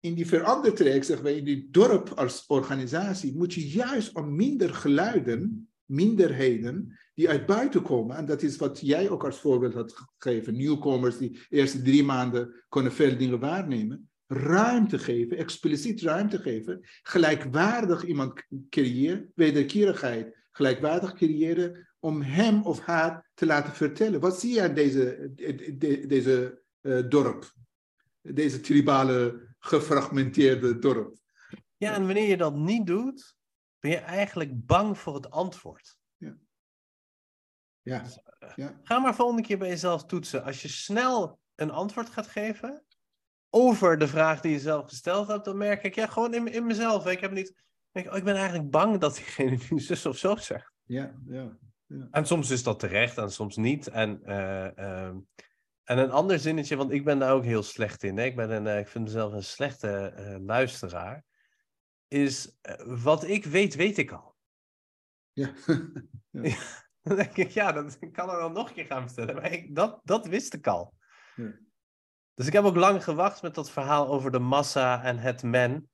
in die verandertraject, zeggen wij, in die dorp als organisatie, moet je juist om minder geluiden, minderheden, die uit buiten komen. En dat is wat jij ook als voorbeeld had gegeven. Nieuwkomers die de eerste drie maanden kunnen veel dingen waarnemen. Ruimte geven, expliciet ruimte geven. Gelijkwaardig iemand creëren, wederkerigheid. Gelijkwaardig creëren om hem of haar te laten vertellen. Wat zie je aan deze, deze uh, dorp? Deze tribale gefragmenteerde dorp. Ja, en wanneer je dat niet doet, ben je eigenlijk bang voor het antwoord. Ja. Ja. Dus, eh, ja. Ga maar volgende keer bij jezelf toetsen. Als je snel een antwoord gaat geven over de vraag die je zelf gesteld hebt, dan merk ik, ja, gewoon in, in mezelf. Ik, heb niet, ik, oh, ik ben eigenlijk bang dat diegene nu zus of zo zegt. Ja, ja. Ja. En soms is dat terecht en soms niet. En uh, en een ander zinnetje, want ik ben daar ook heel slecht in. Hè? Ik, ben een, eh, ik vind mezelf een slechte uh, luisteraar. Is uh, wat ik weet, weet ik al. Ja. ja. dan denk ik, ja, dat ik kan er dan nog een keer gaan vertellen. Maar ik, dat, dat wist ik al. Ja. Dus ik heb ook lang gewacht met dat verhaal over de massa en het men.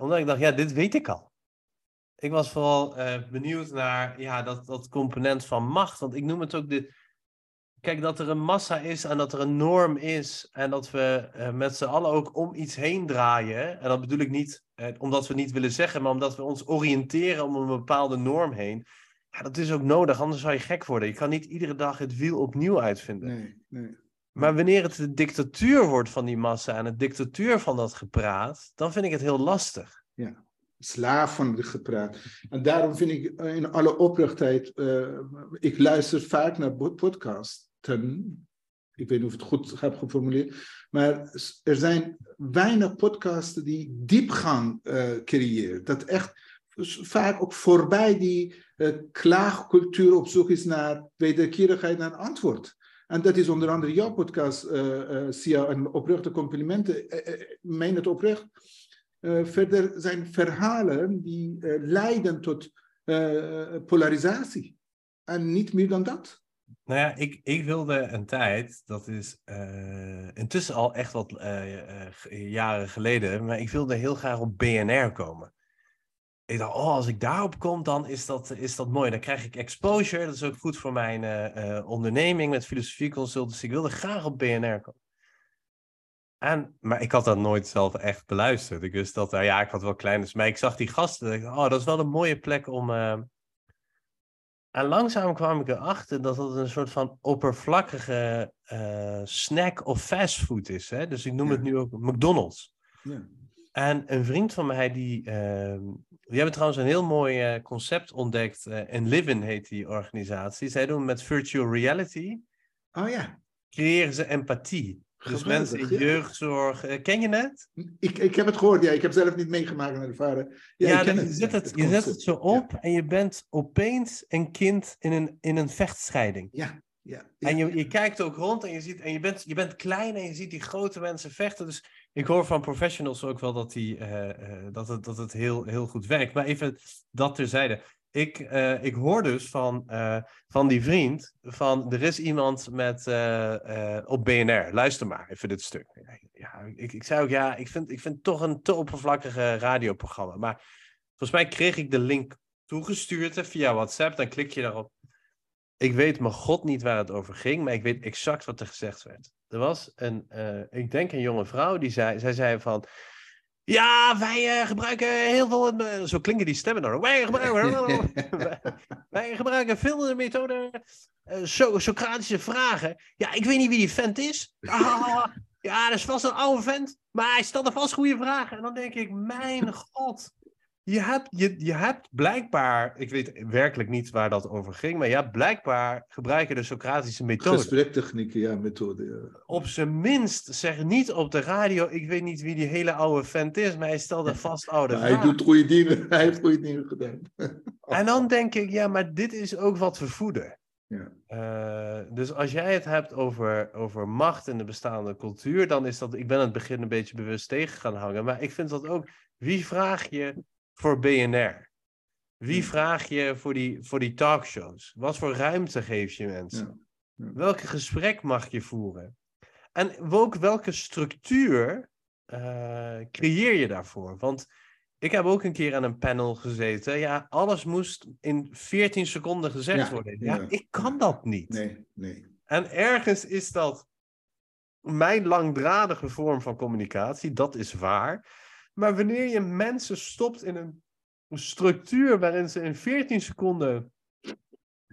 omdat ik dacht, ja, dit weet ik al. Ik was vooral benieuwd naar ja, dat, dat component van macht. Want ik noem het ook de, kijk, dat er een massa is en dat er een norm is en dat we uh, met z'n allen ook om iets heen draaien. En dat bedoel ik niet uh, omdat we niet willen zeggen, maar omdat we ons oriënteren om een bepaalde norm heen. Ja, dat is ook nodig, anders zou je gek worden. Je kan niet iedere dag het wiel opnieuw uitvinden. Nee, nee. Maar wanneer het de dictatuur wordt van die massa en het dictatuur van dat gepraat, dan vind ik het heel lastig. Ja, slaaf van het gepraat. En daarom vind ik eh, in alle oprechtheid, uh, ik luister vaak naar podcasts ik weet niet of ik het goed heb geformuleerd. Maar er zijn weinig podcasts die diepgang uh, creëren. Dat echt vaak ook voorbij die uh, klaagcultuur op zoek is naar wederkerigheid en antwoord. En dat is onder andere jouw podcast, uh, Sia, en oprechte complimenten. meen het oprecht. verder zijn verhalen die leiden tot polarisatie. En niet meer dan dat. Nou ja, ik, ik wilde een tijd, dat is uh, intussen al echt wat uh, uh, jaren geleden, maar ik wilde heel graag op BNR komen. Ik dacht, oh, als ik daarop kom, dan is dat, is dat mooi. Dan krijg ik exposure. Dat is ook goed voor mijn onderneming met filosofie consultancy. Ik wilde graag op BNR komen. En, maar ik had dat nooit zelf echt beluisterd. Ik wist dat, ja, ik had wel kleine, maar ik zag die gasten. Ik oh, dat is wel een mooie plek om, en langzaam kwam ik erachter dat het een soort van oppervlakkige uh, snack of fastfood is. Hè? Dus ik noem het nu ook McDonald's. Ja. En een vriend van mij, die, uh, die hebben trouwens een heel mooi uh, concept ontdekt. En Livin heet die organisatie. Zij doen met virtual reality. Oh ja. Creëren ze empathie. Dus mensen in jeugdzorg. Uh, ken je het? Ik, ik heb het gehoord, ja. Ik heb zelf niet meegemaakt en ervaren. Ja, ja je, zet het, je zet het zo op en je bent opeens een kind in een, in een vechtscheiding. Ja, ja, en je, je kijkt ook rond en je ziet, en je bent, je bent klein en je ziet die grote mensen vechten. Dus ik hoor van professionals ook wel dat, die, uh, uh, dat het, dat het heel, heel goed werkt. Maar even dat terzijde ik, uh, ik hoor dus van, uh, van die vriend, van er is iemand met, uh, op BNR, luister maar even dit stuk. Ja, ik, ik zei ook, ja, ik vind, ik vind het toch een te oppervlakkige radioprogramma. Maar volgens mij kreeg ik de link toegestuurd via WhatsApp, dan klik je daarop. Ik weet mijn god niet waar het over ging, maar ik weet exact wat er gezegd werd. Er was een, ik denk een jonge vrouw, die zei, zij zei van... Ja, wij uh, gebruiken heel veel. Uh, zo klinken die stemmen dan. Wij gebruiken, wij, gebruiken veel de methode. Uh, so Socratische vragen. Ja, ik weet niet wie die vent is. Ah, ja, dat is vast een oude vent. Maar hij stelde vast goede vragen. En dan denk ik: Mijn god. Je hebt, je, je hebt blijkbaar, ik weet werkelijk niet waar dat over ging, maar ja, blijkbaar gebruiken de Socratische methode. Gesprektechnieken, ja, methode. Ja. Op zijn minst zeg niet op de radio, ik weet niet wie die hele oude vent is, maar hij stelde vast oude Maar hij doet goede dingen, hij heeft goede dingen gedaan. En dan denk ik, ja, maar dit is ook wat we voeden. Ja. Uh, dus als jij het hebt over, over macht in de bestaande cultuur, dan is dat, ik ben het begin een beetje bewust tegen gaan hangen, maar ik vind dat ook, wie vraag je voor BNR? Wie vraag je voor die, voor die talkshows? Wat voor ruimte geef je mensen? Ja. Ja. Welke gesprek mag je voeren? En ook welke structuur uh, creëer je daarvoor? Want ik heb ook een keer aan een panel gezeten. Ja, alles moest in 14 seconden gezegd Ja, worden. Ja, ja. ik kan dat niet. Nee, nee. En ergens is dat mijn langdradige vorm van communicatie, dat is waar. Maar wanneer je mensen stopt in een structuur waarin ze in 14 seconden.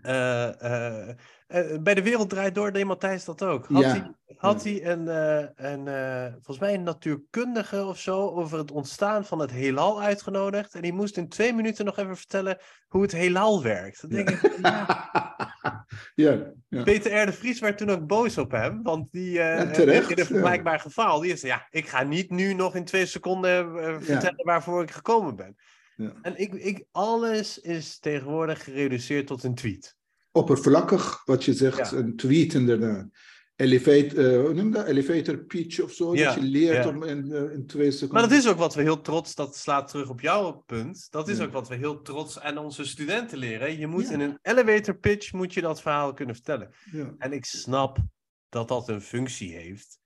eh, eh, eh, bij de wereld draait door, deed Matthijs dat ook. Had Ja. hij, had hij een, eh, een eh, volgens mij een natuurkundige of zo over het ontstaan van het heelal uitgenodigd. En die moest in twee minuten nog even vertellen hoe het heelal werkt. Dan denk ik, ja. Peter R. de Vries werd toen ook boos op hem, want die eh, terecht, in een vergelijkbaar geval, die is ja, ik ga niet nu nog in twee seconden eh, vertellen waarvoor ik gekomen ben. Ja. En ik, ik, alles is tegenwoordig gereduceerd tot een tweet. Oppervlakkig, wat je zegt, Ja. een tweet inderdaad. Elevate, eh, noem dat? Elevator pitch of zo, Ja, dat je leert ja. om in, eh, in twee seconden. Maar dat is ook wat we heel trots, dat slaat terug op jouw punt. Dat is ook wat we heel trots aan onze studenten leren. Je moet in een elevator pitch moet je dat verhaal kunnen vertellen. En ik snap dat dat een functie heeft.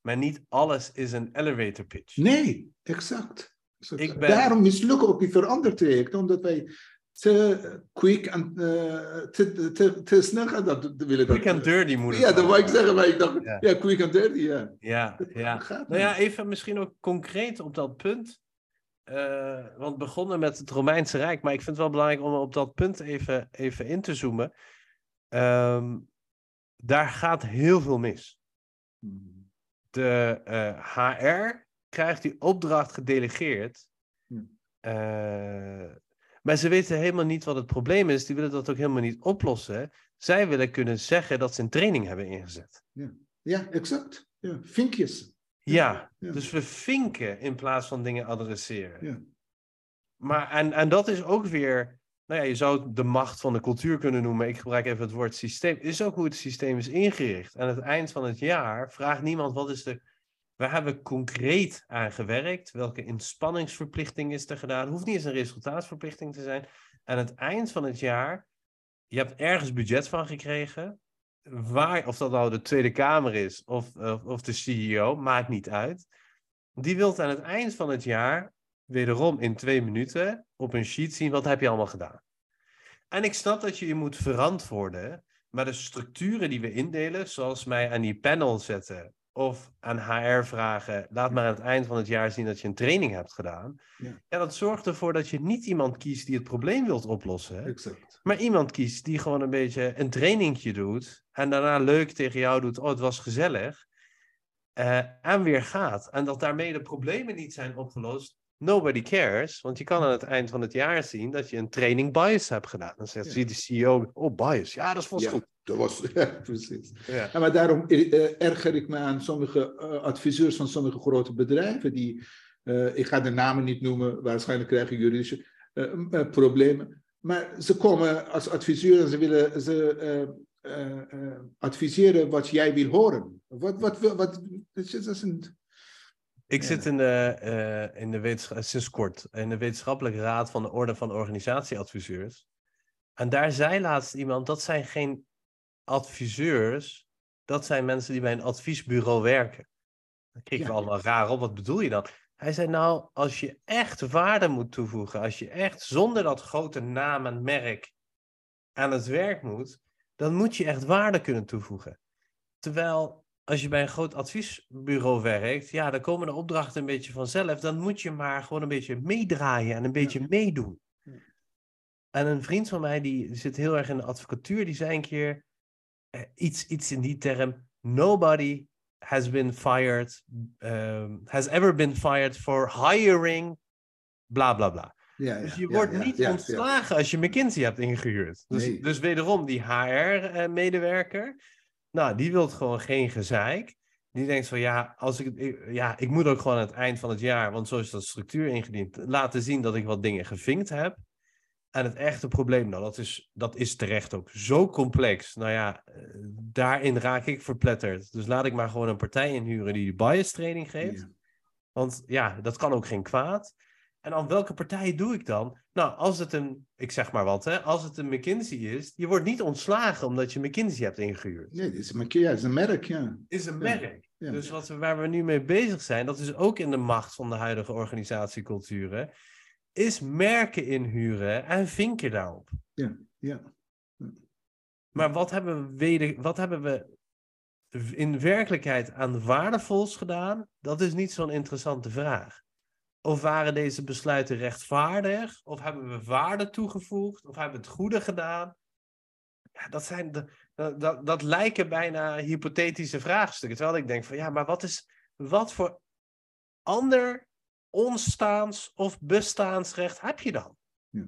Maar niet alles is een elevator pitch. Nee, exact. exact. Ik ben- Daarom mislukken ook die verandertrajecten, omdat wij te quick en eh, te, te, te snel gaan dat, willen. Quick and dirty moet Ja, dat wou ik zeggen, maar ik dacht, Ja. ja, quick and dirty, ja. Ja, ja. Gaat Nou ja, even misschien ook concreet op dat punt. Eh, want begonnen met het Romeinse Rijk, maar ik vind het wel belangrijk om op dat punt even, even in te zoomen. Ehm, daar gaat heel veel mis. De eh, HR krijgt die opdracht gedelegeerd. Ja. Maar ze weten helemaal niet wat het probleem is. Die willen dat ook helemaal niet oplossen. Zij willen kunnen zeggen dat ze een training hebben ingezet. Ja, exact. Ja, vinkjes. Ja, Ja. dus we vinken in plaats van dingen adresseren. Ja. Maar, en, en dat is ook weer, nou ja, je zou het de macht van de cultuur kunnen noemen. Ik gebruik even het woord systeem. Is ook hoe het systeem is ingericht. Aan het eind van het jaar vraagt niemand wat is de. Waar hebben we concreet aan gewerkt? Welke inspanningsverplichting is er gedaan? Hoeft niet eens een resultaatsverplichting te zijn. Aan het eind van het jaar, je hebt ergens budget van gekregen. Waar, of dat nou de Tweede Kamer is of, of, of de CEO, maakt niet uit. Die wilt aan het eind van het jaar wederom in twee minuten op een sheet zien wat heb je allemaal gedaan. En ik snap dat je je moet verantwoorden, maar de structuren die we indelen, zoals mij aan die panel zetten of aan HR vragen, laat maar aan het eind van het jaar zien dat je een training hebt gedaan. Ja. Ja, dat zorgt ervoor dat je niet iemand kiest die het probleem wilt oplossen, Exact. maar iemand kiest die gewoon een beetje een trainingje doet en daarna leuk tegen jou doet, oh het was gezellig, eh, en weer gaat. En dat daarmee de problemen niet zijn opgelost. Nobody cares, want je kan aan het eind van het jaar zien dat je een training bias hebt gedaan. Dan zegt Ja. de CEO, oh bias, ja dat is vast Ja, goed. dat was, ja, precies. Ja. Maar daarom eh, erger ik me aan sommige eh, adviseurs van sommige grote bedrijven die, eh, ik ga de namen niet noemen, waarschijnlijk krijgen juridische eh, eh, problemen. Maar ze komen als adviseur en ze willen ze, eh, eh, eh, adviseren wat jij wil horen. Wat, wat, wat, wat is, dat is een, Ik Ja. zit in de, eh, in de wetenschap, sinds kort in de wetenschappelijke raad van de Orde van Organisatieadviseurs. En daar zei laatst iemand, dat zijn geen adviseurs, dat zijn mensen die bij een adviesbureau werken. Dan kregen we Ja. allemaal raar op, wat bedoel je dan? Hij zei nou, als je echt waarde moet toevoegen, als je echt zonder dat grote naam en merk aan het werk moet, dan moet je echt waarde kunnen toevoegen. Terwijl als je bij een groot adviesbureau werkt, ja, dan komen de opdrachten een beetje vanzelf. Dan moet je maar gewoon een beetje meedraaien en een beetje meedoen. Ja. En een vriend van mij, die zit heel erg in de advocatuur, die zei een keer eh, iets, iets in die term. Nobody has been fired, um, has ever been fired for hiring, bla bla bla. Ja, Dus je wordt niet ontslagen als je McKinsey hebt ingehuurd. Dus, Nee. dus wederom, die HR-medewerker, nou, die wil gewoon geen gezeik. Die denkt van, ja, als ik, ja, ik moet ook gewoon aan het eind van het jaar, want zo is dat structuur ingediend, laten zien dat ik wat dingen gevinkt heb. En het echte probleem, nou, dat is, dat is terecht ook zo complex. Nou ja, eh, daarin raak ik verpletterd. Dus laat ik maar gewoon een partij inhuren die die bias training geeft. Ja. Want ja, dat kan ook geen kwaad. En aan welke partij doe ik dan? Nou, als het een, ik zeg maar wat, hè, als het een McKinsey is, je wordt niet ontslagen omdat je McKinsey hebt ingehuurd. Nee, dit is een, ja, het is een merk, ja. is een Ja. merk. ja. Dus wat we, waar we nu mee bezig zijn, dat is ook in de macht van de huidige organisatieculturen, is merken inhuren en vinken daarop. ja. Maar wat hebben we, weder, wat hebben we in werkelijkheid aan waardevols gedaan? Dat is niet zo'n interessante vraag. Of waren deze besluiten rechtvaardig? Of hebben we waarde toegevoegd? Of hebben we het goede gedaan? Ja, dat, zijn de, dat, dat, lijken bijna hypothetische vraagstukken. Terwijl ik denk van ja, maar wat, is, wat voor ander onstaans of bestaansrecht heb je dan? Ja.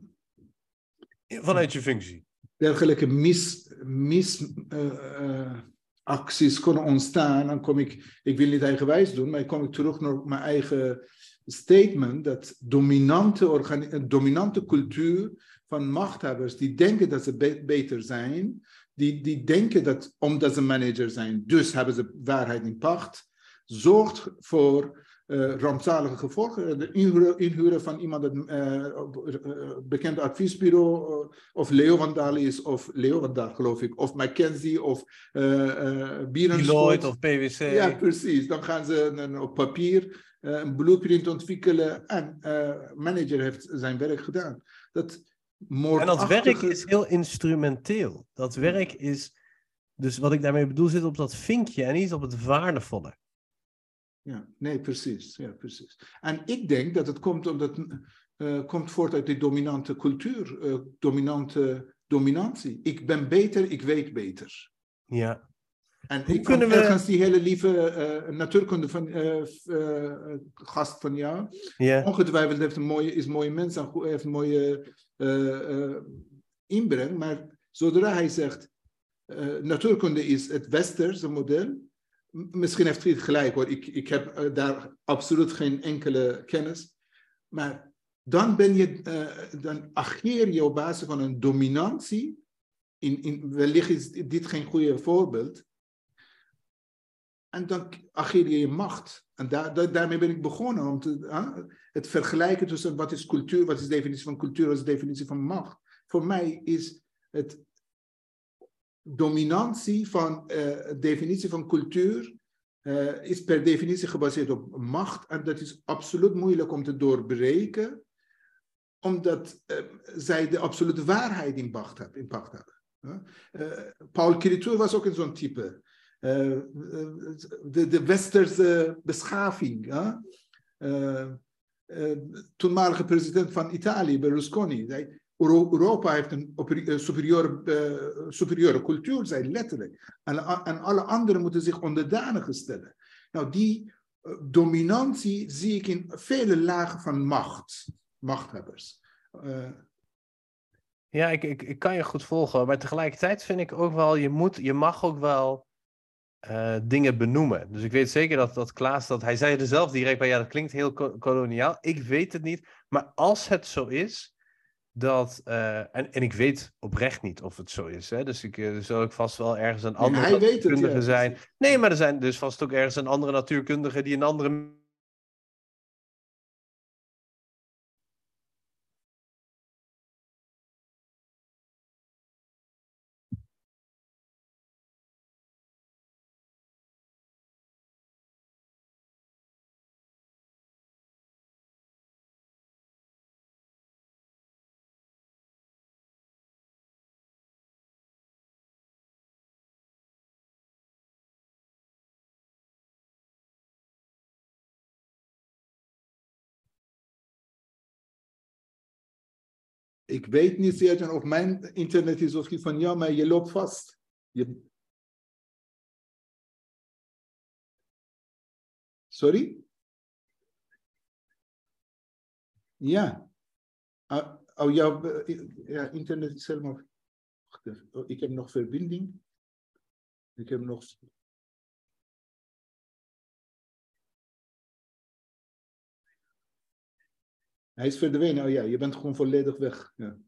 Vanuit je functie. dergelijke mis, mis eh, eh, acties kunnen ontstaan, dan kom ik, ik wil niet eigenwijs doen, maar dan kom ik terug naar mijn eigen statement, dat dominante, dominante cultuur van machthebbers die denken dat ze be- beter zijn, die, die denken dat omdat ze manager zijn, dus hebben ze waarheid in pacht, zorgt voor eh, rampzalige gevolgen. De inhuren, inhuren van iemand, dat eh, eh, bekende adviesbureau, eh, of Leo van Dalen is, of Leo van Dalen geloof ik, of McKenzie, of uh, Deloitte of PwC. Ja, precies. Dan gaan ze een, op papier eh, een blueprint ontwikkelen en eh manager heeft zijn werk gedaan. Dat En moordachtige... dat werk is heel instrumenteel. Dat werk is, dus wat ik daarmee bedoel, zit op dat vinkje en niet op het waardevolle. Ja, nee, precies. Ja, precies. En ik denk dat het komt omdat eh komt voort uit die dominante cultuur, eh, dominante dominantie. Ik ben beter, ik weet beter. Ja. En Hoe ik kunnen we- ergens die hele lieve eh, natuurkunde van eh, eh, gast van jou. ja. Ongetwijfeld heeft een mooie, is een mooie mens en heeft een mooie eh, eh, inbreng. Maar zodra hij zegt, eh, natuurkunde is het westerse model. Misschien heeft hij het gelijk hoor, ik, ik heb eh, daar absoluut geen enkele kennis. Maar dan, ben je, eh, dan ageer je op basis van een dominantie. In, in, wellicht is dit geen goede voorbeeld. En dan ageer je je macht. En daar, daar- daarmee ben ik begonnen. Om het vergelijken tussen wat is cultuur, wat is de definitie van cultuur, wat is de definitie van macht. Voor mij is het dominantie van eh, definitie van cultuur eh, is per definitie gebaseerd op macht. En dat is absoluut moeilijk om te doorbreken, omdat eh, zij de absolute waarheid in pacht hebben. In Paul Kiritou was ook in zo'n type. Eh, eh, de, de westerse beschaving. Eh, toenmalige president van Italië, Berlusconi, zei, Euro- Europa heeft een eh, superieure, cultuur, zei letterlijk. En, en alle anderen moeten zich onderdanig stellen. Nou, die dominantie zie ik in vele lagen van macht, machthebbers. Ja, ik, ik, ik kan je goed volgen. Maar tegelijkertijd vind ik ook wel, je, moet, je mag ook wel eh, dingen benoemen. Dus ik weet zeker dat, dat Klaas, dat, hij zei er zelf direct bij, ja, dat klinkt heel ko- koloniaal. Ik weet het niet. Maar als het zo is, dat, eh, en, en ik weet oprecht niet of het zo is. Hè? Dus ik, eh, er zal ook vast wel ergens een andere het, natuurkundige ja. zijn. Nee, maar er zijn dus vast ook ergens een andere natuurkundige die een andere ik weet niet zeker of mijn internet is of die van jou, maar je loopt vast. Sorry? Ja. Uh, oh, ja, internet is helemaal. Wacht even. Oh, ik heb nog verbinding. Ik heb nog. Hij is verdwenen. Oh ja, je bent gewoon volledig weg. Ja.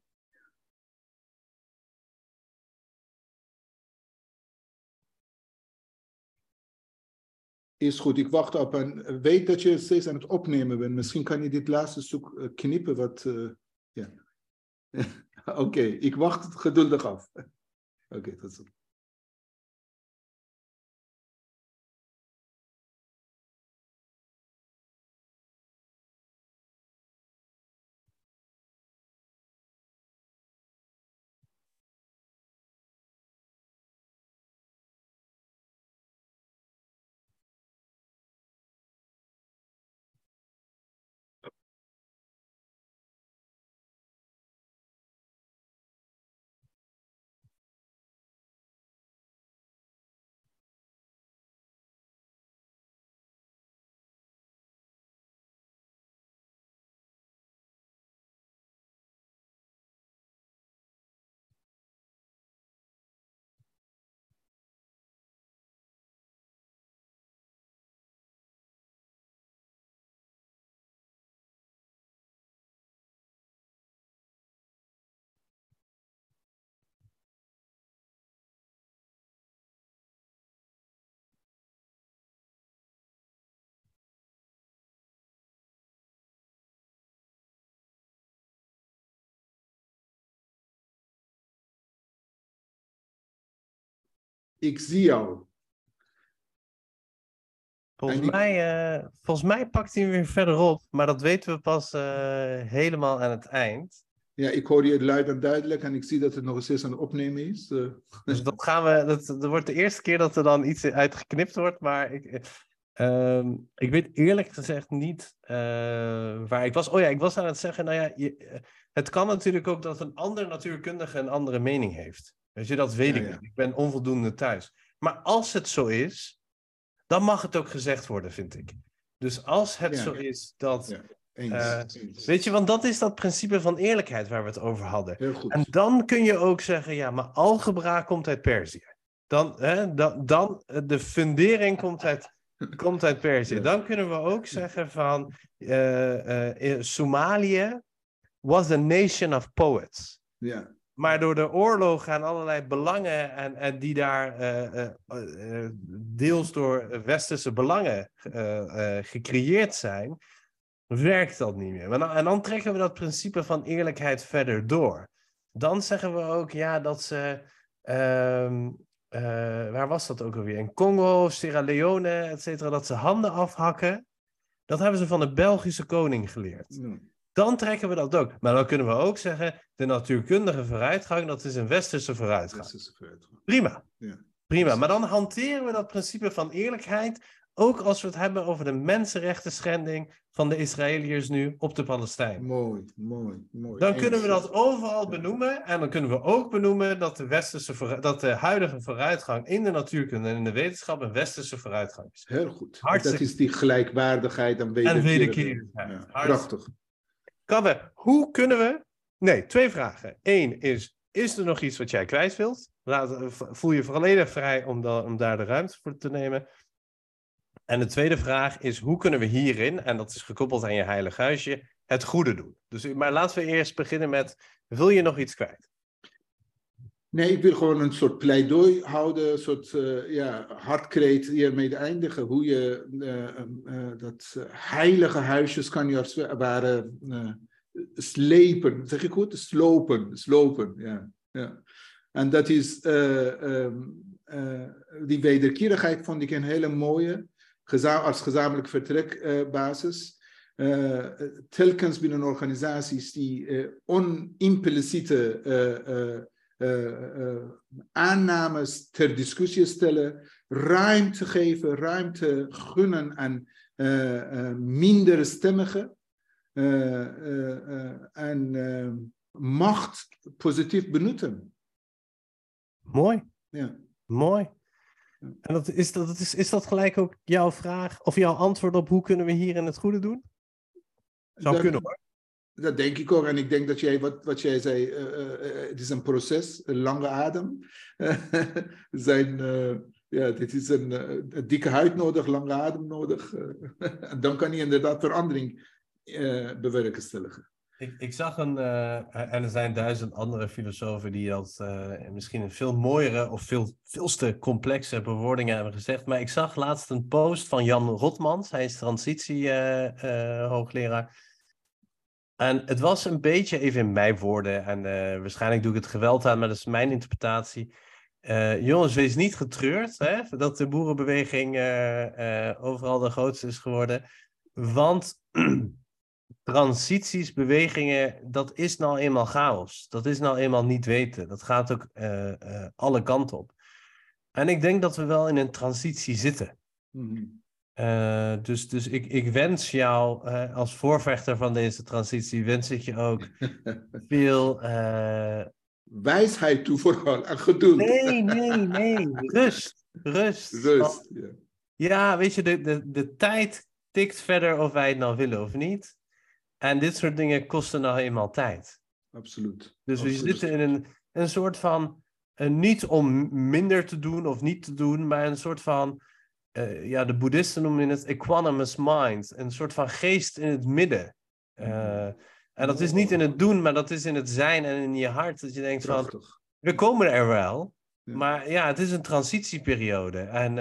Is goed, ik wacht op en weet dat je steeds aan het opnemen bent. Misschien kan je dit laatste stuk knippen wat... Uh, ja. Oké, ik wacht geduldig af. Oké, okay, tot ziens. Ik zie jou. Volgens, mij, uh, volgens mij pakt hij hem weer verderop, maar dat weten we pas uh, helemaal aan het eind. Ja, ik hoor je luid en duidelijk en ik zie dat het nog steeds aan het opnemen is. Uh. Dus dat gaan we, dat, dat wordt de eerste keer dat er dan iets uitgeknipt wordt, maar ik, uh, ik weet eerlijk gezegd niet waar ik was. Oh ja, ik was aan het zeggen, nou ja, je, het kan natuurlijk ook dat een ander natuurkundige een andere mening heeft. Weet je, dat weet Ja, ik ja. niet. Ik ben onvoldoende thuis. Maar als het zo is, dan mag het ook gezegd worden, vind ik. Dus als het Ja. zo is dat. Eh. Weet je, want dat is dat principe van eerlijkheid waar we het over hadden. Heel goed. En dan kun je ook zeggen, ja, maar algebra komt uit Perzië. Dan, hè, dan, dan eh, de fundering komt uit, komt uit Perzië. Dan kunnen we ook zeggen van eh, Somalië was a nation of poets. Ja. Maar door de oorlogen en allerlei belangen en, en die daar eh, eh, eh, deels door westerse belangen gecreëerd zijn, werkt dat niet meer. Maar dan- en dan trekken we dat principe van eerlijkheid verder door. Dan zeggen we ook ja dat ze, ehm, eh, waar was dat ook alweer? In Congo, Sierra Leone, et cetera, dat ze handen afhakken. Dat hebben ze van de Belgische koning geleerd. Dan trekken we dat ook. Maar dan kunnen we ook zeggen, de natuurkundige vooruitgang, dat is een westerse vooruitgang. Prima. Ja. Prima. Maar dan hanteren we dat principe van eerlijkheid, ook als we het hebben over de mensenrechten schending van de Israëliërs nu op de Palestijn. Mooi, mooi, mooi. Dan kunnen we dat overal benoemen. En dan kunnen we ook benoemen dat de, westerse dat de huidige vooruitgang in de natuurkunde en in de wetenschap een westerse vooruitgang is. Heel goed. Hartstikke- Dat is die gelijkwaardigheid en wederkerigheid. wederkerigheid. Ja, Hartstikke- prachtig. Kabbe, hoe kunnen we... Nee, twee vragen. Eén is, is er nog iets wat jij kwijt wilt? Laat, eh, voel je volledig vrij om, om daar de ruimte voor te nemen. En de tweede vraag is, hoe kunnen we hierin, en dat is gekoppeld aan je heilig huisje, het goede doen? Dus, maar laten we eerst beginnen met, wil je nog iets kwijt? Nee, ik wil gewoon een soort pleidooi houden, een soort eh, ja, hartkreet hiermee eindigen. Hoe je eh, eh, dat heilige huisjes kan je als het ware slepen. Zeg ik goed? Slopen, slopen, ja. ja. En dat is, eh, ehm, eh, die wederkerigheid vond ik een hele mooie, geza- als gezamenlijk vertrekbasis. Telkens binnen organisaties die eh, onimpliciete aannames ter discussie stellen, ruimte geven, ruimte gunnen aan eh, eh, minder stemmigen eh, eh, eh, en eh, macht positief benutten. Mooi, Ja. mooi. En dat, is, dat, is, is dat gelijk ook jouw vraag, of jouw antwoord op hoe kunnen we hierin het goede doen? Zou Dat- kunnen hoor. Dat denk ik ook. En ik denk dat jij, wat, wat jij zei, uh, uh, het is een proces, een lange adem. zijn, ja, dit is een, dikke huid nodig, lange adem nodig. dan kan je inderdaad verandering bewerkstelligen. Ik, ik zag een, en er zijn duizend andere filosofen die dat misschien een veel mooiere of veel, veelste complexe bewoordingen hebben gezegd. Maar ik zag laatst een post van Jan Rotmans, hij is transitie-hoogleraar. En het was een beetje, even in mijn woorden, en waarschijnlijk doe ik het geweld aan, maar dat is mijn interpretatie. jongens, wees niet getreurd hè, dat de boerenbeweging overal de grootste is geworden. Want transities, bewegingen, dat is nou eenmaal chaos. Dat is nou eenmaal niet weten. Dat gaat ook alle kanten op. En ik denk dat we wel in een transitie zitten. Mm-hmm. Uh, dus dus ik, ik wens jou als voorvechter van deze transitie, wens ik je ook veel... Wijsheid toe vooral en geduld. Nee, nee, nee. Rust. Rust. Rust, ja. Ja, weet je, de, de, de tijd tikt verder of wij het nou willen of niet. En dit soort dingen kosten nou eenmaal tijd. Absoluut. Dus Absoluut. we zitten in een, een soort van, uh, niet om minder te doen of niet te doen, maar een soort van, uh, ja, de boeddhisten noemen het equanimous mind, een soort van geest in het midden. Uh, en dat is niet in het doen, maar dat is in het zijn en in je hart, dat je denkt Prachtig. van, we komen er wel, ja. maar ja, het is een transitieperiode. En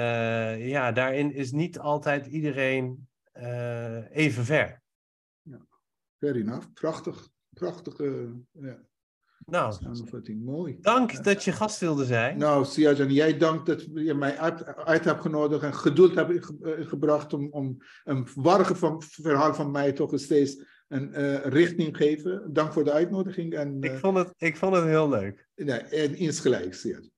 ja, daarin is niet altijd iedereen even ver. Fair enough. Prachtig. Prachtige ja. Nou, samenvatting. Mooi. Dank ja. dat je gast wilde zijn. Nou, Siajan, jij dank dat je mij uit, uit hebt genodigd en geduld hebt ge, gebracht om, om een warge van, verhaal van mij toch steeds een uh, richting geven. Dank voor de uitnodiging. En, uh, ik, vond het, ik vond het heel leuk. Nee, en insgelijks, Siajan.